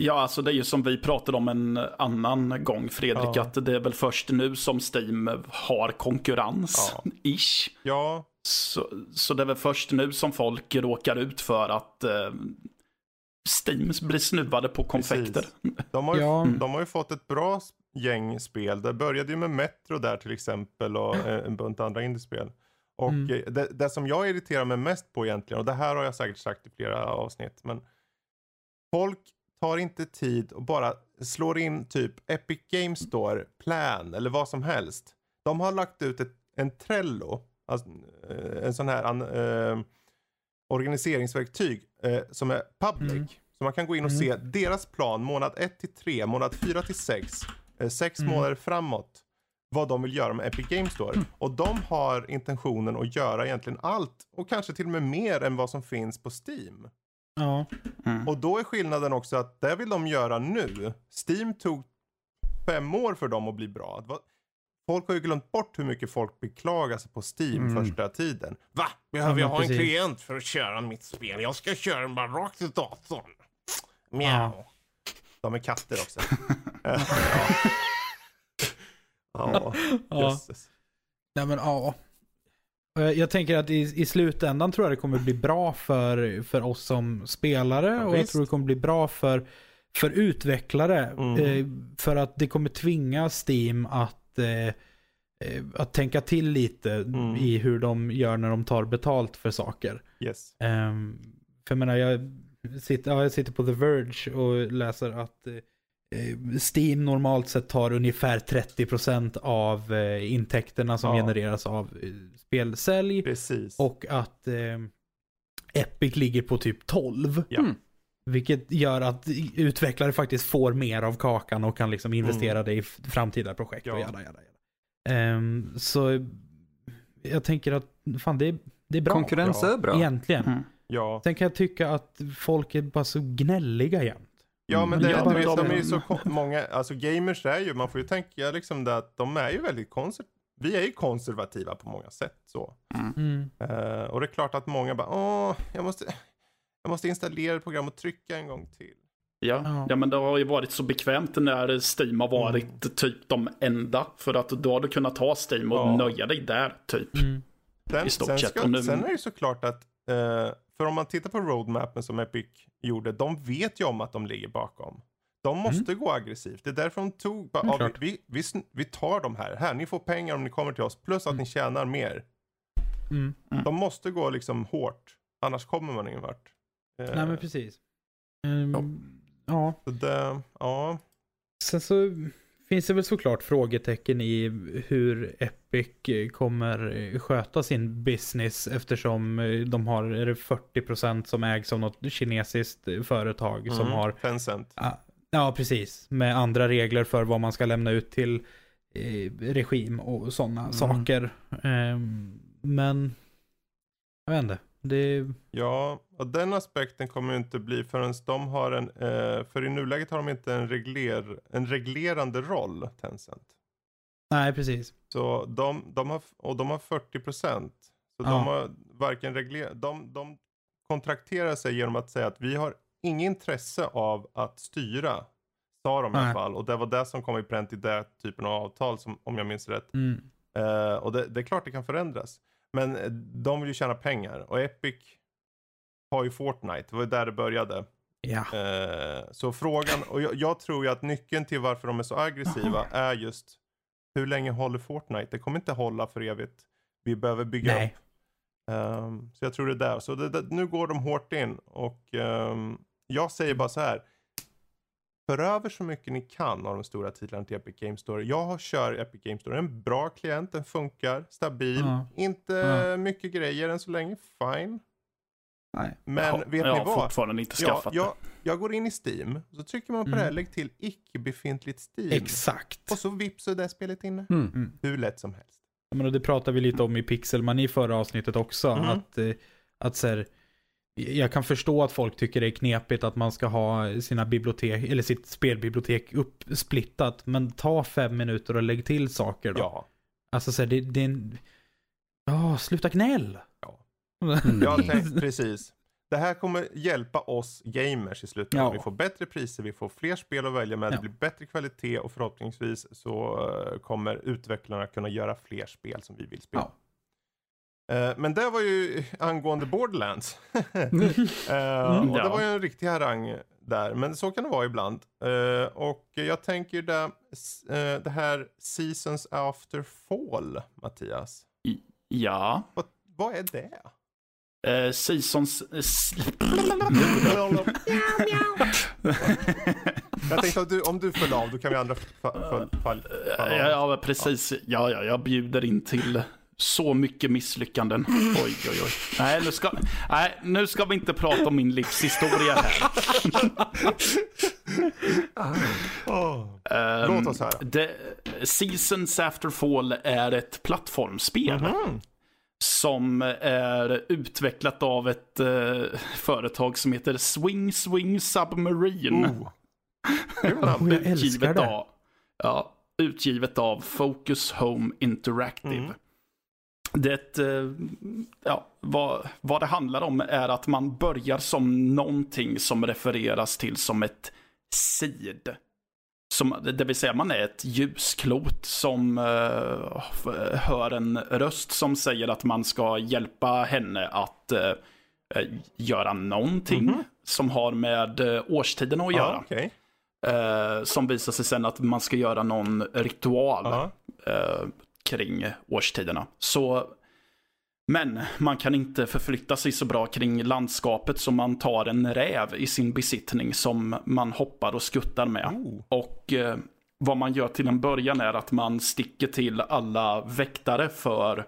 [SPEAKER 3] ja, alltså det är ju som vi pratade om en annan gång Fredrik,
[SPEAKER 1] Ja.
[SPEAKER 3] att det är väl först nu som Steam har konkurrens,
[SPEAKER 1] Ja.
[SPEAKER 3] ish.
[SPEAKER 1] ja,
[SPEAKER 3] Så, så det är väl först nu som folk råkar ut för att eh, Steam blir snuvade på konfekter.
[SPEAKER 1] de har, ju,
[SPEAKER 4] Ja.
[SPEAKER 1] de har ju fått ett bra gäng spel. Det började ju med Metro där till exempel och eh, en bunt andra indiespel. Och
[SPEAKER 4] Mm.
[SPEAKER 1] eh, det, det som jag irriterar mig mest på egentligen, och det här har jag säkert sagt i flera avsnitt, men folk tar inte tid och bara slår in typ Epic Games Store, Plan eller vad som helst. De har lagt ut ett, en Trello, alltså, eh, en sån här an, eh, organiseringsverktyg eh, som är public.
[SPEAKER 4] Mm.
[SPEAKER 1] Så man kan gå in och
[SPEAKER 4] Mm.
[SPEAKER 1] se deras plan månad 1 till 3, månad 4 till 6, 6
[SPEAKER 4] Mm.
[SPEAKER 1] månader framåt. Vad de vill göra med Epic Games Store. Och de har intentionen att göra egentligen allt och kanske till och med mer än vad som finns på Steam.
[SPEAKER 4] Ja.
[SPEAKER 3] Mm.
[SPEAKER 1] Och då är skillnaden också att det vill de göra nu. Steam tog fem år för dem att bli bra. Var- Folk har ju glömt bort hur mycket folk beklagar sig på Steam
[SPEAKER 2] Mm.
[SPEAKER 1] första tiden. Va? Behöver
[SPEAKER 4] Ja,
[SPEAKER 1] jag ha en
[SPEAKER 4] precis.
[SPEAKER 1] klient för att köra mitt spel? Jag ska köra den bara rakt i datorn. Mjau. De är katter också. ja. ja.
[SPEAKER 4] Ja.
[SPEAKER 1] Jösses.
[SPEAKER 4] Nej men ja. Och Jag, jag tänker att i, i slutändan tror jag det kommer bli bra för, för oss som spelare
[SPEAKER 1] Ja,
[SPEAKER 4] och jag
[SPEAKER 1] visst.
[SPEAKER 4] tror det kommer bli bra för, för utvecklare.
[SPEAKER 1] Mm.
[SPEAKER 4] Eh, för att det kommer tvinga Steam att, eh, eh, att tänka till lite
[SPEAKER 1] Mm.
[SPEAKER 4] i hur de gör när de tar betalt för saker.
[SPEAKER 1] Yes.
[SPEAKER 4] Ehm, för jag menar, jag sitter, ja, jag sitter på The Verge och läser att eh, Steam normalt sett tar ungefär 30% av eh, intäkterna som
[SPEAKER 1] Ja.
[SPEAKER 4] genereras av eh, spelsälj.
[SPEAKER 1] Precis.
[SPEAKER 4] Och att eh, Epic ligger på typ 12.
[SPEAKER 1] Ja.
[SPEAKER 2] Mm.
[SPEAKER 4] Vilket gör att utvecklare faktiskt får mer av kakan och kan liksom investera
[SPEAKER 1] Mm.
[SPEAKER 4] det i framtida projekt
[SPEAKER 1] Ja.
[SPEAKER 4] och jada, jada, jada. Ehm, så jag tänker att fan det är, det är bra.
[SPEAKER 2] Konkurrens
[SPEAKER 1] Ja.
[SPEAKER 2] är bra.
[SPEAKER 4] Egentligen.
[SPEAKER 3] Mm.
[SPEAKER 1] Ja.
[SPEAKER 4] Sen kan jag tycka att folk är bara så gnälliga jämt.
[SPEAKER 1] Ja men
[SPEAKER 4] Mm.
[SPEAKER 1] det,
[SPEAKER 4] Ja,
[SPEAKER 1] du
[SPEAKER 4] men
[SPEAKER 1] vet, de är ju så många, alltså gamers är ju, man får ju tänka liksom det att de är ju väldigt konservativa. Vi är ju konservativa på många sätt så.
[SPEAKER 4] Mm.
[SPEAKER 1] Eh, och det är klart att många bara, åh, jag måste, jag måste installera ett program och trycka en gång till.
[SPEAKER 3] Ja.
[SPEAKER 4] Ja.
[SPEAKER 3] ja, men det har ju varit så bekvämt när Steam har varit
[SPEAKER 1] Mm.
[SPEAKER 3] typ de enda. För att då har du kunnat ha Steam och
[SPEAKER 1] Ja.
[SPEAKER 3] nöja dig där, typ.
[SPEAKER 4] Mm.
[SPEAKER 1] Sen,
[SPEAKER 3] I stort
[SPEAKER 1] sen,
[SPEAKER 3] sett,
[SPEAKER 1] ska,
[SPEAKER 3] och nu-
[SPEAKER 1] sen är det ju såklart att, eh, för om man tittar på roadmappen som Epic gjorde, de vet ju om att de ligger bakom. De måste gå aggressivt. Det är därför de tog, bara,
[SPEAKER 4] Mm,
[SPEAKER 1] ja, vi, vi, vi, vi tar de här. Här, ni får pengar om ni kommer till oss. Plus att
[SPEAKER 4] Mm.
[SPEAKER 1] ni tjänar mer.
[SPEAKER 4] Mm.
[SPEAKER 1] De måste gå liksom hårt. Annars kommer man ingen vart. Eh,
[SPEAKER 4] Nej men precis. Ehm, ja.
[SPEAKER 1] så det, ja.
[SPEAKER 4] Sen så finns det väl såklart frågetecken i hur Epic kommer sköta sin business eftersom eh, de har är det 40% som ägs av något kinesiskt eh, företag som
[SPEAKER 1] Mm,
[SPEAKER 4] har
[SPEAKER 1] Tencent.
[SPEAKER 4] Ja, Ja, precis. Med andra regler för vad man ska lämna ut till eh, regim och sådana
[SPEAKER 2] Mm.
[SPEAKER 4] saker. Ehm, men, jag vet inte. Det,
[SPEAKER 1] Ja, och den aspekten kommer ju inte bli förrän de har en, eh, för i nuläget har de inte en, regler, en reglerande roll, Tencent.
[SPEAKER 4] nej, precis.
[SPEAKER 1] Så de, de har, och de har 40 procent. Så
[SPEAKER 4] Ja.
[SPEAKER 1] de har varken regler, de, de kontrakterar sig genom att säga att vi har inget intresse av att styra Sa de i alla fall. Och det var det som kom i pränt i den typen av avtal som, om jag minns rätt.
[SPEAKER 4] Mm.
[SPEAKER 1] Eh, och det, det är klart det kan förändras. Men eh, de vill ju tjäna pengar. Och Epic har ju Fortnite. Det var där det började.
[SPEAKER 4] Ja.
[SPEAKER 1] Eh, så frågan, och jag, jag tror ju att nyckeln till varför de är så aggressiva är just hur länge håller Fortnite? Det kommer inte hålla för evigt. Vi behöver bygga
[SPEAKER 4] Nej.
[SPEAKER 1] upp. Ehm, så jag tror det är där. Så det, det, nu går de hårt in och ehm, jag säger bara så här. För över så mycket ni kan av de stora titlarna till Epic Games Store. Jag kör Epic Games Store. En bra klient, den funkar, stabil.
[SPEAKER 4] Ja.
[SPEAKER 1] Inte
[SPEAKER 4] Ja.
[SPEAKER 1] mycket grejer än så länge, fine.
[SPEAKER 4] Nej.
[SPEAKER 1] Men
[SPEAKER 3] Ja,
[SPEAKER 1] vet
[SPEAKER 3] jag
[SPEAKER 1] ni
[SPEAKER 3] har
[SPEAKER 1] vad?
[SPEAKER 3] fortfarande inte
[SPEAKER 1] Ja,
[SPEAKER 3] skaffat
[SPEAKER 1] jag, jag går in i Steam, så trycker man på
[SPEAKER 4] Mm.
[SPEAKER 1] det här, lägg till icke befintligt Steam.
[SPEAKER 4] Exakt.
[SPEAKER 1] Och så vips så är det spelet inne.
[SPEAKER 2] Mm.
[SPEAKER 1] Hur lätt som helst.
[SPEAKER 4] Jag menar, det pratade vi lite om i Pixelman i förra avsnittet också.
[SPEAKER 1] Mhm.
[SPEAKER 4] Att, eh, att så här, jag kan förstå att folk tycker det är knepigt att man ska ha sina bibliotek, eller sitt spelbibliotek uppsplittat. Men ta fem minuter och lägg till saker då.
[SPEAKER 1] Ja.
[SPEAKER 4] Alltså så här, det, det är en... Ja, sluta gnäll!
[SPEAKER 1] Ja.
[SPEAKER 2] Mm.
[SPEAKER 1] Jag tänkte, precis. Det här kommer hjälpa oss gamers i slutändan.
[SPEAKER 4] Ja.
[SPEAKER 1] Vi får bättre priser, vi får fler spel att välja med, det
[SPEAKER 4] Ja.
[SPEAKER 1] blir bättre kvalitet och förhoppningsvis så eh, kommer utvecklarna kunna göra fler spel som vi vill spela. Eh, Men det var ju angående Borderlands. Eh, och det
[SPEAKER 3] Ja.
[SPEAKER 1] var ju en riktig harang där, men så kan det vara ibland. Och jag tänker det, det här Seasons After Fall, Mattias.
[SPEAKER 3] Ja.
[SPEAKER 1] Vad, vad är det?
[SPEAKER 3] Eh, seasons... eh,
[SPEAKER 1] Jag tänkte att du, om du föll av, då kan vi andra fa- fall, fall, fall
[SPEAKER 3] Ja, precis. Ja, ja, jag bjuder in till så mycket misslyckanden. Oj, oj, oj. Nej, nu ska, nej, nu ska vi inte prata om min livshistoria här. Ehm,
[SPEAKER 1] Låt oss höra.
[SPEAKER 3] Seasons After Fall är ett plattformsspel.
[SPEAKER 1] Mhm.
[SPEAKER 3] Som är utvecklat av ett eh, företag som heter Swing Swing Submarine.
[SPEAKER 1] Oh.
[SPEAKER 4] Oh, jag älskar
[SPEAKER 3] utgivet
[SPEAKER 4] det.
[SPEAKER 3] Av, ja, utgivet av Focus Home Interactive.
[SPEAKER 1] Mm.
[SPEAKER 3] Det, eh, ja, vad, vad det handlar om är att man börjar som någonting som refereras till som ett seed. Som, det vill säga man är ett ljusklot som f- hör en röst som säger att man ska hjälpa henne att eh, göra någonting
[SPEAKER 1] Mhm.
[SPEAKER 3] som har med eh, årstiden att göra.
[SPEAKER 1] Ja, okej.
[SPEAKER 3] Eh, som visar sig sen att man ska göra någon ritual eh, kring årstiderna. Så, men man kan inte förflytta sig så bra kring landskapet så man tar en räv i sin besittning som man hoppar och skuttar med.
[SPEAKER 1] Oh.
[SPEAKER 3] Och eh, vad man gör till en början är att man sticker till alla väktare för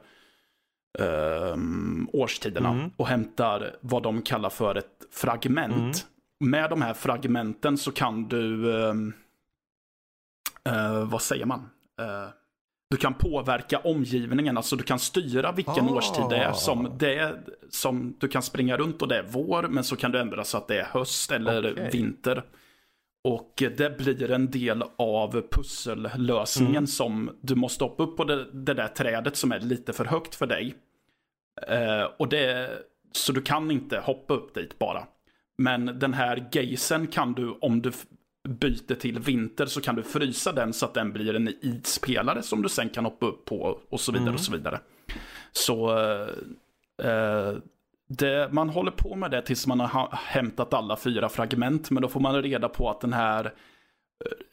[SPEAKER 3] ehm, årstiderna
[SPEAKER 1] Mm.
[SPEAKER 3] och hämtar vad de kallar för ett fragment. Med de här fragmenten så kan du, ehm, eh, vad säger man? Du kan påverka omgivningen, alltså du kan styra vilken
[SPEAKER 1] Ah.
[SPEAKER 3] årstid det är som det är, som du kan springa runt och det är vår, men så kan du ändra så att det är höst eller
[SPEAKER 1] Okej.
[SPEAKER 3] vinter. Och det blir en del av pussellösningen
[SPEAKER 1] Mm.
[SPEAKER 3] som du måste hoppa upp på det, det där trädet som är lite för högt för dig. Eh, och det, så du kan inte hoppa upp dit bara. Men den här geisen kan du, om du byter till vinter, så kan du frysa den så att den blir en ispelare som du sen kan hoppa upp på och så vidare
[SPEAKER 1] Mm.
[SPEAKER 3] och så vidare. Så eh, det, man håller på med det tills man har ha- hämtat alla fyra fragment, men då får man reda på att den här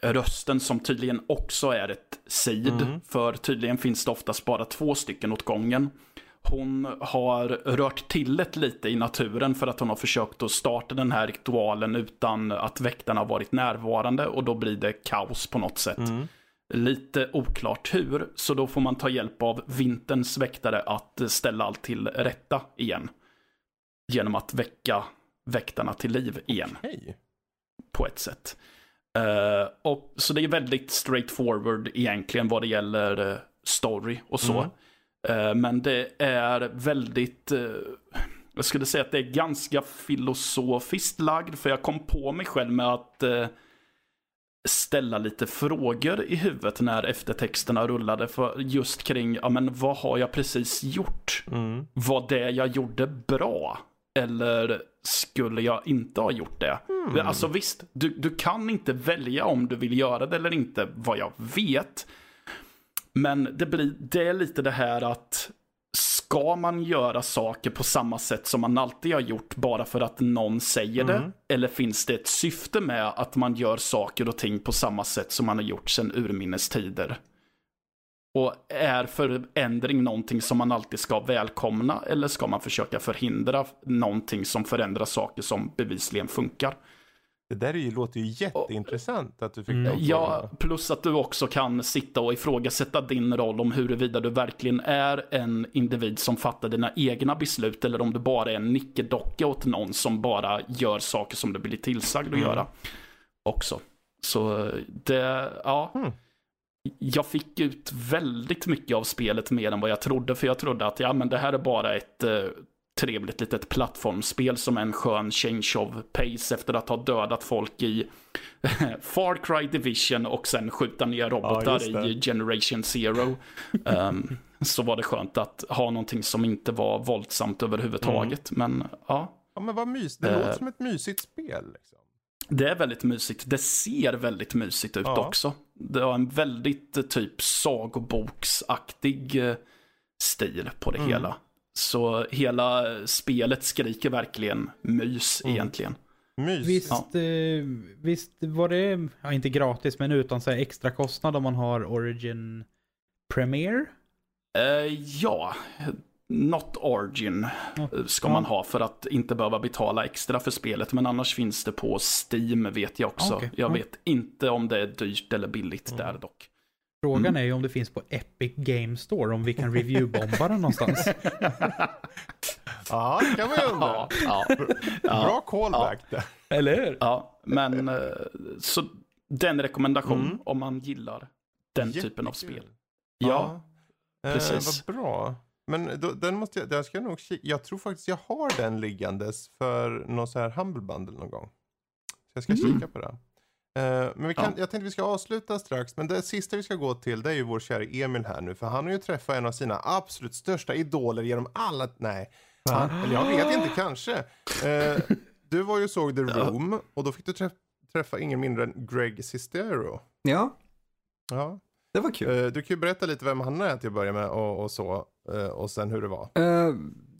[SPEAKER 3] eh, rösten som tydligen också är ett seed,
[SPEAKER 1] Mm.
[SPEAKER 3] för tydligen finns det oftast bara två stycken åt gången. Hon har rört till det lite i naturen för att hon har försökt att starta den här ritualen utan att väktarna har varit närvarande och då blir det kaos på något sätt.
[SPEAKER 1] Mm.
[SPEAKER 3] Lite oklart hur, så då får man ta hjälp av vinterns väktare att ställa allt till rätta igen. Genom att väcka väktarna till liv igen
[SPEAKER 1] Hej.
[SPEAKER 3] på ett sätt. Eh, och, så det är väldigt straightforward egentligen vad det gäller eh, story och så.
[SPEAKER 1] Mm.
[SPEAKER 3] Eh, men det är väldigt, eh, jag skulle säga att det är ganska filosofiskt lagd, för jag kom på mig själv med att eh, ställa lite frågor i huvudet när eftertexterna rullade, för just kring, ja men vad har jag precis gjort?
[SPEAKER 1] Mm.
[SPEAKER 3] Var det jag gjorde bra? Eller skulle jag inte ha gjort det?
[SPEAKER 1] Hmm.
[SPEAKER 3] Alltså visst, du, du kan inte välja om du vill göra det eller inte, vad jag vet. Men det, blir, det är lite det här att ska man göra saker på samma sätt som man alltid har gjort bara för att någon säger det? Eller finns det ett syfte med att man gör saker och ting på samma sätt som man har gjort sedan urminnes tider? Och är förändring någonting som man alltid ska välkomna eller ska man försöka förhindra någonting som förändrar saker som bevisligen funkar?
[SPEAKER 1] Det där är ju, låter ju jätteintressant att du fick
[SPEAKER 4] Mm.
[SPEAKER 3] Ja, plus att du också kan sitta och ifrågasätta din roll om huruvida du verkligen är en individ som fattar dina egna beslut eller om du bara är en nickedocka åt någon som bara gör saker som du blir tillsagd att
[SPEAKER 1] Mm.
[SPEAKER 3] göra. Också. Så det, ja.
[SPEAKER 1] Mm.
[SPEAKER 3] Jag fick ut väldigt mycket av spelet mer än vad jag trodde, för jag trodde att ja, men det här är bara ett eh, trevligt litet plattformsspel som en skön change of pace efter att ha dödat folk i Far Cry Division och sen skjuta ner robotar
[SPEAKER 1] det.
[SPEAKER 3] i Generation Zero. Ehm, så var det skönt att ha någonting som inte var våldsamt överhuvudtaget. Men ja,
[SPEAKER 1] Ja, men vad mys. Det
[SPEAKER 3] Eh.
[SPEAKER 1] låter som ett mysigt spel. Liksom.
[SPEAKER 3] det är väldigt mysigt. Det ser väldigt mysigt ut
[SPEAKER 1] Ja.
[SPEAKER 3] också. Det har en väldigt eh, typ sagoboksaktig eh, stil på det
[SPEAKER 1] Mm.
[SPEAKER 3] hela. Så hela spelet skriker verkligen mys
[SPEAKER 1] Mm.
[SPEAKER 3] egentligen.
[SPEAKER 1] Mys.
[SPEAKER 4] Visst,
[SPEAKER 3] Ja.
[SPEAKER 4] eh, visst var det, ja, inte gratis, men utan så här extra kostnad om man har Origin Premiere?
[SPEAKER 3] Eh, ja, Not Origin eh, ska man ha för att inte behöva betala extra för spelet. Men annars finns det på Steam vet jag också.
[SPEAKER 4] Ah, okej.
[SPEAKER 3] Jag
[SPEAKER 4] Ja.
[SPEAKER 3] vet inte om det är dyrt eller billigt
[SPEAKER 1] Mm.
[SPEAKER 3] där dock.
[SPEAKER 4] Frågan
[SPEAKER 3] Mm.
[SPEAKER 4] är ju om det finns på Epic Game Store, om vi kan reviewbomba den någonstans.
[SPEAKER 1] Ja, det kan man ju undra.
[SPEAKER 3] Ja, ja,
[SPEAKER 1] Bra callback där.
[SPEAKER 4] Eller hur?
[SPEAKER 3] ja, men eh, så den rekommendation
[SPEAKER 1] Mm.
[SPEAKER 3] om man gillar den typen av
[SPEAKER 1] Jättekul.
[SPEAKER 3] spel. Ja,
[SPEAKER 1] Eh,
[SPEAKER 3] precis.
[SPEAKER 1] vad bra. Men då, den måste jag, den ska jag nog Jag tror faktiskt jag har den liggandes för någon så här Humble Bundle någon gång. Så jag ska
[SPEAKER 3] Mm.
[SPEAKER 1] kika på det. Eh, men vi kan,
[SPEAKER 3] Ja.
[SPEAKER 1] jag tänkte vi ska avsluta strax. Men det sista vi ska gå till det är ju vår kära Emil här nu. För han har ju träffat en av sina absolut största idoler genom alla... Nej, han, eller jag vet inte, kanske. Eh, du var ju såg The Room och då fick du träff, träffa ingen mindre än Greg Sestero.
[SPEAKER 2] Ja,
[SPEAKER 1] Ja.
[SPEAKER 2] det var kul.
[SPEAKER 1] Eh, Du kan ju berätta lite vem han är till att börja med och, och så. Och sen hur det var.
[SPEAKER 2] Eh,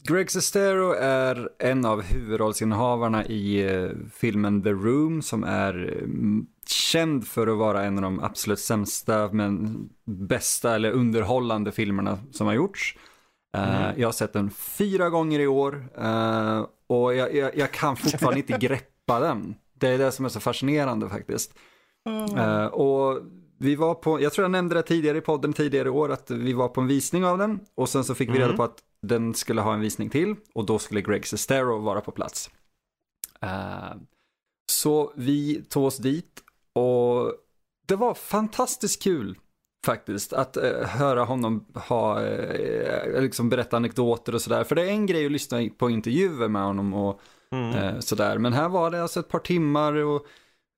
[SPEAKER 2] Greg Sestero är en av huvudrollsinnehavarna i eh, filmen The Room som är mm, känd för att vara en av de absolut sämsta men bästa eller underhållande filmerna som har gjorts. Eh, Jag har sett den fyra gånger i år eh, och jag, jag, jag kan fortfarande inte greppa den. Det är det som är så fascinerande faktiskt. Eh, och vi var på, jag tror jag nämnde det tidigare i podden tidigare i år, att vi var på en visning av den. Och sen så fick vi reda på att den skulle ha en visning till och då skulle Greg Sestero vara på plats. Eh, så vi tog oss dit och det var fantastiskt kul faktiskt att eh, höra honom ha, eh, liksom berätta anekdoter och sådär. För det är en grej att lyssna på intervjuer med honom och
[SPEAKER 1] Mm.
[SPEAKER 2] Sådär. Men här var det alltså ett par timmar och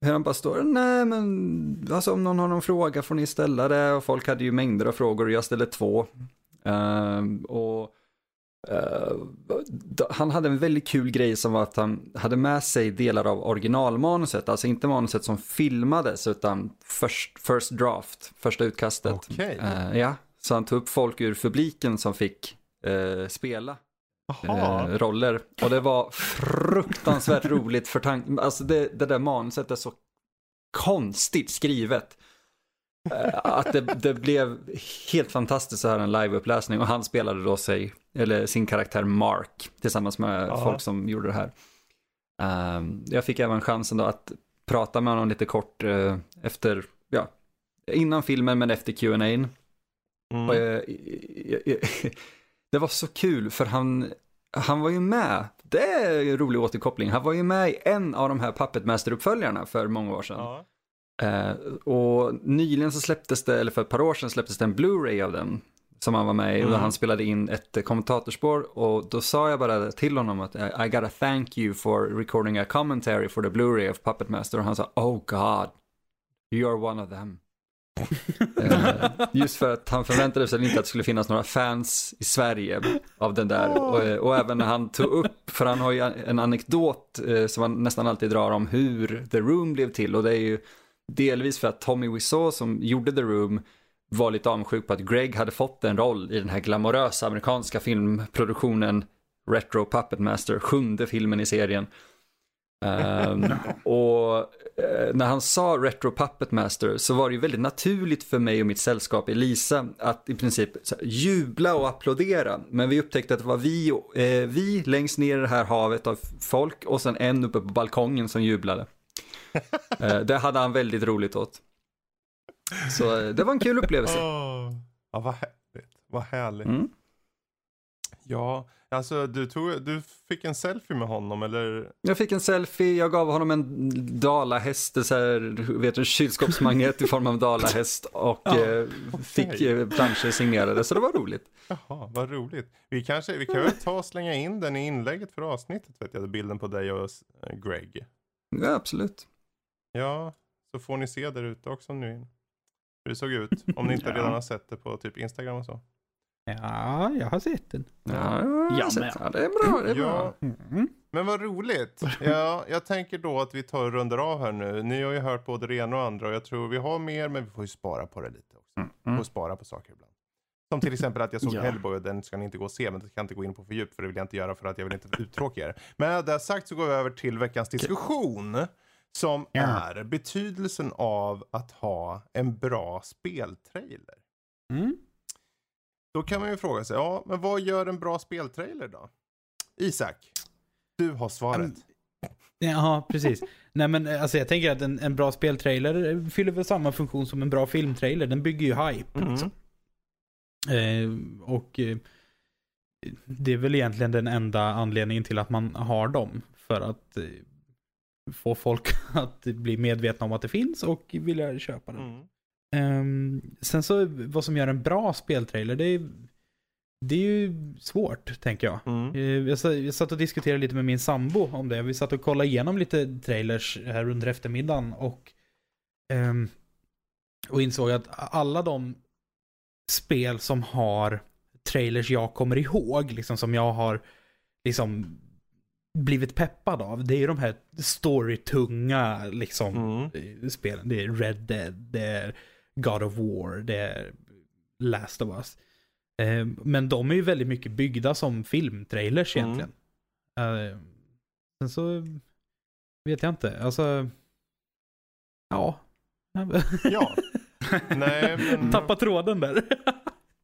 [SPEAKER 2] hur han bara står, nej men alltså om någon har någon fråga får ni ställa det och folk hade ju mängder av frågor och jag ställde två. Och eh, han hade en väldigt kul grej som var att han hade med sig delar av originalmanuset, alltså inte manuset som filmades utan first, first draft, första utkastet.
[SPEAKER 1] Okej.
[SPEAKER 2] Eh, ja, så han tog upp folk ur publiken som fick eh, spela roller. Och det var fruktansvärt roligt för tanken, alltså det, det där manuset är så konstigt skrivet. Att det, det blev helt fantastiskt så här en liveuppläsning och han spelade då sig, eller sin karaktär Mark tillsammans med
[SPEAKER 1] Ja.
[SPEAKER 2] folk som gjorde det här. Ehm, jag fick även chansen då att prata med honom lite kort eh, efter, ja, innan filmen men efter Q&A.
[SPEAKER 1] Mm.
[SPEAKER 2] Och, eh, det var så kul för han, han var ju med, det är en rolig återkoppling, han var ju med i en av de här Puppet Master-uppföljarna för många år sedan.
[SPEAKER 1] Ja.
[SPEAKER 2] Eh, och nyligen så släpptes det, eller för ett par år sedan släpptes det en Blu-ray av den. Som han var med i och
[SPEAKER 1] Mm.
[SPEAKER 2] han spelade in ett eh, kommentatorspår och då sa jag bara till honom att I I gotta thank you for recording a commentary for the Blu-ray of Puppet Master och han sa oh god, you are one of them. Eh, Just för att han förväntade sig inte att det skulle finnas några fans i Sverige av den där. Och, eh, och även när han tog upp, för han har ju en anekdot eh, som han nästan alltid drar om hur The Room blev till. Och det är ju delvis för att Tommy Wiseau som gjorde The Room var lite avundsjuk på att Greg hade fått en roll i den här glamorösa amerikanska filmproduktionen Retro Puppet Master, sjunde filmen i serien. Ehm, och eh, när han sa Retro Puppet Master så var det ju väldigt naturligt för mig och mitt sällskap Elisa att i princip här, jubla och applådera. Men vi upptäckte att det var vi, eh, vi längst ner i det här havet av folk och sen en uppe på balkongen som jublade. Eh, det hade han väldigt roligt åt. Så eh, det var en kul upplevelse.
[SPEAKER 1] Åh. Ja, vad härligt. Vad härligt.
[SPEAKER 2] Mm.
[SPEAKER 1] Ja, alltså du, tog, du fick en selfie med honom eller?
[SPEAKER 2] Jag fick en selfie, jag gav honom en dalahäst, så här, vet du, kylskåpsmagnet i form av dalahäst och
[SPEAKER 4] Ja,
[SPEAKER 2] eh, fick eh, planscher signerade, så det var roligt.
[SPEAKER 1] Jaha, vad roligt. Vi, kanske, vi kan väl ta och slänga in den i inlägget för avsnittet, vet jag, bilden på dig och Greg.
[SPEAKER 2] Ja, absolut.
[SPEAKER 1] Ja, så får ni se där ute också om ni vill. Hur det såg ut, om ni inte
[SPEAKER 3] Ja.
[SPEAKER 1] redan har sett det på typ Instagram och så.
[SPEAKER 4] Ja, jag har sett den.
[SPEAKER 2] Ja,
[SPEAKER 3] Jag
[SPEAKER 2] jag
[SPEAKER 3] med.
[SPEAKER 2] ja, det är bra, det är bra.
[SPEAKER 1] Ja,
[SPEAKER 4] Mm.
[SPEAKER 1] men vad roligt. Ja, jag tänker då att vi tar och rundar av här nu. Ni har ju hört både det ena och andra och jag tror vi har mer, men vi får ju spara på det lite också. Vi får spara på saker ibland. Som till exempel att jag såg
[SPEAKER 3] Ja.
[SPEAKER 1] Hellboy och den ska ni inte gå och se, men det kan jag inte gå in på för djupt för det vill jag inte göra för att jag vill inte uttråka er. Men med det sagt så går vi över till veckans diskussion. Som
[SPEAKER 4] Ja.
[SPEAKER 1] är betydelsen av att ha en bra speltrailer.
[SPEAKER 4] Mm.
[SPEAKER 1] Då kan man ju fråga sig, ja, men vad gör en bra speltrailer då? Isak, du har svaret.
[SPEAKER 4] Ja, precis. Nej men alltså jag tänker att en, en bra speltrailer fyller väl samma funktion som en bra filmtrailer. Den bygger ju hype.
[SPEAKER 1] Mm.
[SPEAKER 4] liksom. Eh, och eh, det är väl egentligen den enda anledningen till att man har dem. För att eh, få folk att bli medvetna om att det finns och vilja köpa den.
[SPEAKER 1] Mm.
[SPEAKER 4] Ehm, sen så vad som gör en bra speltrailer, det är, det är ju svårt tänker jag.
[SPEAKER 1] Mm.
[SPEAKER 4] Eh, Jag jag satt och diskuterade lite med min sambo om det. Vi satt och kollade igenom lite trailers här under eftermiddagen och, ehm, och insåg att alla de spel som har trailers jag kommer ihåg, liksom som jag har liksom blivit peppad av, det är ju de här storytunga liksom
[SPEAKER 1] Mm.
[SPEAKER 4] eh, spelen. Det är Red Dead, det är God of War, det är Last of Us. Eh, Men de är ju väldigt mycket byggda som filmtrailers
[SPEAKER 1] Mm.
[SPEAKER 4] egentligen. Eh, Sen så vet jag inte, alltså... Ja.
[SPEAKER 1] Ja. Nej, men
[SPEAKER 4] Tappa tråden där.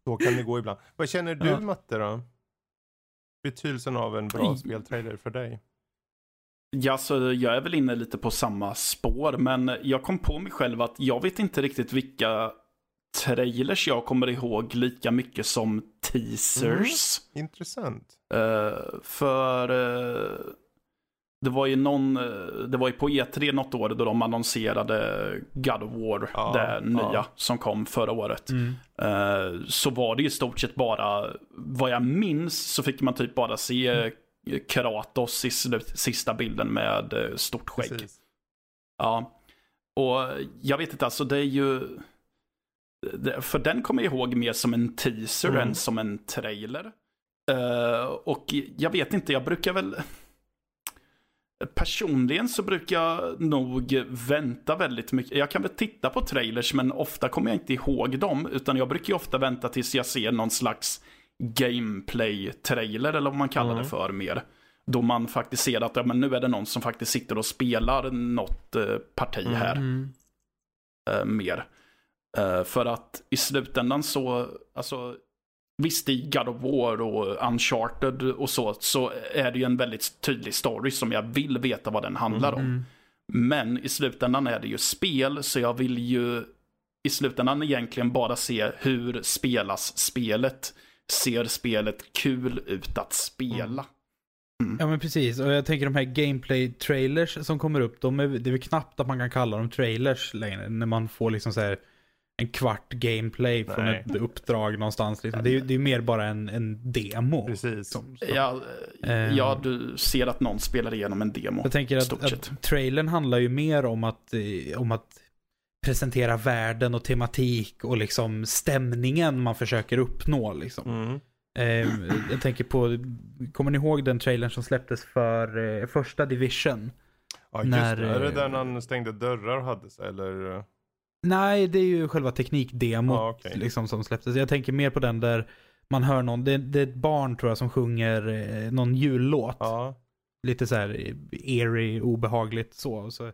[SPEAKER 1] så kan det gå ibland. Vad känner du
[SPEAKER 4] Ja.
[SPEAKER 1] Matte då? Betydelsen av en bra speltrailer för dig?
[SPEAKER 3] Ja, så jag är väl inne lite på samma spår, men jag kom på mig själv att jag vet inte riktigt vilka trailers jag kommer ihåg lika mycket som teasers.
[SPEAKER 1] Intressant.
[SPEAKER 3] Eh, för eh, det var ju någon, eh, det var ju på E3 något år då de annonserade God of War,
[SPEAKER 1] Ja,
[SPEAKER 3] det nya
[SPEAKER 1] ja.
[SPEAKER 3] som kom förra året.
[SPEAKER 4] Mm.
[SPEAKER 3] Eh, så var det ju stort sett bara, vad jag minns så fick man typ bara se eh, Kratos i sista bilden med eh, stort skägg.
[SPEAKER 1] Precis.
[SPEAKER 3] Ja, och jag vet inte, alltså det är ju... För den kommer jag ihåg mer som en teaser
[SPEAKER 1] Mm.
[SPEAKER 3] än som en trailer. Och jag vet inte, jag brukar väl... Personligen så brukar jag nog vänta väldigt mycket. Jag kan väl titta på trailers men ofta kommer jag inte ihåg dem. Utan jag brukar ju ofta vänta tills jag ser någon slags gameplay-trailer eller vad man kallar
[SPEAKER 1] Mm.
[SPEAKER 3] det för mer. Då man faktiskt ser att ja, men nu är det någon som faktiskt sitter och spelar något eh, parti här
[SPEAKER 4] Mm.
[SPEAKER 3] eh, mer. Eh, för att i slutändan så, alltså visst i God of War och Uncharted och så, så är det ju en väldigt tydlig story som jag vill veta vad den handlar om.
[SPEAKER 4] Mm.
[SPEAKER 3] Men i slutändan är det ju spel, så jag vill ju i slutändan egentligen bara se hur spelas spelet. Ser spelet kul ut att spela?
[SPEAKER 4] Ja men precis, och jag tänker de här gameplay-trailers som kommer upp, de är, det är väl knappt att man kan kalla dem trailers längre. När man får liksom så här en kvart gameplay från
[SPEAKER 1] Nej.
[SPEAKER 4] ett uppdrag någonstans. Liksom. Det, är, ju- det är mer bara en, en demo.
[SPEAKER 1] Precis.
[SPEAKER 4] Som, som.
[SPEAKER 3] Ja,
[SPEAKER 4] Eh.
[SPEAKER 3] ja, du ser att någon spelar igenom en demo.
[SPEAKER 4] Jag tänker att, att trailern handlar ju mer om att, eh, om att presentera världen och tematik och liksom stämningen man försöker uppnå liksom.
[SPEAKER 1] Mm.
[SPEAKER 4] Eh, jag tänker på, kommer ni ihåg den trailern som släpptes för eh, första Division?
[SPEAKER 1] Ja, just
[SPEAKER 4] När,
[SPEAKER 1] det. Är det där han stängde dörrar och hade sig, eller? Eh,
[SPEAKER 4] Nej, det är ju själva teknikdemot
[SPEAKER 1] Ja, okej.
[SPEAKER 4] liksom, som släpptes. Jag tänker mer på den där man hör någon, det, det är ett barn tror jag som sjunger eh, någon jullåt.
[SPEAKER 1] Ja.
[SPEAKER 4] Lite så här eerie, obehagligt så. Och så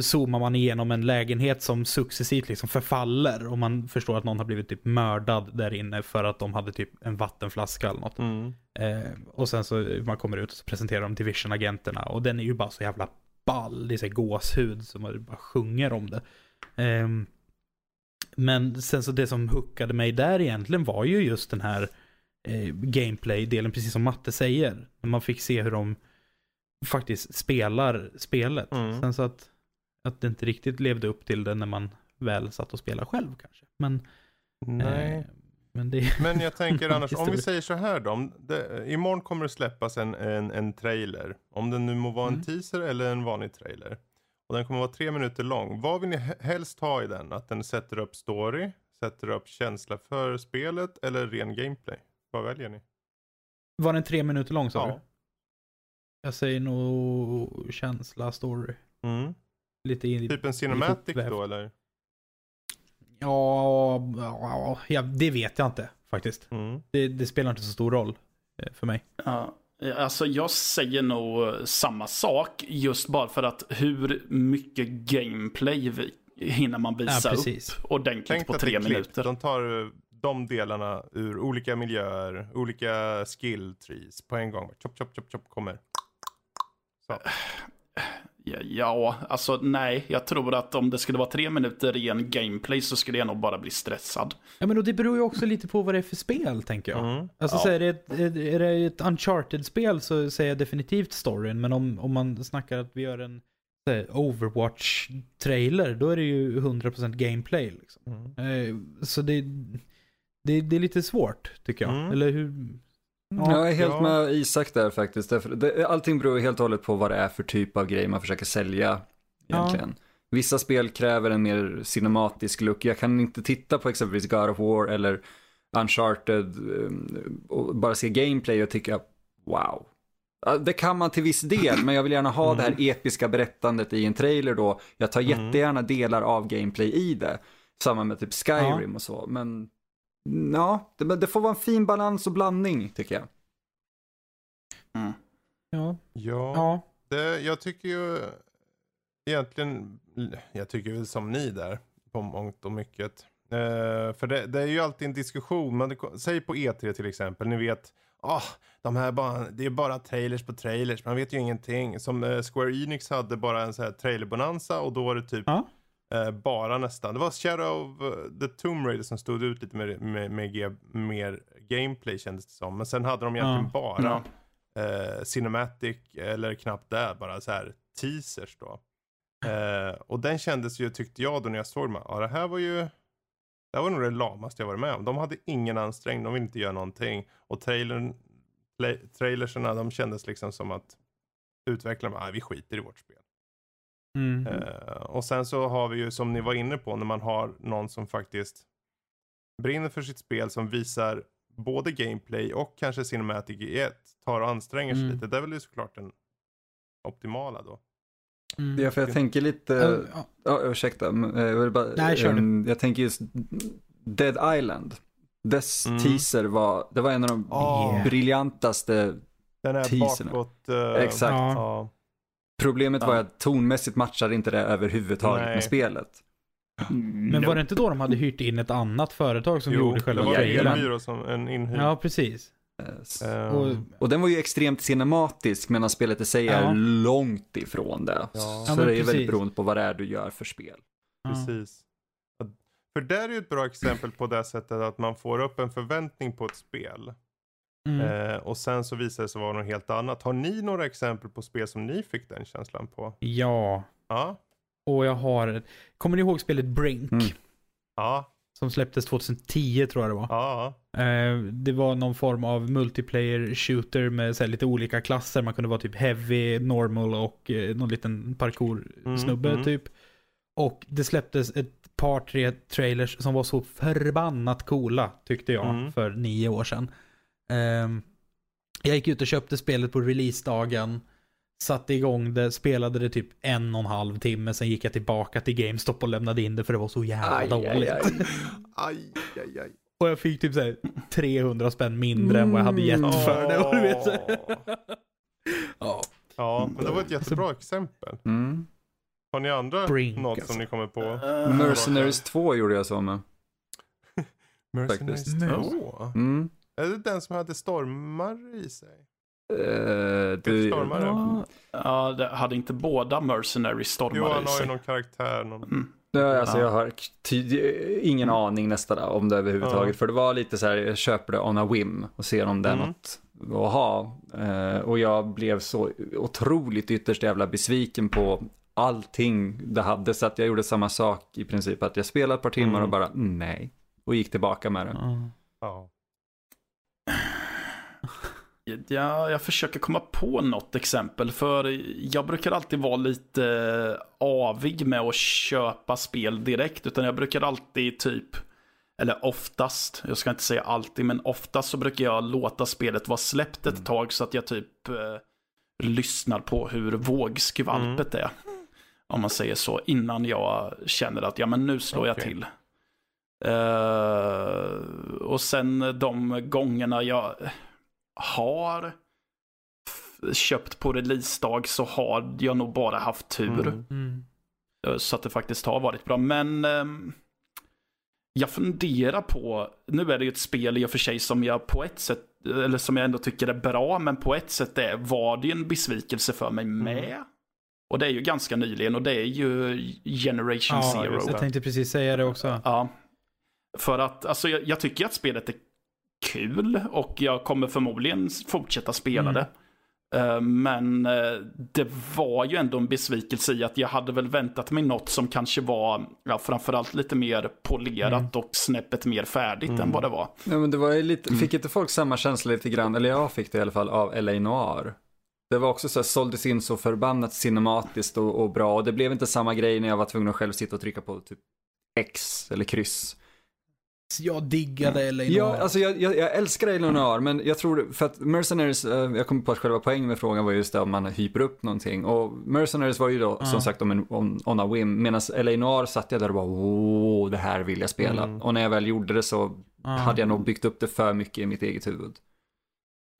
[SPEAKER 4] zoomar man igenom en lägenhet som successivt liksom förfaller och man förstår att någon har blivit typ mördad där inne för att de hade typ en vattenflaska eller något.
[SPEAKER 1] Mm.
[SPEAKER 4] Eh, och sen så man kommer ut och så presenterar de Division-agenterna och den är ju bara så jävla ball. Det är så här gåshud som man bara sjunger om det. Ehm, men sen så det som hookade mig där egentligen var ju just den här eh, gameplay-delen, precis som Matte säger. När man fick se hur de faktiskt spelar spelet.
[SPEAKER 1] Mm.
[SPEAKER 4] Sen så att, att det inte riktigt levde upp till det när man väl satt och spelade själv kanske. Men,
[SPEAKER 1] Nej.
[SPEAKER 4] eh, men det
[SPEAKER 1] Men jag tänker annars, om vi säger så här då. Om det, imorgon kommer det släppas en, en, en trailer. Om den nu må vara en
[SPEAKER 4] Mm.
[SPEAKER 1] teaser eller en vanlig trailer. Och den kommer vara tre minuter lång. Vad vill ni he- helst ha i den? Att den sätter upp story, sätter upp känsla för spelet eller ren gameplay? Vad väljer ni?
[SPEAKER 4] Var den tre minuter lång sa
[SPEAKER 1] Ja.
[SPEAKER 4] du? Jag säger nog känsla, story.
[SPEAKER 1] Mm.
[SPEAKER 4] Lite in,
[SPEAKER 1] Typ en cinematic då eller?
[SPEAKER 4] ja, ja, ja, det vet jag inte faktiskt.
[SPEAKER 1] Mm.
[SPEAKER 4] Det, det spelar inte så stor roll eh, för mig.
[SPEAKER 3] Ja, alltså jag säger nog samma sak just bara för att hur mycket gameplay hinner man visa
[SPEAKER 4] Ja, precis.
[SPEAKER 3] upp ordentligt
[SPEAKER 1] Tänk
[SPEAKER 3] på tre minuter.
[SPEAKER 1] De tar eh, de delarna ur olika miljöer, olika skill trees på en gång. Chop, chop, chop, chop kommer. Så.
[SPEAKER 3] Ja, alltså nej, jag tror att om det skulle vara tre minuter i en gameplay så skulle jag nog bara bli stressad.
[SPEAKER 4] Ja men och det beror ju också lite på vad det är för spel tänker jag.
[SPEAKER 1] Mm.
[SPEAKER 4] Alltså
[SPEAKER 3] Ja.
[SPEAKER 4] så är, det ett, är det ett uncharted-spel så säger jag definitivt storyn. Men om, om man snackar att vi gör en Overwatch-trailer då är det ju 100% gameplay. Liksom.
[SPEAKER 1] Mm.
[SPEAKER 4] Eh, så det, det, det är lite svårt tycker jag.
[SPEAKER 1] Mm.
[SPEAKER 4] Eller hur?
[SPEAKER 2] Jag är helt
[SPEAKER 1] Ja.
[SPEAKER 2] med Isak där faktiskt. Allting beror helt och hållet på vad det är för typ av grej man försöker sälja egentligen. Vissa spel kräver en mer cinematisk look. Jag kan inte titta på exempelvis God of War eller Uncharted um, och bara se gameplay och tycka wow. Ja, Det kan man till viss del, men jag vill gärna ha det här episka berättandet i en trailer då. Jag tar
[SPEAKER 1] Mm.
[SPEAKER 2] jättegärna delar av gameplay i det. Samma med typ Skyrim och så, men ja, det, men det får vara en fin balans och blandning tycker jag.
[SPEAKER 3] Mm.
[SPEAKER 4] Ja.
[SPEAKER 1] Ja,
[SPEAKER 4] ja.
[SPEAKER 1] Det, jag tycker ju egentligen, jag tycker väl som ni där på mångt och mycket. Eh, för det, det är ju alltid en diskussion, men det, säg på E3 till exempel, ni vet, ah, de här bara, det är bara trailers på trailers, man vet ju ingenting. Som eh, Square Enix hade bara en sån här trailerbonanza och då var det typ
[SPEAKER 4] Ja.
[SPEAKER 1] Eh, bara nästan, det var Shadow of eh, the Tomb Raider som stod ut lite med, med, med mer gameplay kändes det som. Men sen hade de egentligen
[SPEAKER 4] Ja.
[SPEAKER 1] bara eh, Cinematic eller knappt där, bara så här teasers då. Eh, och den kändes ju, tyckte jag då när jag såg den, ja det här var ju, det här var nog det lamaste jag varit med om. De hade ingen ansträngning, de ville inte göra någonting. Och trailern, tra- trailerserna, de kändes liksom som att utvecklarna, nej vi skiter i vårt spel.
[SPEAKER 4] Mm.
[SPEAKER 1] Eh, och sen så har vi ju som ni var inne på när man har någon som faktiskt brinner för sitt spel som visar både gameplay och kanske cinematic i ett. Tar och anstränger sig
[SPEAKER 4] Mm.
[SPEAKER 1] lite. Det är väl ju såklart den optimala då.
[SPEAKER 4] Mm.
[SPEAKER 2] Ja, för jag tänker lite,
[SPEAKER 4] Ja, ja.
[SPEAKER 2] ja, ursäkta, eh, jag vill bara,
[SPEAKER 4] Nej, kör du.
[SPEAKER 2] ehm, jag tänker just Dead Island. Dess
[SPEAKER 1] Mm.
[SPEAKER 2] teaser var, det var en av de
[SPEAKER 1] Ah.
[SPEAKER 2] briljantaste
[SPEAKER 1] Den här
[SPEAKER 2] Teaserna.
[SPEAKER 1] bakåt... eh,
[SPEAKER 2] Exakt.
[SPEAKER 4] Ja.
[SPEAKER 2] Problemet
[SPEAKER 3] Ja.
[SPEAKER 2] var att tonmässigt matchade inte det överhuvudtaget
[SPEAKER 1] Nej.
[SPEAKER 2] med spelet.
[SPEAKER 4] Men var det inte då de hade hyrt in ett annat företag som
[SPEAKER 1] Jo,
[SPEAKER 4] gjorde
[SPEAKER 1] det
[SPEAKER 4] själva
[SPEAKER 1] var en
[SPEAKER 2] trailern.
[SPEAKER 1] elbyrå som en inhyrd.
[SPEAKER 4] Ja, precis.
[SPEAKER 2] Eh, s-
[SPEAKER 1] Eh,
[SPEAKER 4] Och,
[SPEAKER 2] Och den var ju extremt cinematisk medan spelet i sig är
[SPEAKER 4] Ja.
[SPEAKER 2] långt ifrån det.
[SPEAKER 1] Ja.
[SPEAKER 2] Så
[SPEAKER 4] Ja,
[SPEAKER 2] det är
[SPEAKER 4] precis.
[SPEAKER 2] väldigt beroende på vad det är du gör för spel.
[SPEAKER 1] Precis. För där är ju ett bra exempel på det sättet att man får upp en förväntning på ett spel.
[SPEAKER 4] Mm.
[SPEAKER 1] Eh, och sen så visar det sig vara något helt annat. Har ni några exempel på spel som ni fick den känslan på?
[SPEAKER 4] Ja,
[SPEAKER 1] Ja.
[SPEAKER 4] och jag har... Kommer ni ihåg spelet Brink?
[SPEAKER 2] Mm.
[SPEAKER 1] Ja.
[SPEAKER 4] Som släpptes 2010 tror jag det var.
[SPEAKER 1] Ja.
[SPEAKER 4] Eh, det var någon form av multiplayer shooter med så här, lite olika klasser. Man kunde vara typ heavy, normal och eh, någon liten parkour-snubbe
[SPEAKER 1] Mm, mm.
[SPEAKER 4] typ. Och det släpptes ett par, tre trailers som var så förbannat coola, tyckte jag,
[SPEAKER 1] Mm.
[SPEAKER 4] för nio år sedan. Ehm, jag gick ut och köpte spelet på releasedagen, satte igång det, spelade det typ en och en halv timme, sen gick jag tillbaka till GameStop och lämnade in det för det var så jävla
[SPEAKER 2] Aj,
[SPEAKER 4] dåligt.
[SPEAKER 2] aj, aj.
[SPEAKER 1] Aj, aj, aj.
[SPEAKER 4] Och jag fick typ så här 300 spänn mindre än vad jag hade gett
[SPEAKER 2] Mm.
[SPEAKER 4] för det. Och du vet, ja.
[SPEAKER 1] Ja, men det var ett jättebra exempel.
[SPEAKER 2] Mm.
[SPEAKER 1] Har ni andra
[SPEAKER 4] Brink,
[SPEAKER 1] något
[SPEAKER 4] alltså.
[SPEAKER 1] som ni kommer på?
[SPEAKER 3] Eh,
[SPEAKER 2] Mercenaries 2 gjorde jag så med.
[SPEAKER 1] Mercenaries
[SPEAKER 2] faktiskt.
[SPEAKER 1] 2?
[SPEAKER 2] Mm.
[SPEAKER 1] Är det den som hade stormar i sig?
[SPEAKER 2] Eh,
[SPEAKER 1] Peter
[SPEAKER 2] du,
[SPEAKER 1] Stormare?
[SPEAKER 4] Ja,
[SPEAKER 3] Ja, det hade inte båda Mercenary
[SPEAKER 1] Jo,
[SPEAKER 3] stormar
[SPEAKER 1] han
[SPEAKER 3] i
[SPEAKER 1] har ju
[SPEAKER 3] sig.
[SPEAKER 1] någon karaktär. Någon...
[SPEAKER 3] Mm.
[SPEAKER 2] Ja, alltså
[SPEAKER 3] Ja.
[SPEAKER 2] jag har ingen aning nästan om det överhuvudtaget.
[SPEAKER 1] Ja.
[SPEAKER 2] För det var lite så här, jag köper det on a whim och ser om det är
[SPEAKER 1] Mm.
[SPEAKER 2] något att ha. Eh, och jag blev så otroligt ytterst jävla besviken på allting det hade. Så att jag gjorde samma sak i princip. Att jag spelade ett par timmar
[SPEAKER 1] Mm.
[SPEAKER 2] och bara mm, nej. Och gick tillbaka med det.
[SPEAKER 4] ja.
[SPEAKER 1] Ja.
[SPEAKER 3] Ja, jag försöker komma på något exempel. För jag brukar alltid vara lite avig med att köpa spel direkt. Utan jag brukar alltid typ, eller oftast, jag ska inte säga alltid, men oftast så brukar jag låta spelet vara släppt ett tag så att jag typ eh, lyssnar på hur vågskvalpet är. Om man säger så, innan jag känner att ja men nu slår jag
[SPEAKER 1] Okej.
[SPEAKER 3] till. Eh, och sen de gångerna jag har köpt på releasedag så har jag nog bara haft tur.
[SPEAKER 1] Mm.
[SPEAKER 4] Mm.
[SPEAKER 3] Så att det faktiskt har varit bra. Men ehm, jag funderar på, nu är det ju ett spel i och för sig som jag på ett sätt, eller som jag ändå tycker är bra, men på ett sätt är, var det ju en besvikelse för mig med. Och det är ju ganska nyligen och det är ju Generation
[SPEAKER 4] Ja,
[SPEAKER 3] Zero.
[SPEAKER 4] jag tänkte precis säga det också.
[SPEAKER 3] Ja. För att, alltså jag, jag tycker att spelet är kul och jag kommer förmodligen fortsätta spela
[SPEAKER 4] Mm.
[SPEAKER 3] det. Eh, Men eh, det var ju ändå en besvikelse i att jag hade väl väntat mig något som kanske var, ja, framförallt lite mer polerat
[SPEAKER 4] Mm.
[SPEAKER 3] och snäppet mer färdigt
[SPEAKER 1] Mm.
[SPEAKER 3] än vad det var.
[SPEAKER 2] Ja, men det var ju lite, fick inte folk samma känsla lite grann, eller jag fick det i alla fall, av LA Noir? Det var också så här, såldes in så förbannat cinematiskt och, och bra och det blev inte samma grej när jag var tvungen att själv sitta och trycka på typ X eller kryss.
[SPEAKER 4] Jag diggade LA
[SPEAKER 2] Ja,
[SPEAKER 4] Noir.
[SPEAKER 2] alltså jag, jag, jag älskar LA Noir, men jag tror, för att Mercenaries, eh, jag kom på att själva poängen med frågan var just det om man hyper upp någonting. Och Mercenaries var ju då
[SPEAKER 4] Ja.
[SPEAKER 2] som sagt om en, on, on a whim, medan LA Noir satt jag där och bara åh, det här vill jag spela.
[SPEAKER 1] Mm.
[SPEAKER 2] Och när jag väl gjorde det så
[SPEAKER 4] Ja.
[SPEAKER 2] hade jag nog byggt upp det för mycket i mitt eget huvud.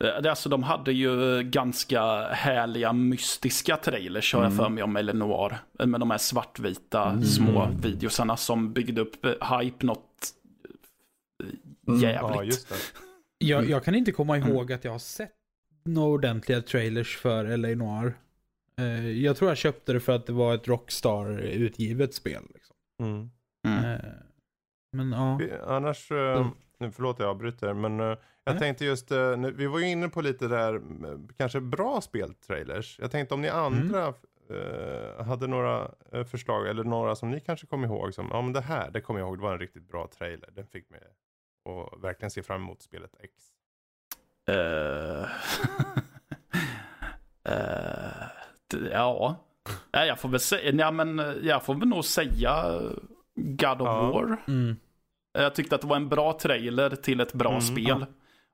[SPEAKER 3] Eh, det- Alltså de hade ju ganska härliga mystiska trailers har jag
[SPEAKER 2] Mm.
[SPEAKER 3] för mig om Eleanor. Med de här svartvita små videosarna som byggde upp eh, hype något eh,
[SPEAKER 2] Mm.
[SPEAKER 3] Jävligt.
[SPEAKER 1] Ja, just det.
[SPEAKER 4] Jag,
[SPEAKER 3] Mm.
[SPEAKER 4] jag kan inte komma ihåg att jag har sett några ordentliga trailers för LA Noir. Eh, jag tror jag köpte det för att det var ett Rockstar-utgivet spel. Liksom.
[SPEAKER 1] Mm.
[SPEAKER 3] Mm.
[SPEAKER 4] Eh, men ja.
[SPEAKER 1] Annars, eh, nu förlåt jag avbryter, men jag
[SPEAKER 4] Nej.
[SPEAKER 1] tänkte just, nu, vi var ju inne på lite där, kanske bra speltrailers. Jag tänkte om ni andra eh, hade några förslag, eller några som ni kanske kom ihåg som, ja men det här, det kommer jag ihåg, det var en riktigt bra trailer. Den fick mig att verkligen se fram emot spelet X.
[SPEAKER 3] Eh, eh, d- ja. ja, jag får väl säga, ja, men eh, jag får väl nog säga God of
[SPEAKER 1] Ja.
[SPEAKER 3] War.
[SPEAKER 4] Mm.
[SPEAKER 3] Jag tyckte att det var en bra trailer till ett bra
[SPEAKER 1] Mm,
[SPEAKER 3] spel.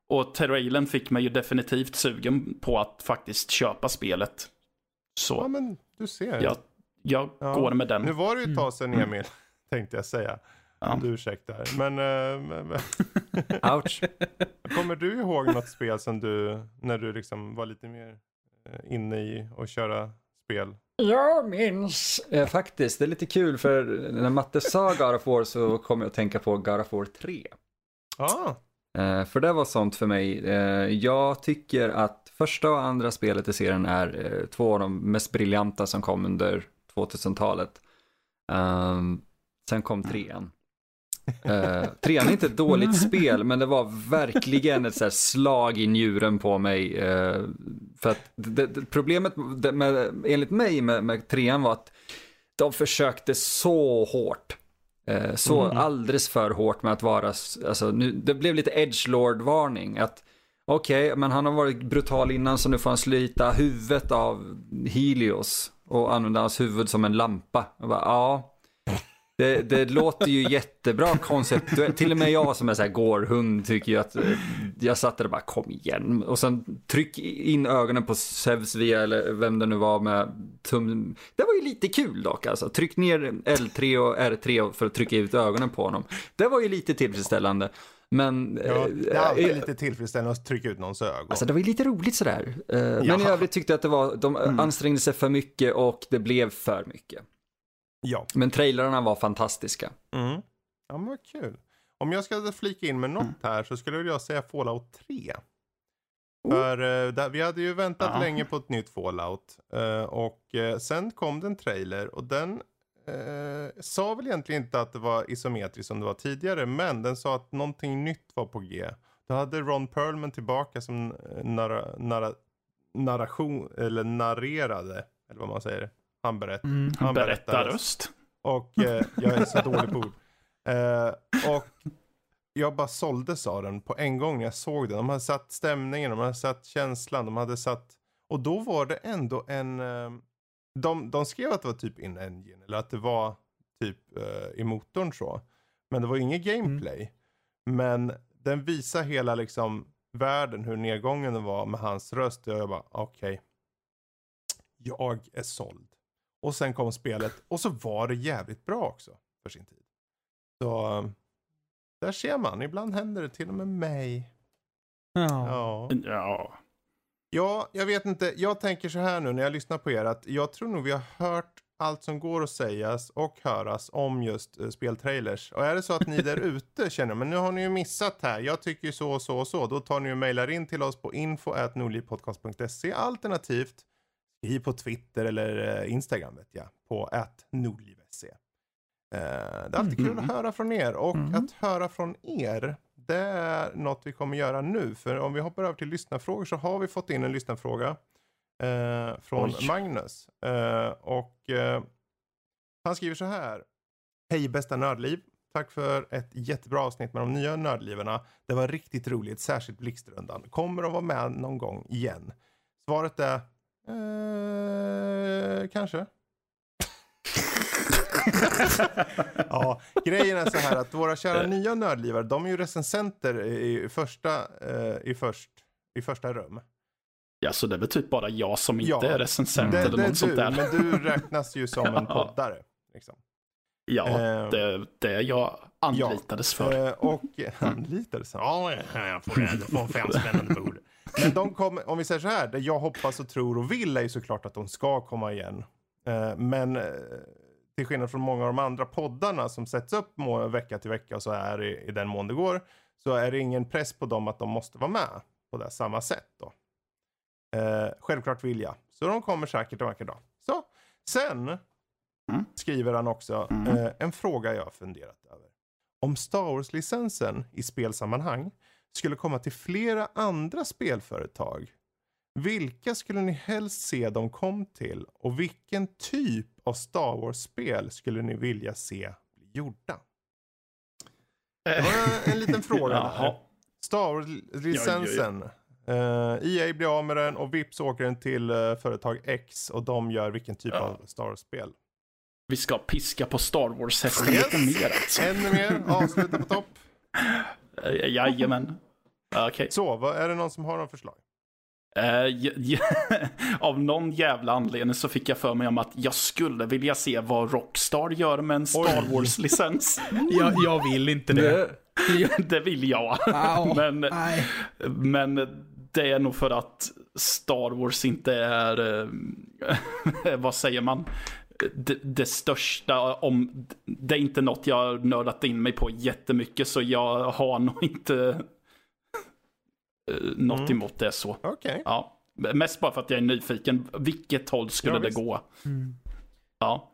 [SPEAKER 3] Och trailern fick mig ju definitivt sugen på att faktiskt köpa spelet.
[SPEAKER 1] Ja
[SPEAKER 3] Så
[SPEAKER 1] men du ser.
[SPEAKER 3] jag, jag
[SPEAKER 1] Ja.
[SPEAKER 3] går med den.
[SPEAKER 1] Nu var det ju ett tag sedan
[SPEAKER 3] Mm.
[SPEAKER 1] Emil, tänkte jag säga.
[SPEAKER 3] Ja.
[SPEAKER 1] Om du ursäktar. Men, eh, men, men
[SPEAKER 2] Ouch.
[SPEAKER 1] kommer du ihåg något spel som du, när du liksom var lite mer eh, inne i att köra spel?
[SPEAKER 2] Jag minns eh, faktiskt, det är lite kul för när Matte sa God of War så kom jag att tänka på God of War 3.
[SPEAKER 1] Ah,
[SPEAKER 2] Eh, för det var sånt för mig. Eh, jag tycker att första och andra spelet i serien är eh, två av de mest briljanta som kom under 2000-talet. Ehm, sen kom trean. Uh, trean är inte ett dåligt spel, men det var verkligen ett så slag i njuren på mig. eh, för att det, det, problemet med, med, enligt mig med, med trean var att de försökte så hårt. Eh, så
[SPEAKER 1] Mm.
[SPEAKER 2] alldeles för hårt med att vara, alltså nu, det blev lite edgelord-varning. Att okej, men han har varit brutal innan så nu får han slita huvudet av Helios och använda hans huvud som en lampa. Jag bara, ja, Det, det låter ju jättebra koncept. Till och med jag som är så här gårdhund tycker ju att eh, jag satt där och bara kom igen. Och sen tryck in ögonen på Sevs via, eller vem det nu var med tum. Det var ju lite kul dock alltså. Tryck ner L3 och R3 för att trycka ut ögonen på honom. Det var ju lite tillfredsställande. Men...
[SPEAKER 1] Ja, det är alltid
[SPEAKER 2] eh,
[SPEAKER 1] lite tillfredsställande att trycka ut någons ögon.
[SPEAKER 2] Alltså det var ju lite roligt sådär. Eh, Men i
[SPEAKER 1] Jaha.
[SPEAKER 2] övrigt tyckte jag att det var, de ansträngde sig för mycket och det blev för mycket.
[SPEAKER 1] Ja.
[SPEAKER 2] Men trailrarna var fantastiska.
[SPEAKER 1] Mm. Ja, men vad kul. Om jag ska flika in med något
[SPEAKER 3] Mm.
[SPEAKER 1] här så skulle jag säga Fallout 3. För eh, där, vi hade ju väntat
[SPEAKER 3] Ja.
[SPEAKER 1] länge på ett nytt Fallout. eh, och eh, sen kom det en trailer och den eh, sa väl egentligen inte att det var isometriskt som det var tidigare. Men den sa att någonting nytt var på G. Då hade Ron Perlman tillbaka som narra, narra, narration, eller narrerade. Eller vad man säger. Han berättade.
[SPEAKER 4] Mm.
[SPEAKER 1] Han
[SPEAKER 3] Berättarröst.
[SPEAKER 1] Och eh, jag är så dålig på ord. Eh, och jag bara såldes av den på en gång när jag såg den. De hade satt stämningen, de hade satt känslan, de hade satt... Och då var det ändå en... Eh, de, de skrev att det var typ in engine eller att det var typ eh, i motorn så. Men det var inget gameplay. Men den visar hela liksom världen, hur nedgången var med hans röst. Och jag bara, okej. Jag är såld. Och sen kom spelet och så var det jävligt bra också för sin tid. Så där ser man, ibland händer det till och med mig.
[SPEAKER 4] Ja.
[SPEAKER 1] Ja.
[SPEAKER 3] Ja.
[SPEAKER 1] ja, jag vet inte. Jag tänker så här nu när jag lyssnar på er att jag tror nog vi har hört allt som går att sägas och höras om just uh, speltrailers. Och är det så att ni där ute känner, men nu har ni ju missat här, jag tycker ju så och så och så, då tar ni och mejlar in till oss på info.nordlivpodcast.se alternativt skriv på Twitter eller eh, Instagram vet jag, på @nordliv.se. Eh, det är alltid kul att höra från er och att höra från er det är något vi kommer göra nu. För om vi hoppar över till lyssnarfrågor så har vi fått in en lyssnarfråga eh, från
[SPEAKER 3] Oj.
[SPEAKER 1] Magnus. Eh, och eh, han skriver så här. Hej bästa nördliv. Tack för ett jättebra avsnitt med de nya nördliverna. Det var riktigt roligt, särskilt Blixtrundan. Kommer de vara med någon gång igen? Svaret är eh, kanske. ja, grejen är så här att våra kära nya nördlivare, de är ju recensenter i första, eh, i först, i första rum.
[SPEAKER 3] ja, så det är väl typ bara jag som inte
[SPEAKER 1] Ja,
[SPEAKER 3] är recensent
[SPEAKER 1] Det,
[SPEAKER 3] eller något sånt
[SPEAKER 1] du,
[SPEAKER 3] där.
[SPEAKER 1] men du räknas ju som en
[SPEAKER 3] Ja.
[SPEAKER 1] poddare. Liksom.
[SPEAKER 3] Ja,
[SPEAKER 1] Eh,
[SPEAKER 3] det, det jag anlitades för.
[SPEAKER 1] Eh, och anlitades? Ja, jag får, jag får fem spännande bord. Men de kommer, om vi säger så här, det jag hoppas och tror och vill är ju såklart att de ska komma igen. Eh, men eh, till skillnad från många av de andra poddarna som sätts upp vecka till vecka och så är i, i den mån det går. Så är det ingen press på dem att de måste vara med på det samma sätt då. Eh, självklart vill jag. Så de kommer säkert en vacker dag. Så, sen
[SPEAKER 3] Mm.
[SPEAKER 1] skriver han också
[SPEAKER 3] Mm.
[SPEAKER 1] eh, en fråga jag har funderat över. Om Star Wars-licensen i spelsammanhang skulle komma till flera andra spelföretag, vilka skulle ni helst se de kom till och vilken typ av Star Wars-spel skulle ni vilja se bli gjorda? Det var en liten fråga där. Star Wars-licensen. Eh, EA blir av med den och vips åker den till eh, företag X och de gör vilken typ
[SPEAKER 3] Ja.
[SPEAKER 1] av Star Wars-spel.
[SPEAKER 3] Vi ska piska på Star Wars-hästen
[SPEAKER 1] Yes.
[SPEAKER 3] lite mer alltså.
[SPEAKER 1] Ännu mer, avsluta på topp.
[SPEAKER 3] Eh, Jajamän. Okej.
[SPEAKER 1] Så, vad, är det någon som har några förslag?
[SPEAKER 3] Eh, av någon jävla anledning så fick jag för mig om att jag skulle vilja se vad Rockstar gör med en Star. Wars-licens.
[SPEAKER 4] Jag, jag vill inte det.
[SPEAKER 2] Det,
[SPEAKER 3] vill jag. Men,
[SPEAKER 4] Nej.
[SPEAKER 3] men det är nog för att Star Wars inte är, eh, vad säger man, det, det största om, det är inte något jag har nördat in mig på jättemycket så jag har nog inte eh, något
[SPEAKER 1] Mm.
[SPEAKER 3] emot det så.
[SPEAKER 1] Okej.
[SPEAKER 3] Ja, mest bara för att jag är nyfiken. Vilket håll skulle
[SPEAKER 1] Ja,
[SPEAKER 3] det gå?
[SPEAKER 4] Mm.
[SPEAKER 3] Ja.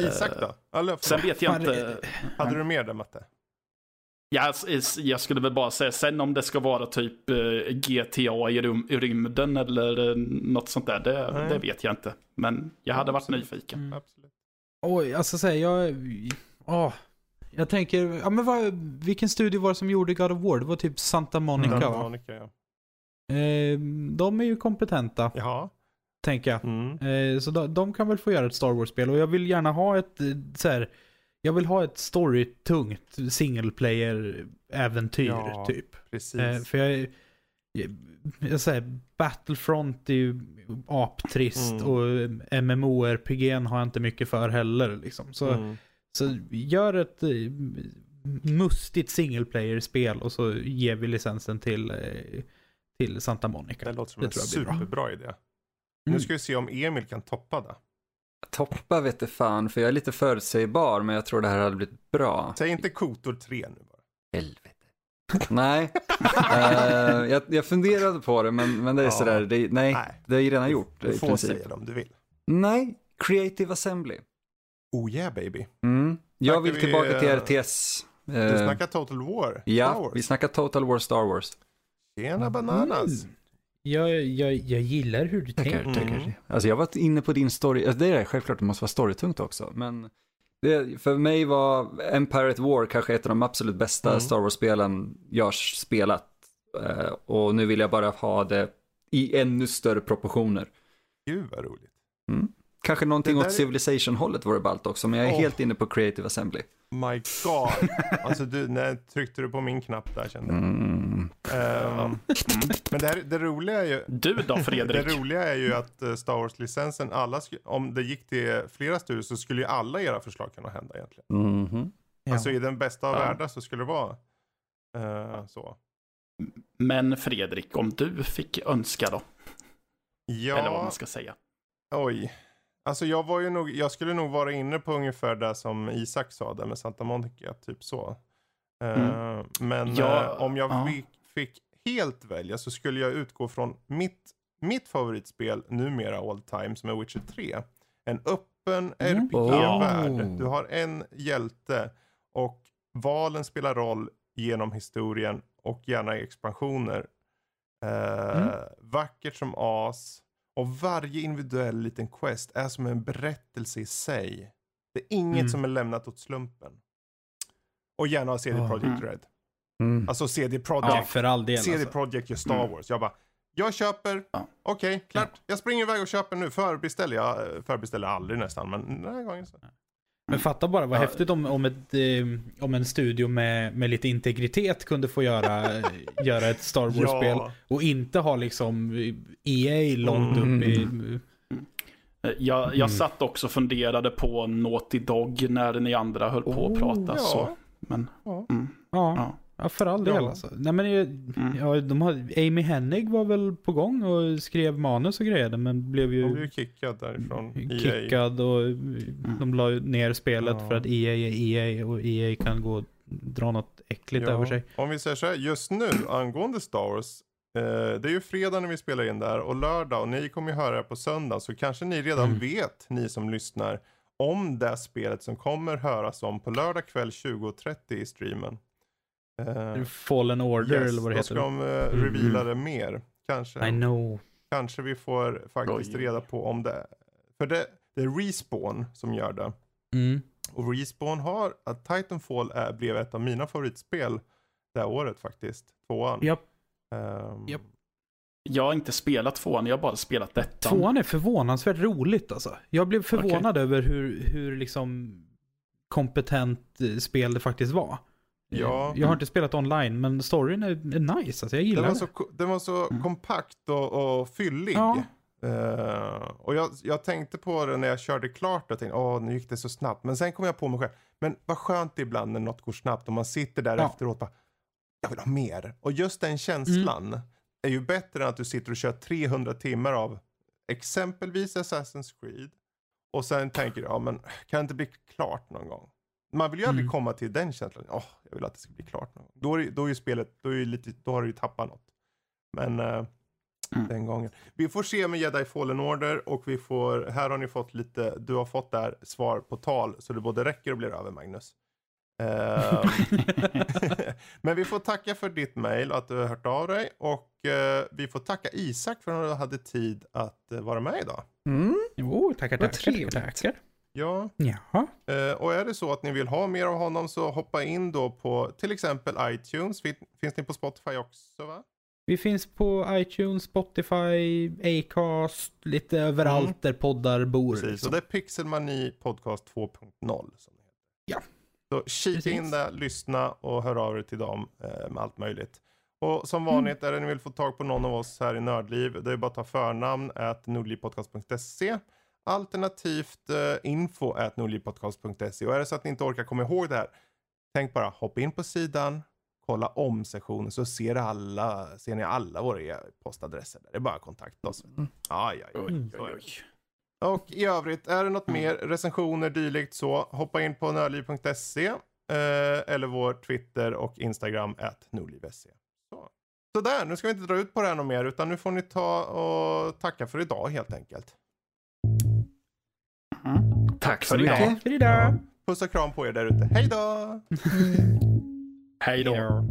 [SPEAKER 1] Isak då?
[SPEAKER 3] Sen vet jag inte.
[SPEAKER 1] hade du mer där Matte?
[SPEAKER 3] Jag, jag skulle väl bara säga sen om det ska vara typ eh, GTA i, rum, rymden eller eh, något sånt där. Det, det vet jag inte. Men jag hade varit
[SPEAKER 1] Absolut.
[SPEAKER 3] nyfiken.
[SPEAKER 4] Mm.
[SPEAKER 1] Absolut.
[SPEAKER 4] Oj, alltså säga jag... Åh. Jag tänker, ja men vad, vilken studio var det som gjorde God of War? Det var typ Santa Monica
[SPEAKER 1] Santa
[SPEAKER 4] va?
[SPEAKER 1] Monica, ja.
[SPEAKER 4] Eh, de är ju kompetenta,
[SPEAKER 1] Jaha.
[SPEAKER 4] tänker jag.
[SPEAKER 1] Mm.
[SPEAKER 4] Eh, så de, de kan väl få göra ett Star Wars-spel och jag vill gärna ha ett eh, så här. Jag vill ha ett storytungt single player-äventyr
[SPEAKER 1] Ja,
[SPEAKER 4] typ.
[SPEAKER 1] Precis.
[SPEAKER 4] Eh, för jag, jag, jag säger, Battlefront är ju aptrist
[SPEAKER 1] Mm.
[SPEAKER 4] och MMORPG har jag inte mycket för heller. Liksom. Så,
[SPEAKER 1] mm.
[SPEAKER 4] så gör ett eh, mustigt single player-spel och så ger vi licensen till, eh, till Santa Monica.
[SPEAKER 1] Det låter som
[SPEAKER 4] det
[SPEAKER 1] en superbra idé. Nu
[SPEAKER 4] Mm.
[SPEAKER 1] ska vi se om Emil kan toppa det.
[SPEAKER 2] Toppa vet det fan, för jag är lite förutsägbar, men jag tror det här hade blivit bra.
[SPEAKER 1] Säg inte Kotor 3 nu bara.
[SPEAKER 2] Helvete. Nej, Eh, jag, jag funderade på det, men, men det är
[SPEAKER 1] Ja.
[SPEAKER 2] sådär, det, nej,
[SPEAKER 1] Nej.
[SPEAKER 2] det är ju redan gjort
[SPEAKER 1] Du
[SPEAKER 2] i
[SPEAKER 1] får
[SPEAKER 2] princip.
[SPEAKER 1] säga det om du vill.
[SPEAKER 2] Nej, Creative Assembly.
[SPEAKER 1] Oh yeah baby.
[SPEAKER 2] Mm. Jag vill
[SPEAKER 1] vi,
[SPEAKER 2] tillbaka till
[SPEAKER 1] eh,
[SPEAKER 2] RTS.
[SPEAKER 1] Du
[SPEAKER 2] Eh,
[SPEAKER 1] snackar Total War.
[SPEAKER 2] Ja, vi snackar Total War Star Wars.
[SPEAKER 1] Tjena bananas.
[SPEAKER 4] Mm. Jag, jag, jag gillar hur du
[SPEAKER 2] Tackar,
[SPEAKER 4] tänker.
[SPEAKER 2] tackar.
[SPEAKER 1] Mm.
[SPEAKER 2] Alltså jag var inne på din story, alltså det är självklart det måste vara storytungt också, men det, för mig var Empire at War kanske ett av de absolut bästa
[SPEAKER 1] Mm.
[SPEAKER 2] Star Wars-spelen jag har spelat. Eh, och nu vill jag bara ha det i ännu större proportioner.
[SPEAKER 1] Gud vad roligt.
[SPEAKER 2] Kanske någonting
[SPEAKER 1] Det
[SPEAKER 2] åt Civilization-hållet vore ballt också, men jag är
[SPEAKER 1] Åh.
[SPEAKER 2] helt inne på Creative Assembly.
[SPEAKER 1] My God. alltså du, när tryckte du på min knapp där kände jag.
[SPEAKER 2] Mm.
[SPEAKER 1] Ehm, Men det, här, det roliga är ju.
[SPEAKER 3] Du då
[SPEAKER 1] Det
[SPEAKER 3] Fredrik?
[SPEAKER 1] roliga är ju att eh, Star Wars-licensen, alla, om det gick till flera studier så skulle ju alla era förslag kunna hända egentligen.
[SPEAKER 2] Mhm.
[SPEAKER 4] Ja.
[SPEAKER 1] Alltså i den bästa av
[SPEAKER 3] Ja.
[SPEAKER 1] världar så skulle det vara eh, så.
[SPEAKER 3] Men Fredrik, om du fick önska då?
[SPEAKER 1] Ja,
[SPEAKER 3] Eller vad man ska säga.
[SPEAKER 1] oj. Alltså jag var ju nog, jag skulle nog vara inne på ungefär det som Isak sa där med Santa Monica, typ så. Eh, Men
[SPEAKER 3] Ja,
[SPEAKER 1] eh, om jag
[SPEAKER 3] ja.
[SPEAKER 1] fick, fick helt välja så skulle jag utgå från mitt, mitt favoritspel numera all time som är Witcher 3. En öppen
[SPEAKER 4] Mm.
[SPEAKER 1] RPG-värld.
[SPEAKER 2] Oh.
[SPEAKER 1] Du har en hjälte och valen spelar roll genom historien och gärna i expansioner. Eh,
[SPEAKER 4] Mm.
[SPEAKER 1] Vackert som as. Och varje individuell liten quest är som en berättelse i sig. Det är inget
[SPEAKER 4] Mm.
[SPEAKER 1] som är lämnat åt slumpen. Och gärna ha CD
[SPEAKER 4] Ja.
[SPEAKER 1] Projekt
[SPEAKER 3] Mm.
[SPEAKER 1] Red.
[SPEAKER 2] Mm.
[SPEAKER 1] Alltså CD
[SPEAKER 4] Ja,
[SPEAKER 1] Projekt.
[SPEAKER 4] för all del
[SPEAKER 1] CD
[SPEAKER 4] alltså.
[SPEAKER 1] Projekt gör Star
[SPEAKER 3] Mm.
[SPEAKER 1] Wars. Jag bara, jag köper.
[SPEAKER 3] Ja.
[SPEAKER 1] Okej, klart. Jag springer iväg och köper nu. Förbeställer jag. eh, Förbeställer aldrig nästan, men den här gången så.
[SPEAKER 4] Men fatta bara vad
[SPEAKER 3] Ja.
[SPEAKER 4] häftigt om, om, ett, eh, om en studio med, med lite integritet kunde få göra, göra ett Star Wars-spel.
[SPEAKER 1] Ja.
[SPEAKER 4] Och inte ha liksom EA långt
[SPEAKER 1] Mm.
[SPEAKER 4] upp i...
[SPEAKER 3] Jag, jag
[SPEAKER 4] Mm.
[SPEAKER 3] satt också och funderade på Naughty Dog när ni andra höll på att
[SPEAKER 4] Oh,
[SPEAKER 3] prata.
[SPEAKER 1] ja.
[SPEAKER 3] Så. Men,
[SPEAKER 1] Ja.
[SPEAKER 3] mm,
[SPEAKER 4] Ja,
[SPEAKER 3] ja.
[SPEAKER 4] för all del
[SPEAKER 1] Ja.
[SPEAKER 4] alltså. Nej men
[SPEAKER 3] Mm.
[SPEAKER 4] ja, de har, Amy Hennig var väl på gång och skrev manus och grejer men blev
[SPEAKER 1] De blev
[SPEAKER 4] ju
[SPEAKER 1] ju kickad därifrån. E EA.
[SPEAKER 4] kickad och de la ju ner spelet
[SPEAKER 1] Ja.
[SPEAKER 4] för att EA är EA och EA kan gå och dra något äckligt
[SPEAKER 1] Ja.
[SPEAKER 4] över sig.
[SPEAKER 1] Om vi säger så här, just nu angående Star Wars. Eh, det är ju fredag när vi spelar in där och lördag och ni kommer ju höra det på söndag. Så kanske ni redan
[SPEAKER 4] Mm.
[SPEAKER 1] vet, ni som lyssnar, om det spelet som kommer höras om på lördag kväll 20.30 i streamen. Eh,
[SPEAKER 4] Fallen Order
[SPEAKER 1] yes,
[SPEAKER 4] eller vad det
[SPEAKER 1] då
[SPEAKER 4] heter.
[SPEAKER 1] ska de uh, reveala det mer. Kanske.
[SPEAKER 4] I know.
[SPEAKER 1] Kanske vi får faktiskt
[SPEAKER 3] Oj.
[SPEAKER 1] reda på om det. För det, det är Respawn som gör det.
[SPEAKER 4] Mm.
[SPEAKER 1] Och Respawn har, att Titanfall är, blev ett av mina favoritspel det här året faktiskt. Tvåan.
[SPEAKER 4] Japp.
[SPEAKER 1] Ehm,
[SPEAKER 4] Japp.
[SPEAKER 3] Jag har inte spelat tvåan, jag har bara spelat ettan.
[SPEAKER 4] Tvåan är förvånansvärt roligt alltså. Jag blev förvånad över hur, hur liksom kompetent eh, spel det faktiskt var.
[SPEAKER 1] Ja.
[SPEAKER 4] Jag har inte spelat online, men storyn är, är nice. Alltså jag
[SPEAKER 1] Den
[SPEAKER 4] gillar
[SPEAKER 1] var
[SPEAKER 4] det.
[SPEAKER 1] så, den var så
[SPEAKER 3] Mm.
[SPEAKER 1] kompakt och, och fyllig.
[SPEAKER 4] Ja.
[SPEAKER 1] Eh, och jag, jag tänkte på det när jag körde klart och tänkte, åh nu gick det så snabbt. Men sen kom jag på mig själv, men vad skönt det ibland när något går snabbt och man sitter där
[SPEAKER 4] Ja.
[SPEAKER 1] efteråt och bara, jag vill ha mer. Och just den känslan
[SPEAKER 4] Mm.
[SPEAKER 1] är ju bättre än att du sitter och kör 300 timmar av exempelvis Assassin's Creed. Och sen tänker du, ja men kan det inte bli klart någon gång? Man vill ju aldrig
[SPEAKER 4] Mm.
[SPEAKER 1] komma till den känslan, åh jag vill att det ska bli klart. Då är, då är ju spelet, då, är lite, då har du ju tappat något. Men eh,
[SPEAKER 3] Mm.
[SPEAKER 1] den gången. Vi får se med Jedi Fallen Order och vi får, här har ni fått lite, du har fått där svar på tal så det både räcker och blir över Magnus. Eh, Men vi får tacka för ditt mail och att du har hört av dig och eh, vi får tacka Isak för att du hade tid att vara med idag.
[SPEAKER 2] Mm.
[SPEAKER 4] Jo, tackar,
[SPEAKER 2] Vad
[SPEAKER 4] tackar,
[SPEAKER 2] trevligt.
[SPEAKER 4] tackar.
[SPEAKER 1] Ja,
[SPEAKER 4] Jaha.
[SPEAKER 1] eh, och är det så att ni vill ha mer av honom så hoppa in då på till exempel iTunes. Fin- Finns ni på Spotify också va?
[SPEAKER 4] Vi finns på iTunes, Spotify, Acast, lite överallt
[SPEAKER 1] Mm.
[SPEAKER 4] där poddar bor.
[SPEAKER 1] Precis,
[SPEAKER 4] liksom.
[SPEAKER 1] och det är Pixelmani Podcast 2.0. Som det heter.
[SPEAKER 4] Ja.
[SPEAKER 1] Så kika
[SPEAKER 4] Precis.
[SPEAKER 1] in där, lyssna och hör av er till dem eh, med allt möjligt. Och
[SPEAKER 4] Mm.
[SPEAKER 1] som vanligt, är det ni vill få tag på någon av oss här i Nördliv, det är bara att ta förnamn at nordlivpodcast.se alternativt eh, info at nordlivpodcast.se. Och är det så att ni inte orkar komma ihåg det här, tänk bara hoppa in på sidan, kolla om sektionen så ser, alla, ser ni alla våra e-postadresser. där. Det är bara att kontakta oss.
[SPEAKER 4] Mm.
[SPEAKER 1] Ja, ja.
[SPEAKER 3] Oj, oj, oj.
[SPEAKER 1] Och i övrigt, är det något mer, recensioner, dylikt så, hoppa in på nördliv.se eh, eller vår Twitter och Instagram, at nordliv.se. Så. så där, nu ska vi inte dra ut på det här något mer, utan nu får ni ta och tacka för idag helt enkelt.
[SPEAKER 2] Tack så
[SPEAKER 3] för idag.
[SPEAKER 2] mycket.
[SPEAKER 4] För idag.
[SPEAKER 1] Puss och kram på er där ute. Hej då!
[SPEAKER 3] Hej då.
[SPEAKER 4] Hej då.